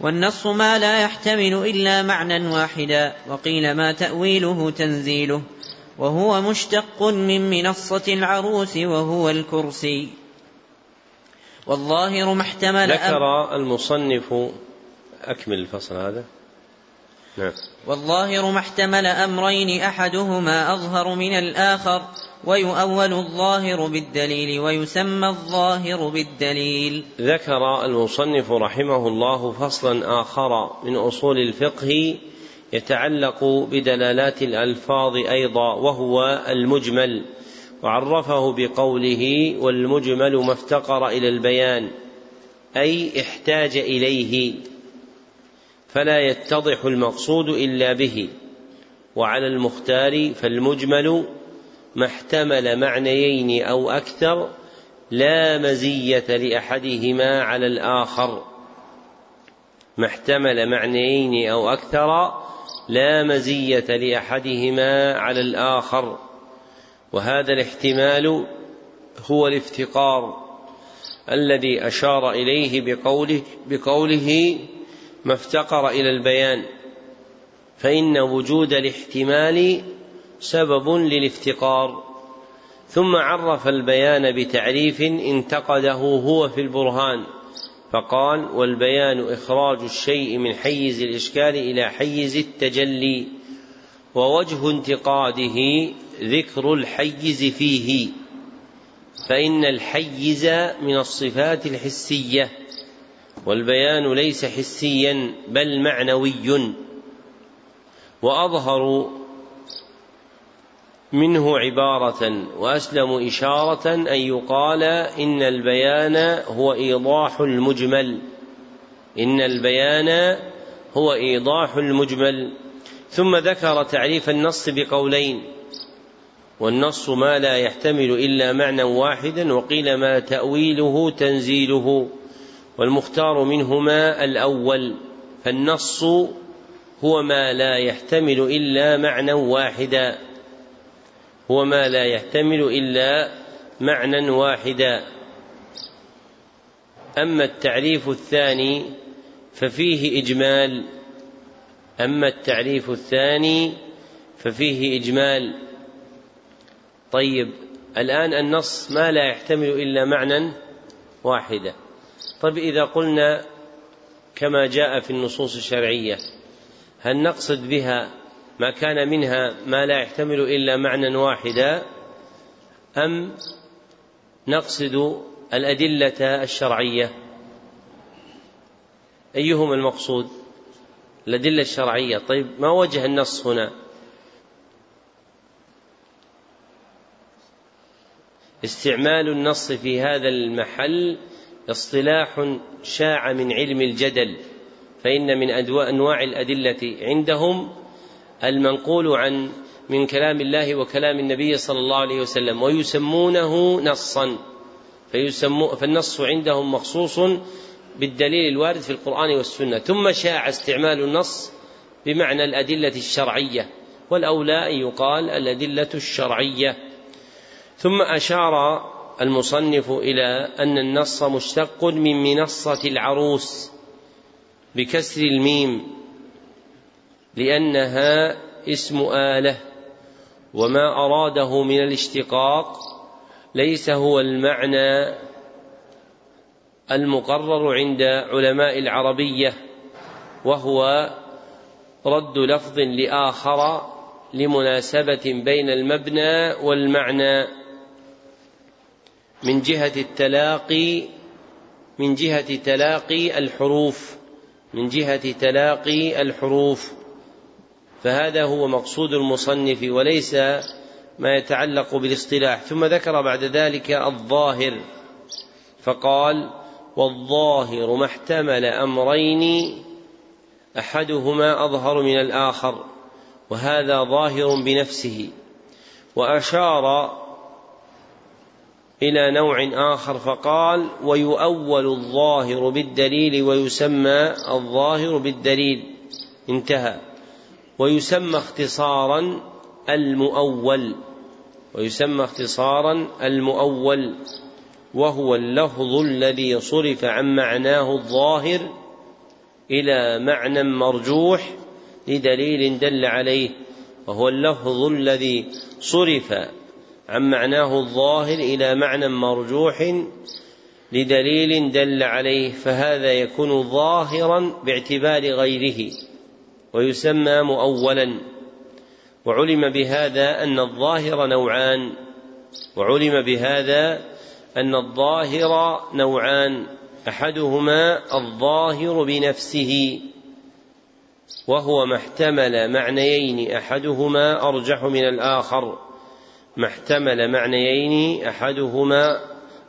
S2: والنص ما لا يحتمل إلا معنى واحدا وقيل ما تأويله تنزيله وهو مشتق من منصة العروس وهو الكرسي. والظاهر ما احتمل
S1: ذكر المصنف أكمل الفصل هذا.
S2: والظاهر ما احتمل أمرين أحدهما أظهر من الآخر ويؤول الظاهر بالدليل ويسمى الظاهر بالدليل.
S1: ذكر المصنف رحمه الله فصلا آخر من أصول الفقه يتعلق بدلالات الألفاظ أيضا وهو المجمل وعرفه بقوله والمجمل ما افتقر إلى البيان أي احتاج إليه. فلا يتضح المقصود إلا به. وعلى المختار فالمجمل ما احتمل معنيين أو أكثر لا مزية لأحدهما على الآخر. ما احتمل معنيين أو أكثر لا مزية لأحدهما على الآخر. وهذا الاحتمال هو الافتقار الذي أشار إليه بقوله بقوله ما افتقر إلى البيان فإن وجود الاحتمال سبب للافتقار. ثم عرف البيان بتعريف انتقده هو في البرهان فقال والبيان إخراج الشيء من حيز الإشكال إلى حيز التجلي ووجه انتقاده ذكر الحيز فيه. فإن الحيز من الصفات الحسية. والبيان ليس حسيا بل معنوي. وأظهر منه عبارة وأسلم إشارة أن يقال إن البيان هو إيضاح المجمل. إن البيان هو إيضاح المجمل. ثم ذكر تعريف النص بقولين. والنص ما لا يحتمل إلا معنى واحدا وقيل ما تأويله تنزيله. والمختار منهما الأول فالنص هو ما لا يحتمل إلا معنى واحدا. هو ما لا يحتمل إلا معنى واحدا. أما التعريف الثاني ففيه إجمال. أما التعريف الثاني ففيه إجمال. طيب الآن النص ما لا يحتمل إلا معنى واحدا. طيب إذا قلنا كما جاء في النصوص الشرعية هل نقصد بها ما كان منها ما لا يحتمل إلا معنى واحدا أم نقصد الأدلة الشرعية؟ أيهما المقصود؟ الأدلة الشرعية. طيب ما وجه النص هنا؟ استعمال النص في هذا المحل اصطلاح شاع من علم الجدل فإن من أنواع الأدلة عندهم المنقول عن من كلام الله وكلام النبي صلى الله عليه وسلم ويسمونه نصا. فيسمو فالنص عندهم مخصوص بالدليل الوارد في القرآن والسنة. ثم شاع استعمال النص بمعنى الأدلة الشرعية والأولى أن يقال الأدلة الشرعية. ثم أشار المصنف إلى أن النص مشتق من منصة العروس بكسر الميم لأنها اسم آلة وما أراده من الاشتقاق ليس هو المعنى المقرر عند علماء العربية وهو رد لفظ لآخر لمناسبة بين المبنى والمعنى. من جهة التلاقي من جهة تلاقي الحروف من جهة تلاقي الحروف. فهذا هو مقصود المصنف وليس ما يتعلق بالاصطلاح. ثم ذكر بعد ذلك الظاهر فقال والظاهر ما احتمل أمرين أحدهما أظهر من الآخر وهذا ظاهر بنفسه وأشار إلى نوع آخر فقال ويؤول الظاهر بالدليل ويسمى الظاهر بالدليل. انتهى. ويسمى اختصارا المؤول. ويسمى اختصارا المؤول. وهو اللفظ الذي صرف عن معناه الظاهر إلى معنى مرجوح لدليل دل عليه. وهو اللفظ الذي صرف عن معناه الظاهر إلى معنى مرجوح لدليل دل عليه فهذا يكون ظاهرا باعتبار غيره ويسمى مؤولا. وعلم بهذا أن الظاهر نوعان وعلم بهذا أن الظاهر نوعان أحدهما الظاهر بنفسه وهو ما احتمل معنيين أحدهما أرجح من الآخر. ما احتمل معنيين أحدهما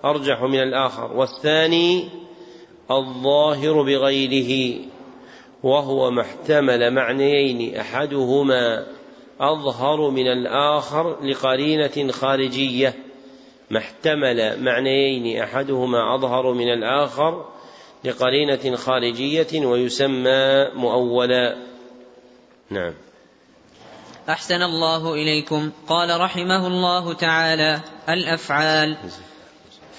S1: أرجح من الآخر والثاني الظاهر بغيره وهو ما احتمل معنيين أحدهما أظهر من الآخر لقرينة خارجية. ما احتمل معنيين أحدهما أظهر من الآخر لقرينة خارجية ويسمى مؤولا. نعم.
S2: أحسن الله إليكم. قال رحمه الله تعالى الأفعال.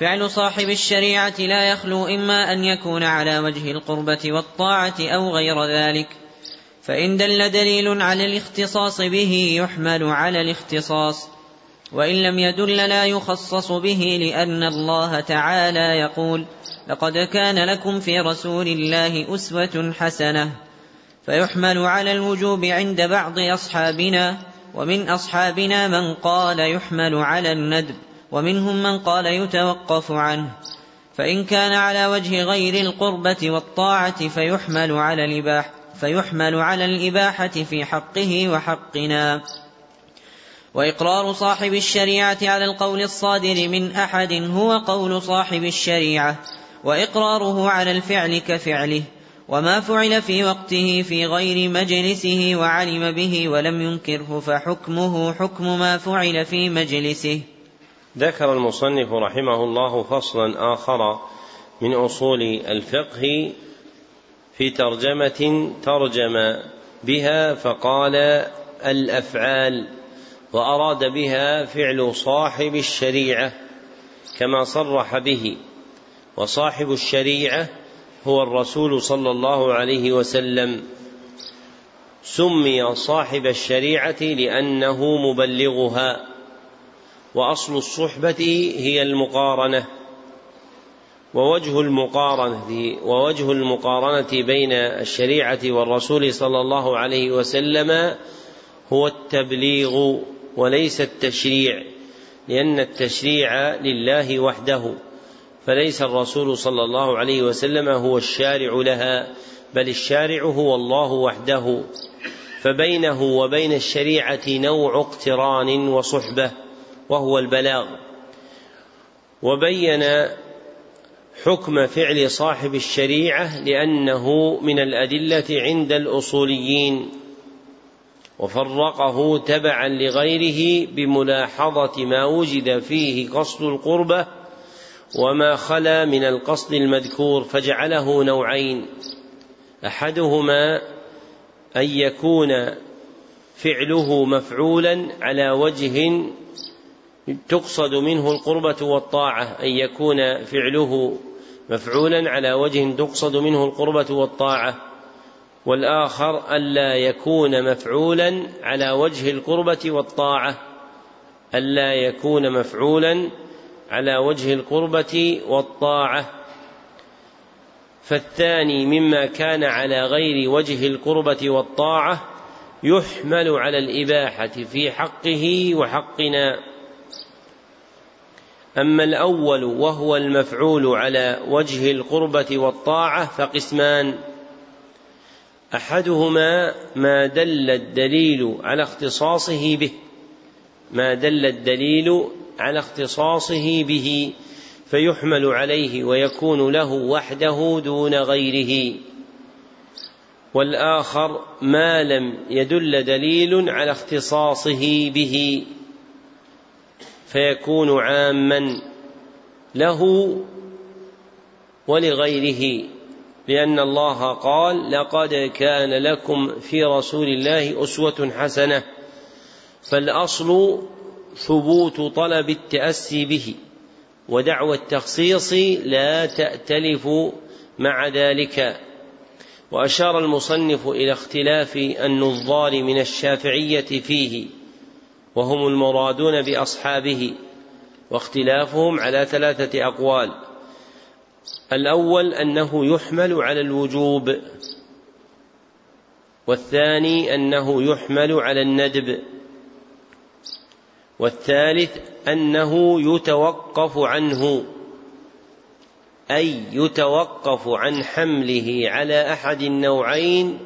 S2: فعل صاحب الشريعة لا يخلو إما أن يكون على وجه القربة والطاعة أو غير ذلك فإن دل دليل على الاختصاص به يحمل على الاختصاص وإن لم يدل لا يخصص به لأن الله تعالى يقول لقد كان لكم في رسول الله أسوة حسنة. فيحمل على الوجوب عند بعض أصحابنا ومن أصحابنا من قال يحمل على الندب ومنهم من قال يتوقف عنه. فإن كان على وجه غير القربة والطاعة فيحمل على الاباحه فيحمل على الإباحة في حقه وحقنا. وإقرار صاحب الشريعة على القول الصادر من أحد هو قول صاحب الشريعة وإقراره على الفعل كفعله. وما فعل في وقته في غير مجلسه وعلم به ولم ينكره فحكمه حكم ما فعل في مجلسه.
S1: ذكر المصنف رحمه الله فصلا آخر من أصول الفقه في ترجمة ترجم بها فقال الأفعال وأراد بها فعل صاحب الشريعة كما صرح به وصاحب الشريعة هو الرسول صلى الله عليه وسلم. سمي صاحب الشريعة لأنه مبلغها وأصل الصحبة هي المقارنة ووجه المقارنة ووجه المقارنة بين الشريعة والرسول صلى الله عليه وسلم هو التبليغ وليس التشريع لأن التشريع لله وحده. فليس الرسول صلى الله عليه وسلم هو الشارع لها بل الشارع هو الله وحده. فبينه وبين الشريعة نوع اقتران وصحبة وهو البلاغ. وبين حكم فعل صاحب الشريعة لأنه من الأدلة عند الأصوليين. وفرقه تبعا لغيره بملاحظة ما وجد فيه قصد القربة وما خلا من القصد المذكور فجعله نوعين. أحدهما أن يكون فعله مفعولا على وجه تقصد منه القربة والطاعة أن يكون فعله مفعولا على وجه تقصد منه القربة والطاعة. والآخر ألا يكون مفعولا على وجه القربة والطاعة ألا يكون مفعولا على وجه القربة والطاعة. فالثاني مما كان على غير وجه القربة والطاعة يحمل على الإباحة في حقه وحقنا. أما الأول وهو المفعول على وجه القربة والطاعة فقسمان. أحدهما ما دل الدليل على اختصاصه به. ما دل الدليل على اختصاصه به فيحمل عليه ويكون له وحده دون غيره. والآخر ما لم يدل دليل على اختصاصه به فيكون عاما له ولغيره لأن الله قال لقد كان لكم في رسول الله أسوة حسنة فالأصل ثبوت طلب التأسي به ودعوى التخصيص لا تأتلف مع ذلك. وأشار المصنف إلى اختلاف النظار من الشافعية فيه وهم المرادون بأصحابه واختلافهم على ثلاثة أقوال. الأول أنه يحمل على الوجوب والثاني أنه يحمل على الندب. والثالث أنه يتوقف عنه أي يتوقف عن حمله على أحد النوعين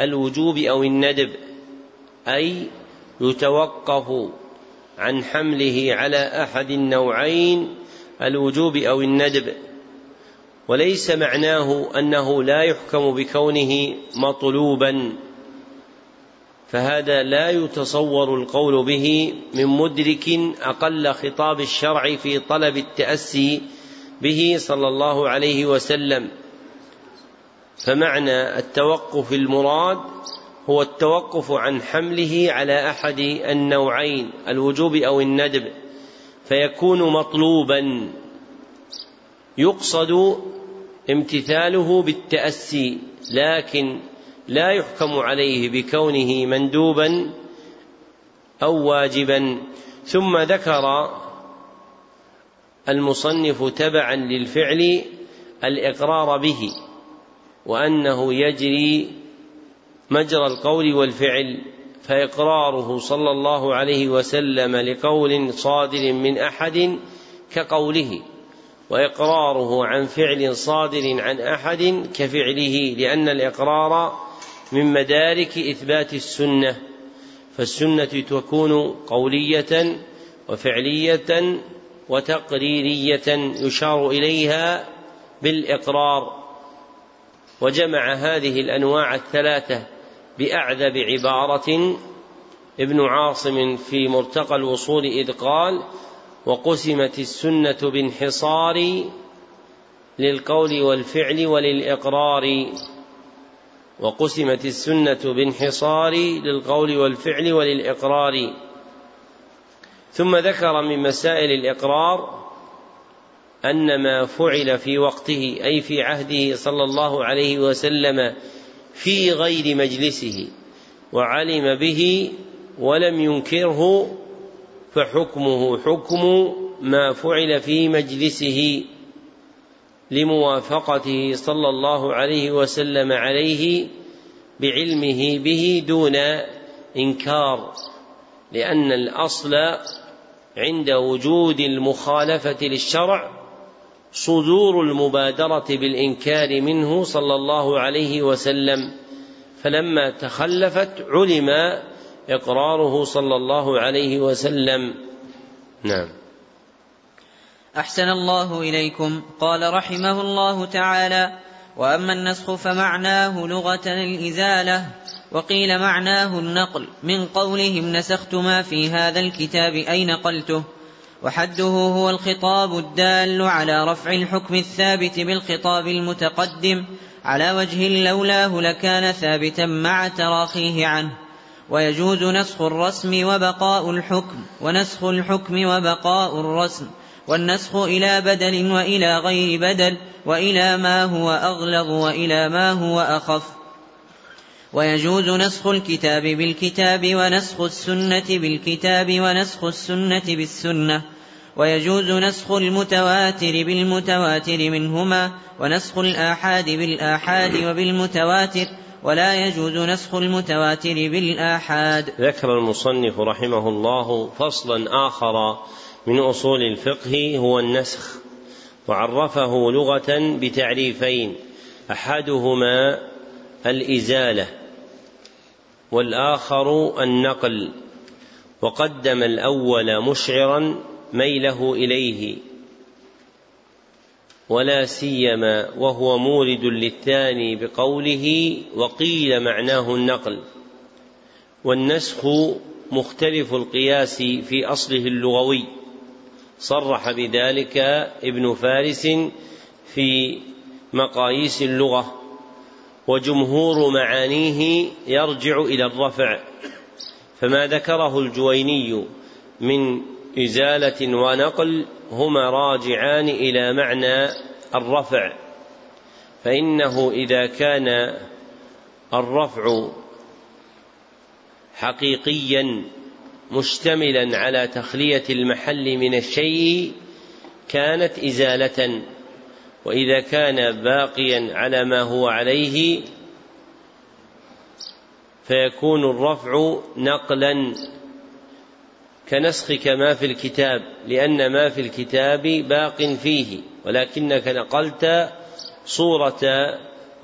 S1: الوجوب أو الندب أي يتوقف عن حمله على أحد النوعين الوجوب أو الندب. وليس معناه أنه لا يحكم بكونه مطلوبا. فهذا لا يتصور القول به من مدرك أقل خطاب الشرع في طلب التأسي به صلى الله عليه وسلم. فمعنى التوقف المراد هو التوقف عن حمله على أحد النوعين الوجوب أو الندب فيكون مطلوبا. يقصد امتثاله بالتأسي لكن لا يحكم عليه بكونه مندوبا أو واجبا. ثم ذكر المصنف تبعا للفعل الإقرار به وأنه يجري مجرى القول والفعل فإقراره صلى الله عليه وسلم لقول صادر من أحد كقوله وإقراره عن فعل صادر عن أحد كفعله لأن الإقرار من مدارك إثبات السنة فالسنة تكون قولية وفعلية وتقريرية يشار إليها بالإقرار. وجمع هذه الأنواع الثلاثة بأعذب عبارة. ابن عاصم في مرتقى الوصول إذ قال وقسمت السنة بانحصار للقول والفعل وللإقرار. وقسمت السنة بانحصار للقول والفعل وللإقرار. ثم ذكر من مسائل الإقرار أن ما فعل في وقته أي في عهده صلى الله عليه وسلم في غير مجلسه وعلم به ولم ينكره فحكمه حكم ما فعل في مجلسه. لموافقته صلى الله عليه وسلم عليه بعلمه به دون إنكار لأن الأصل عند وجود المخالفة للشرع صدور المبادرة بالإنكار منه صلى الله عليه وسلم فلما تخلفت علم إقراره صلى الله عليه وسلم. نعم.
S2: أحسن الله إليكم. قال رحمه الله تعالى وأما النسخ فمعناه لغة الإزالة وقيل معناه النقل. من قولهم نسخت ما في هذا الكتاب أي نقلته. وحده هو الخطاب الدال على رفع الحكم الثابت بالخطاب المتقدم على وجه لولاه لكان ثابتا مع تراخيه عنه. ويجوز نسخ الرسم وبقاء الحكم ونسخ الحكم وبقاء الرسم. والنسخ إلى بدل وإلى غير بدل وإلى ما هو أغلظ وإلى ما هو أخف. ويجوز نسخ الكتاب بالكتاب ونسخ السنة بالكتاب ونسخ السنة بالسنة. ويجوز نسخ المتواتر بالمتواتر منهما ونسخ الآحاد بالآحاد وبالمتواتر ولا يجوز نسخ المتواتر بالآحاد.
S1: ذكر المصنف رحمه الله فصلا آخر من أصول الفقه هو النسخ وعرفه لغة بتعريفين أحدهما الإزالة والآخر النقل وقدم الأول مشعرا ميله إليه ولا سيما وهو مورد للثاني بقوله وقيل معناه النقل والنسخ مختلف القياس في أصله اللغوي. صرح بذلك ابن فارس في مقاييس اللغة وجمهور معانيه يرجع إلى الرفع. فما ذكره الجويني من إزالة ونقل هما راجعان إلى معنى الرفع. فإنه إذا كان الرفع حقيقيا مشتملا على تخلية المحل من الشيء كانت إزالة وإذا كان باقيا على ما هو عليه فيكون الرفع نقلا كنسخك ما في الكتاب لأن ما في الكتاب باق فيه ولكنك نقلت صورة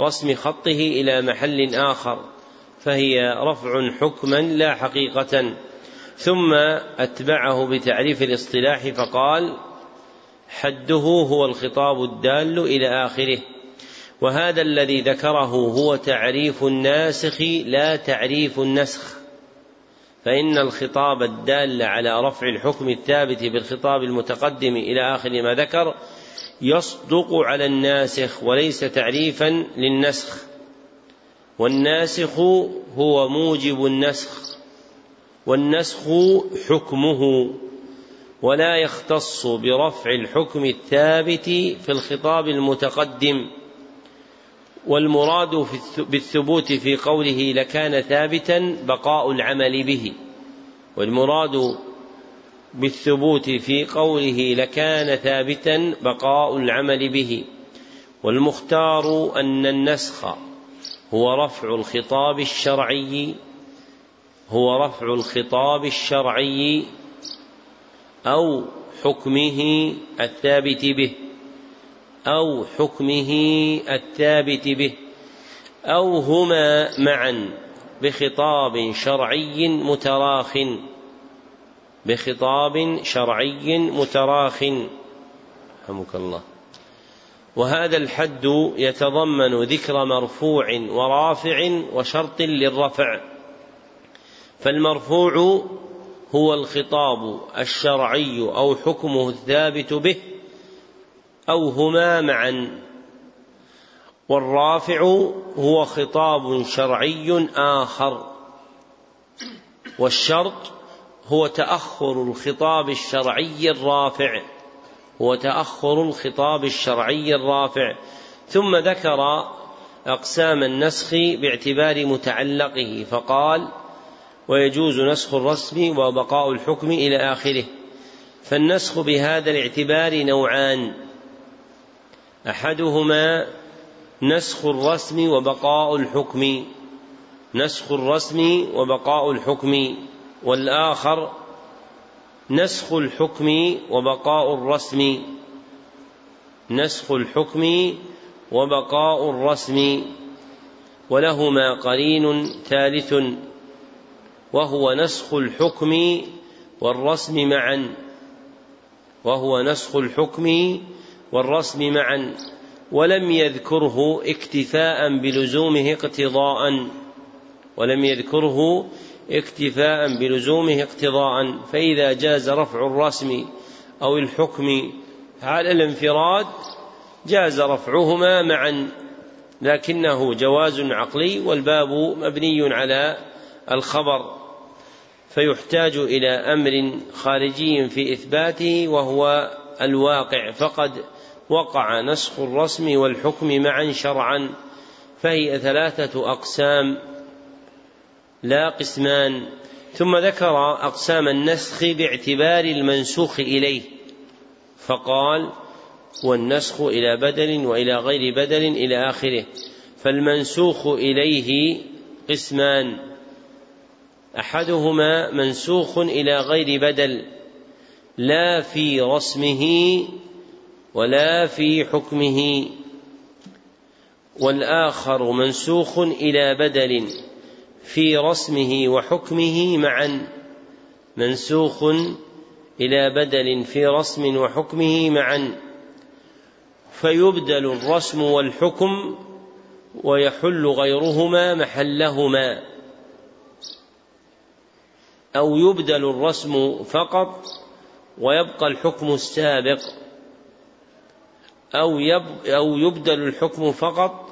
S1: رسم خطه إلى محل آخر فهي رفع حكما لا حقيقة. ثم أتبعه بتعريف الاصطلاح فقال حده هو الخطاب الدال إلى آخره وهذا الذي ذكره هو تعريف الناسخ لا تعريف النسخ فإن الخطاب الدال على رفع الحكم الثابت بالخطاب المتقدم إلى آخر ما ذكر يصدق على الناسخ وليس تعريفا للنسخ والناسخ هو موجب النسخ. والنسخ حكمه ولا يختص برفع الحكم الثابت في الخطاب المتقدم والمراد بالثبوت في قوله لكان ثابتا بقاء العمل به والمراد بالثبوت في قوله لكان ثابتا بقاء العمل به والمختار أن النسخ هو رفع الخطاب الشرعي هو رفع الخطاب الشرعي أو حكمه الثابت به أو حكمه الثابت به أو هما معا بخطاب شرعي متراخٍ بخطاب شرعي متراخ. رحمك الله. وهذا الحد يتضمن ذكر مرفوع ورافع وشرط للرفع. فالمرفوع هو الخطاب الشرعي أو حكمه الثابت به أو هما معا. والرافع هو خطاب شرعي آخر. والشرط هو تأخر الخطاب الشرعي الرافع. هو تأخر الخطاب الشرعي الرافع. ثم ذكر أقسام النسخ باعتبار متعلقه فقال ويجوز نسخ الرسم وبقاء الحكم إلى آخره. فالنسخ بهذا الاعتبار نوعان. أحدهما نسخ الرسم وبقاء الحكم. نسخ الرسم وبقاء الحكم. والآخر نسخ الحكم وبقاء الرسم. نسخ الحكم وبقاء الرسم. ولهما قرين ثالث. وهو نسخ الحكم والرسم معا. وهو نسخ الحكم والرسم معا. ولم يذكره اكتفاء بلزومه اقتضاء. ولم يذكره اكتفاء بلزومه اقتضاء. فإذا جاز رفع الرسم أو الحكم على الانفراد جاز رفعهما معا. لكنه جواز عقلي والباب مبني على الخبر. فيحتاج إلى أمر خارجي في إثباته وهو الواقع. فقد وقع نسخ الرسم والحكم معا شرعا فهي ثلاثة أقسام لا قسمان. ثم ذكر أقسام النسخ باعتبار المنسوخ إليه فقال والنسخ إلى بدل وإلى غير بدل إلى آخره. فالمنسوخ إليه قسمان. أحدهما منسوخ إلى غير بدل لا في رسمه ولا في حكمه والآخر منسوخ إلى بدل في رسمه وحكمه معا منسوخ إلى بدل في رسم وحكمه معا. فيبدل الرسم والحكم ويحل غيرهما محلهما. أو يبدل الرسم فقط ويبقى الحكم السابق أو أو يبدل الحكم فقط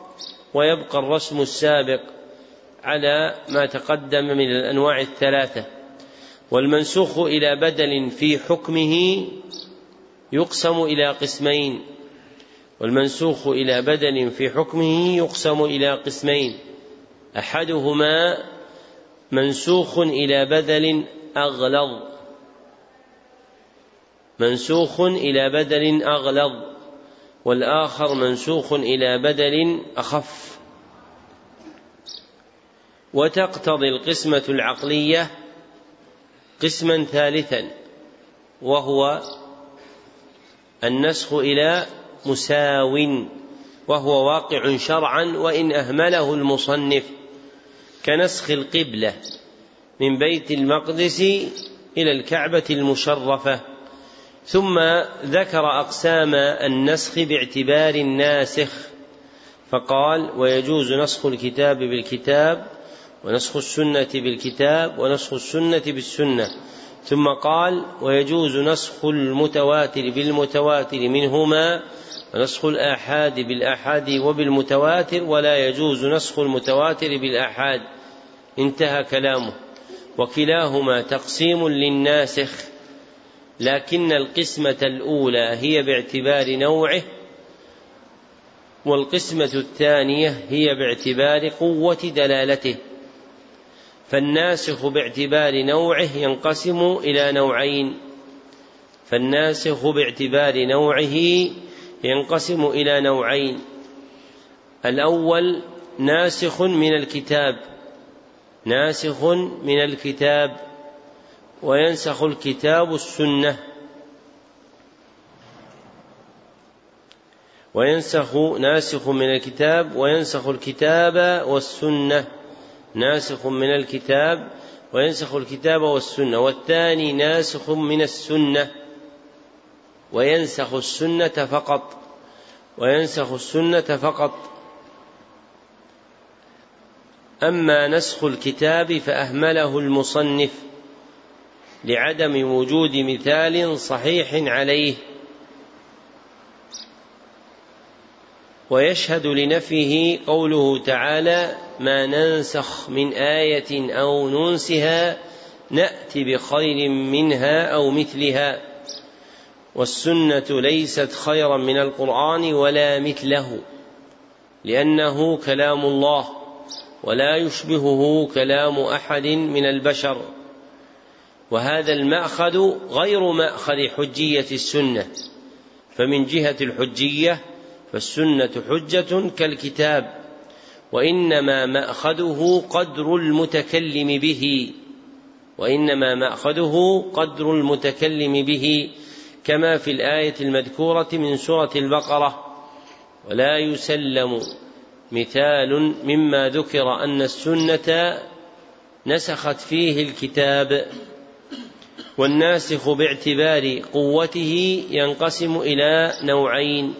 S1: ويبقى الرسم السابق على ما تقدم من الأنواع الثلاثة. والمنسوخ إلى بدل في حكمه يقسم إلى قسمين. والمنسوخ إلى بدل في حكمه يقسم إلى قسمين. أحدهما منسوخ إلى بدل أغلظ. منسوخ إلى بدل أغلظ. والآخر منسوخ إلى بدل أخف. وتقتضي القسمة العقلية قسما ثالثا وهو النسخ إلى مساو وهو واقع شرعا وإن أهمله المصنف. كنسخ القبلة من بيت المقدس إلى الكعبة المشرفة. ثم ذكر أقسام النسخ باعتبار الناسخ فقال ويجوز نسخ الكتاب بالكتاب ونسخ السنة بالكتاب ونسخ السنة بالسنة. ثم قال ويجوز نسخ المتواتر بالمتواتر منهما ونسخ الآحاد بالآحاد وبالمتواتر ولا يجوز نسخ المتواتر بالآحاد. انتهى كلامه. وكلاهما تقسيم للناسخ لكن القسمة الأولى هي باعتبار نوعه والقسمة الثانية هي باعتبار قوة دلالته. فالناسخ باعتبار نوعه ينقسم إلى نوعين. فالناسخ باعتبار نوعه ينقسم إلى نوعين. الأول ناسخ من الكتاب. ناسخ من الكتاب وينسخ الكتاب السنة. وينسخ ناسخ من الكتاب وينسخ الكتاب والسنة. ناسخ من الكتاب وينسخ الكتاب والسنة. والثاني ناسخ من السنة. وينسخ السنة فقط. وينسخ السنة فقط. أما نسخ الكتاب فأهمله المصنف لعدم وجود مثال صحيح عليه ويشهد لنفيه قوله تعالى ما ننسخ من آية أو ننسها نأتي بخير منها أو مثلها والسنة ليست خيرا من القرآن ولا مثله لأنه كلام الله ولا يشبهه كلام أحد من البشر. وهذا المأخذ غير مأخذ حجية السنة فمن جهة الحجية فالسنة حجة كالكتاب وإنما مأخذه قدر المتكلم به وإنما مأخذه قدر المتكلم به كما في الآية المذكورة من سورة البقرة ولا يسلم مثال مما ذكر أن السنة نسخت فيه الكتاب والناسخ باعتبار قوته ينقسم إلى نوعين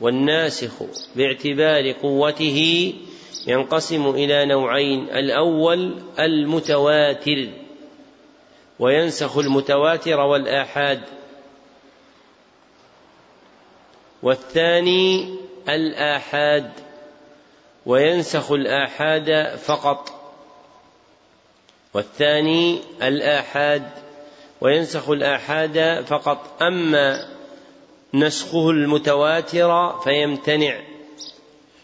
S1: والناسخ باعتبار قوته ينقسم إلى نوعين الأول المتواتر وينسخ المتواتر والآحاد والثاني الآحاد. وينسخ الآحاد فقط. والثاني الآحاد وينسخ الآحاد فقط. أما نسخه المتواتر فيمتنع.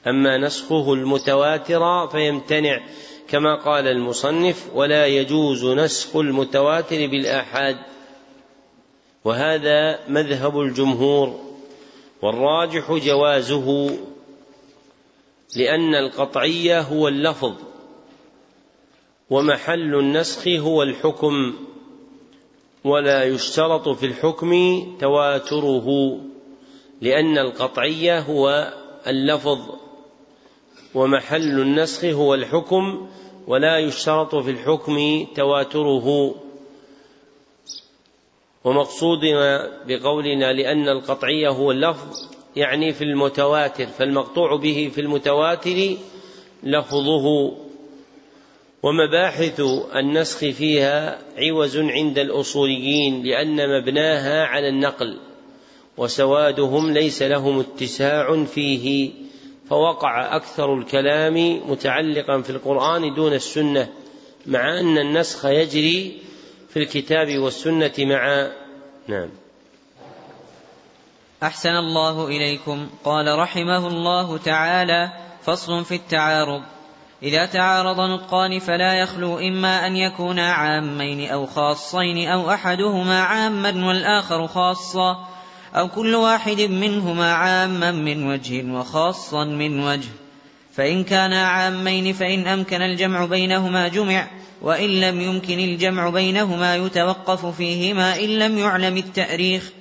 S1: أما نسخه المتواتر فيمتنع. كما قال المصنف ولا يجوز نسخ المتواتر بالآحاد. وهذا مذهب الجمهور. والراجح جوازه. لأن القطعية هو اللفظ ومحل النسخ هو الحكم ولا يشترط في الحكم تواتره لأن القطعية هو اللفظ ومحل النسخ هو الحكم ولا يشترط في الحكم تواتره. ومقصودنا بقولنا لأن القطعية هو اللفظ يعني في المتواتر فالمقطوع به في المتواتر لفظه. ومباحث النسخ فيها عوز عند الأصوليين لأن مبناها على النقل وسوادهم ليس لهم اتساع فيه فوقع أكثر الكلام متعلقا في القرآن دون السنة مع أن النسخ يجري في الكتاب والسنة مع نعم.
S2: أحسن الله إليكم. قال رحمه الله تعالى فصل في التعارض. إذا تعارض نطقان فلا يخلو إما أن يكونا عامين أو خاصين أو أحدهما عاما والآخر خاصا أو كل واحد منهما عاما من وجه وخاصا من وجه. فإن كانا عامين فإن أمكن الجمع بينهما جمع وإن لم يمكن الجمع بينهما يتوقف فيهما إن لم يعلم التأريخ.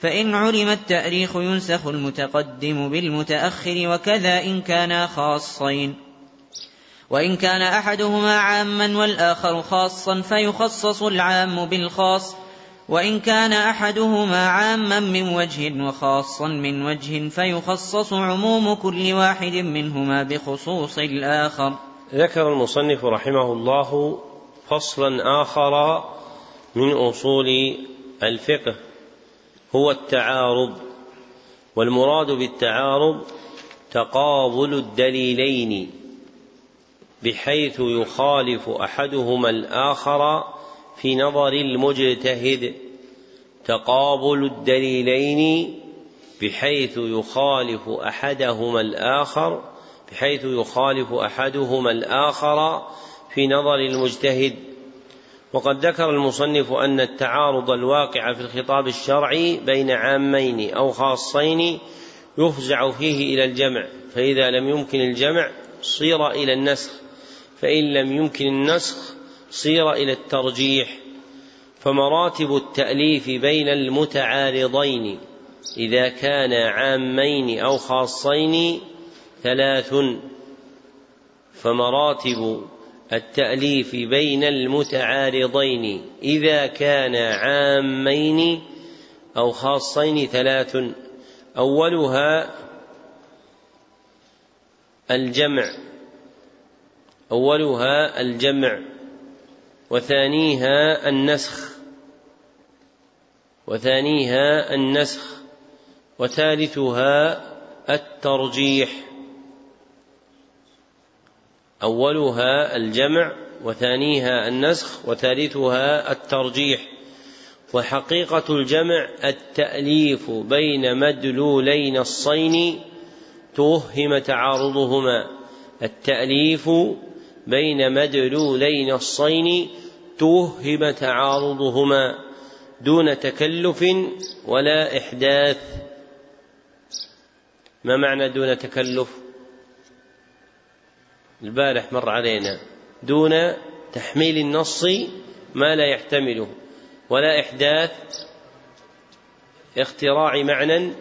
S2: فإن علم التأريخ ينسخ المتقدم بالمتأخر وكذا إن كانا خاصين. وإن كان أحدهما عاما والآخر خاصا فيخصص العام بالخاص. وإن كان أحدهما عاما من وجه وخاصا من وجه فيخصص عموم كل واحد منهما بخصوص الآخر.
S1: ذكر المصنف رحمه الله فصلا آخر من أصول الفقه. هو التعارض والمراد بالتعارض تقابل الدليلين بحيث يخالف أحدهما الآخر في نظر المجتهد. تقابل الدليلين بحيث يخالف أحدهما الآخر بحيث يخالف أحدهما الآخر في نظر المجتهد. وقد ذكر المصنف أن التعارض الواقع في الخطاب الشرعي بين عامين أو خاصين يفزع فيه إلى الجمع فإذا لم يمكن الجمع صير إلى النسخ فإن لم يمكن النسخ صير إلى الترجيح. فمراتب التأليف بين المتعارضين إذا كانا عامين أو خاصين ثلاث. فمراتب التأليف بين المتعارضين إذا كانا عامين أو خاصين ثلاث. أولها الجمع أولها الجمع وثانيها النسخ وثانيها النسخ وثالثها الترجيح. أولها الجمع وثانيها النسخ وثالثها الترجيح. وحقيقة الجمع التأليف بين مدلولي نصين توهم تعارضهما. التأليف بين مدلولي نصين توهم تعارضهما دون تكلف ولا إحداث. ما معنى دون تكلف؟ البارح مر علينا دون تحميل النص ما لا يحتمله ولا إحداث اختراع معنى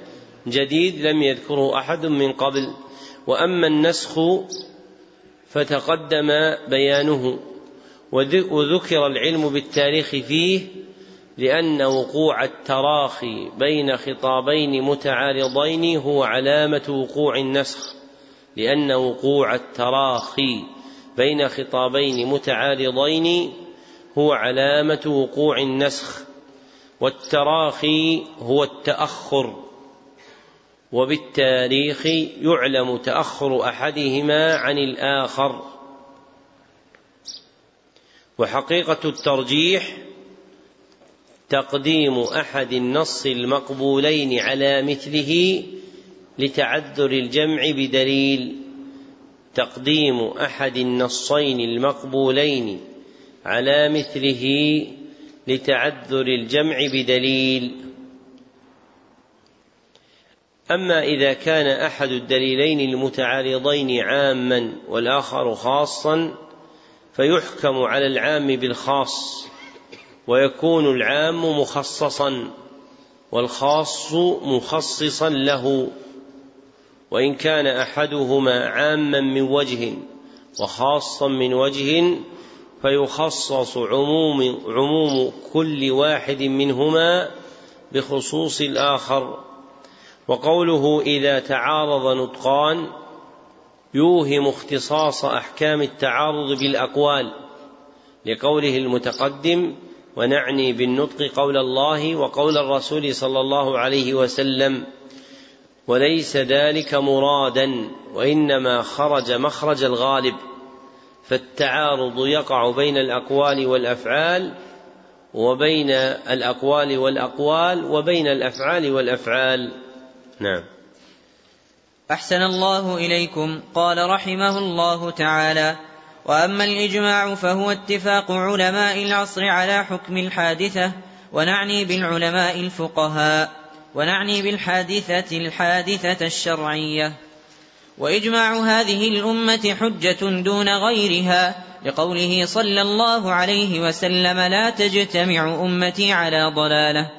S1: جديد لم يذكره أحد من قبل. وأما النسخ فتقدم بيانه وذكر العلم بالتاريخ فيه لأن وقوع التراخي بين خطابين متعارضين هو علامة وقوع النسخ. لأن وقوع التراخي بين خطابين متعارضين هو علامة وقوع النسخ والتراخي هو التأخر وبالتاريخ يعلم تأخر أحدهما عن الآخر. وحقيقة الترجيح تقديم أحد النص المقبولين على مثله لتعذر الجمع بدليل تقديم أحد النصين المقبولين على مثله لتعذر الجمع بدليل. أما إذا كان أحد الدليلين المتعارضين عاما والآخر خاصا فيحكم على العام بالخاص ويكون العام مخصصا والخاص مخصصا له. وإن كان أحدهما عاما من وجه وخاصا من وجه فيخصص عموم عموم كل واحد منهما بخصوص الآخر. وقوله إذا تعارض نطقان يوهم اختصاص أحكام التعارض بالأقوال لقوله المتقدم ونعني بالنطق قول الله وقول الرسول صلى الله عليه وسلم وليس ذلك مرادا وإنما خرج مخرج الغالب فالتعارض يقع بين الأقوال والأفعال وبين الأقوال والأقوال وبين الأفعال والأفعال. نعم.
S2: أحسن الله إليكم قال رحمه الله تعالى وأما الإجماع فهو اتفاق علماء العصر على حكم الحادثة ونعني بالعلماء الفقهاء. ونعني بالحادثة الحادثة الشرعية. وإجماع هذه الأمة حجة دون غيرها لقوله صلى الله عليه وسلم لا تجتمع أمتي على ضلالة.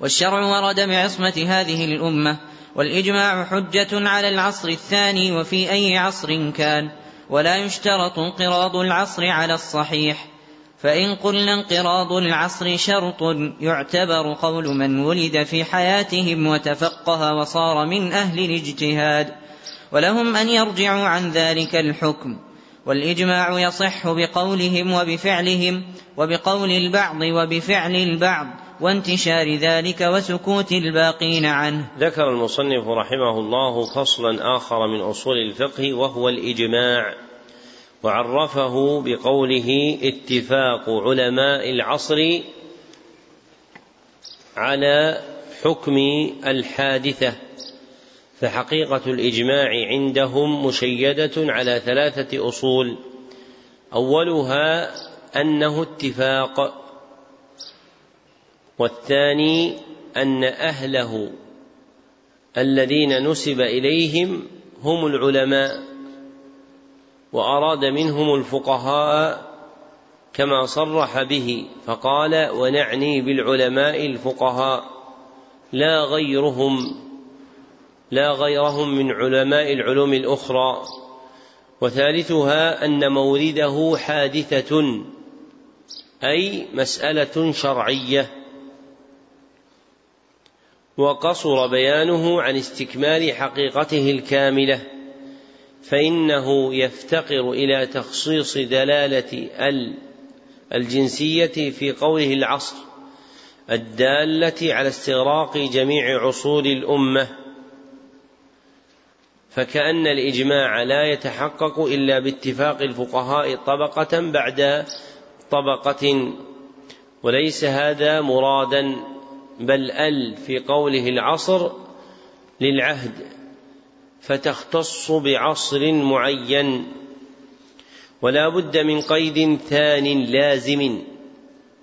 S2: والشرع ورد بعصمة هذه الأمة والإجماع حجة على العصر الثاني وفي أي عصر كان ولا يشترط انقراض العصر على الصحيح. فإن قلنا انقراض العصر شرط يعتبر قول من ولد في حياتهم وتفقه وصار من أهل الاجتهاد ولهم أن يرجعوا عن ذلك الحكم والإجماع يصح بقولهم وبفعلهم وبقول البعض وبفعل البعض وانتشار ذلك وسكوت الباقين عنه.
S1: ذكر المصنف رحمه الله فصلا آخر من أصول الفقه وهو الإجماع. وعرفه بقوله اتفاق علماء العصر على حكم الحادثة. فحقيقة الإجماع عندهم مشيدة على ثلاثة أصول. أولها أنه اتفاق والثاني أن أهله الذين نسب إليهم هم العلماء. وأراد منهم الفقهاء كما صرح به فقال ونعني بالعلماء الفقهاء لا غيرهم لا غيرهم من علماء العلوم الأخرى. وثالثها أن مورده حادثة أي مسألة شرعية. وقصر بيانه عن استكمال حقيقته الكاملة. فإنه يفتقر إلى تخصيص دلالة الجنسية في قوله العصر الدالة على استغراق جميع عصور الأمة. فكأن الإجماع لا يتحقق إلا باتفاق الفقهاء طبقة بعد طبقة وليس هذا مرادا بل ال في قوله العصر للعهد. فتختص بعصر معين ولا بد من قيد ثان لازم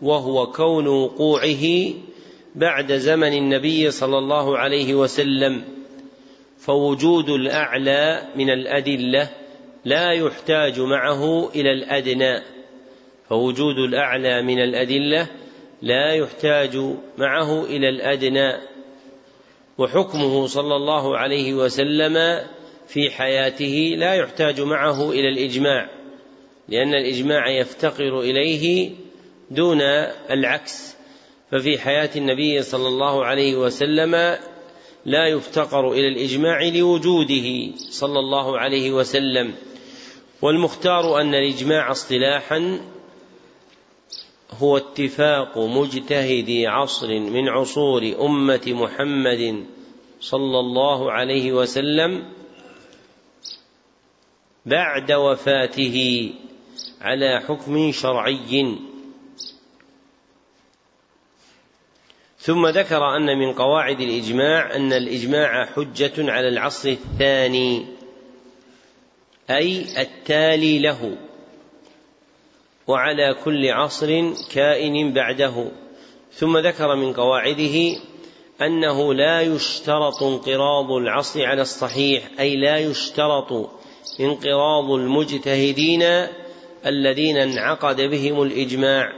S1: وهو كون وقوعه بعد زمن النبي صلى الله عليه وسلم. فوجود الأعلى من الأدلة لا يحتاج معه إلى الأدنى. فوجود الأعلى من الأدلة لا يحتاج معه إلى الأدنى. وحكمه صلى الله عليه وسلم في حياته لا يحتاج معه إلى الإجماع لأن الإجماع يفتقر إليه دون العكس. ففي حياة النبي صلى الله عليه وسلم لا يفتقر إلى الإجماع لوجوده صلى الله عليه وسلم. والمختار أن الإجماع اصطلاحا هو اتفاق مجتهدي عصر من عصور أمة محمد صلى الله عليه وسلم بعد وفاته على حكم شرعي. ثم ذكر أن من قواعد الإجماع أن الإجماع حجة على العصر الثاني أي التالي له. وعلى كل عصر كائن بعده. ثم ذكر من قواعده أنه لا يشترط انقراض العصر على الصحيح أي لا يشترط انقراض المجتهدين الذين انعقد بهم الإجماع.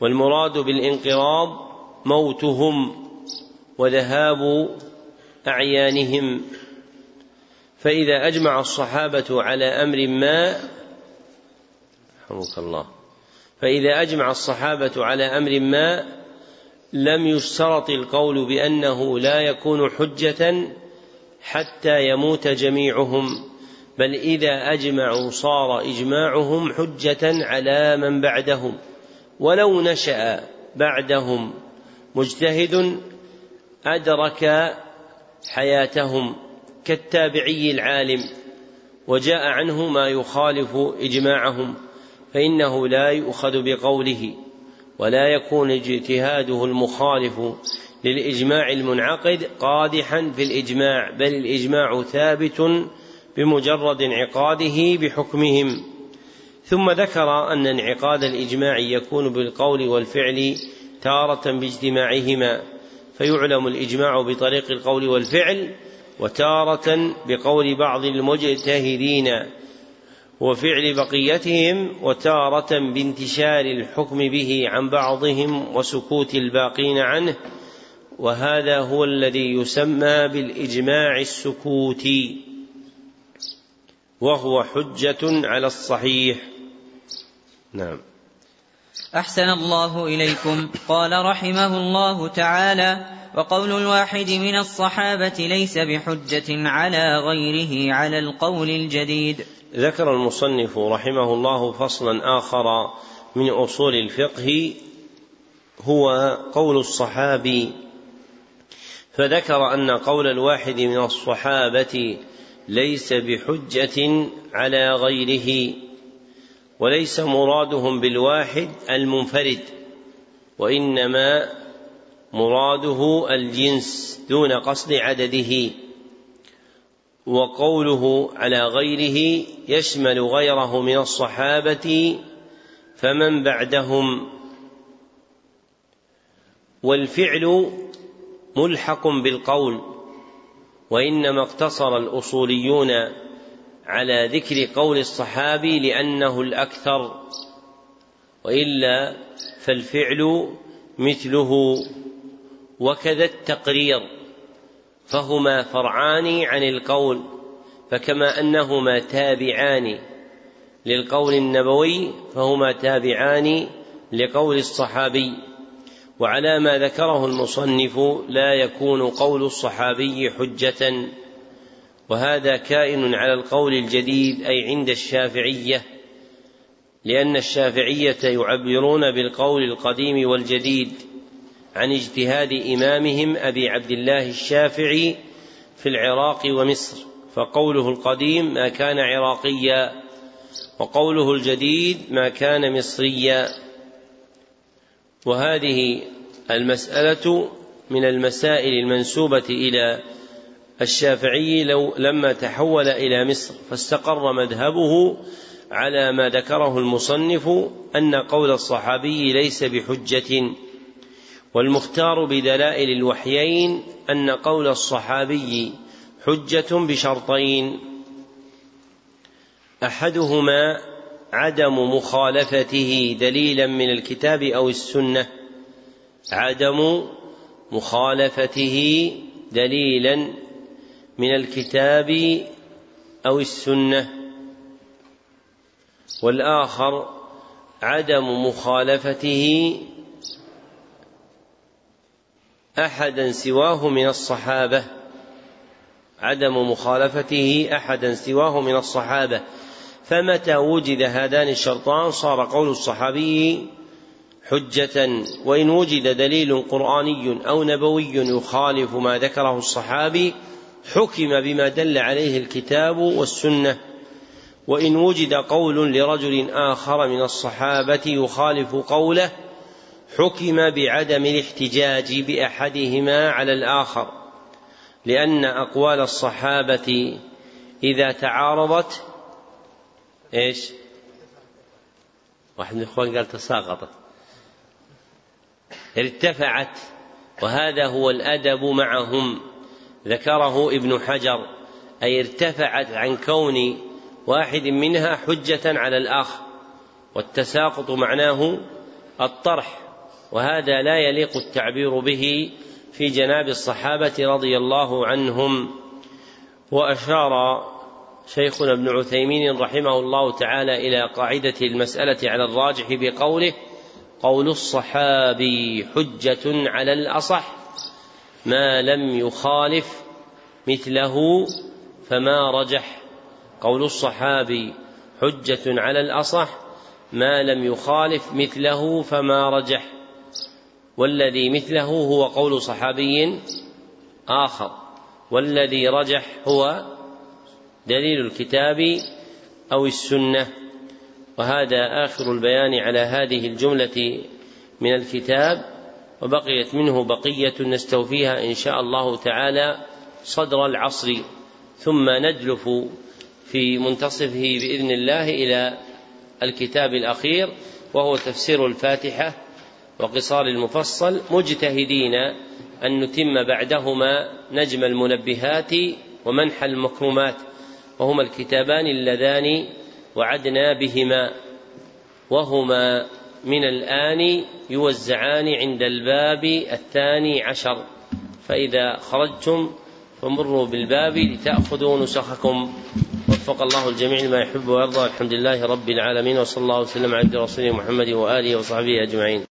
S1: والمراد بالانقراض موتهم وذهاب أعيانهم. فإذا أجمع الصحابة على أمر ما رحمك الله. فإذا أجمع الصحابة على أمر ما لم يشترط القول بأنه لا يكون حجة حتى يموت جميعهم بل إذا أجمعوا صار إجماعهم حجة على من بعدهم. ولو نشأ بعدهم مجتهد أدرك حياتهم كالتابعي العالم وجاء عنه ما يخالف إجماعهم. فإنه لا يؤخذ بقوله ولا يكون اجتهاده المخالف للإجماع المنعقد قادحا في الإجماع بل الإجماع ثابت بمجرد انعقاده بحكمهم. ثم ذكر أن انعقاد الإجماع يكون بالقول والفعل تارة باجتماعهما فيعلم الإجماع بطريق القول والفعل وتارة بقول بعض المجتهدين. وفعل بقيتهم وتارة بانتشار الحكم به عن بعضهم وسكوت الباقين عنه وهذا هو الذي يسمى بالإجماع السكوتي وهو حجة على الصحيح. نعم.
S2: أحسن الله إليكم. قال رحمه الله تعالى وقول الواحد من الصحابة ليس بحجة على غيره على القول الجديد.
S1: ذكر المصنف رحمه الله فصلا آخر من أصول الفقه هو قول الصحابي فذكر أن قول الواحد من الصحابة ليس بحجة على غيره وليس مرادهم بالواحد المنفرد وإنما مراده الجنس دون قصد عدده وقوله على غيره يشمل غيره من الصحابة فمن بعدهم. والفعل ملحق بالقول وإنما اقتصر الأصوليون على ذكر قول الصحابي لأنه الأكثر وإلا فالفعل مثله. وكذا التقرير فهما فرعان عن القول فكما أنهما تابعان للقول النبوي فهما تابعان لقول الصحابي. وعلى ما ذكره المصنف لا يكون قول الصحابي حجة وهذا كائن على القول الجديد أي عند الشافعية لأن الشافعية يعبرون بالقول القديم والجديد. عن اجتهاد إمامهم أبي عبد الله الشافعي في العراق ومصر فقوله القديم ما كان عراقيا وقوله الجديد ما كان مصريا. وهذه المسألة من المسائل المنسوبة إلى الشافعي لو لما تحول إلى مصر فاستقر مذهبه على ما ذكره المصنف أن قول الصحابي ليس بحجة. والمختار بدلائل الوحيين أن قول الصحابي حجة بشرطين. أحدهما عدم مخالفته دليلا من الكتاب أو السنة. عدم مخالفته دليلا من الكتاب أو السنة. والآخر عدم مخالفته أحدا سواه من الصحابة. عدم مخالفته أحدا سواه من الصحابة. فمتى وجد هذان الشرطان؟ صار قول الصحابي حجة. وإن وجد دليل قرآني أو نبوي يخالف ما ذكره الصحابي حكم بما دل عليه الكتاب والسنة. وإن وجد قول لرجل آخر من الصحابة يخالف قوله حكم بعدم الاحتجاج بأحدهما على الآخر لأن أقوال الصحابة إذا تعارضت إيش؟ واحد من الإخوان قال تساقطت. ارتفعت وهذا هو الأدب معهم. ذكره ابن حجر أي ارتفعت عن كون واحد منها حجة على الآخر والتساقط معناه الطرح. وهذا لا يليق التعبير به في جناب الصحابة رضي الله عنهم. وأشار شيخنا ابن عثيمين رحمه الله تعالى إلى قاعدة المسألة على الراجح بقوله قول الصحابي حجة على الأصح ما لم يخالف مثله فما رجح. قول الصحابي حجة على الأصح ما لم يخالف مثله فما رجح. والذي مثله هو قول صحابي آخر والذي رجح هو دليل الكتاب أو السنة. وهذا آخر البيان على هذه الجملة من الكتاب وبقيت منه بقية نستوفيها إن شاء الله تعالى صدر العصر. ثم ندلف في منتصفه بإذن الله إلى الكتاب الأخير وهو تفسير الفاتحة وقصار المفصل مجتهدين أن نتم بعدهما نجم المنبهات ومنح المكرمات وهما الكتابان اللذان وعدنا بهما وهما من الآن يوزعان عند الباب الثاني عشر فإذا خرجتم فمروا بالباب لتأخذوا نسخكم. وفق الله الجميع لما يحب ويرضى الحمد لله رب العالمين وصلى الله وسلم على رسوله محمد وآله وصحبه أجمعين.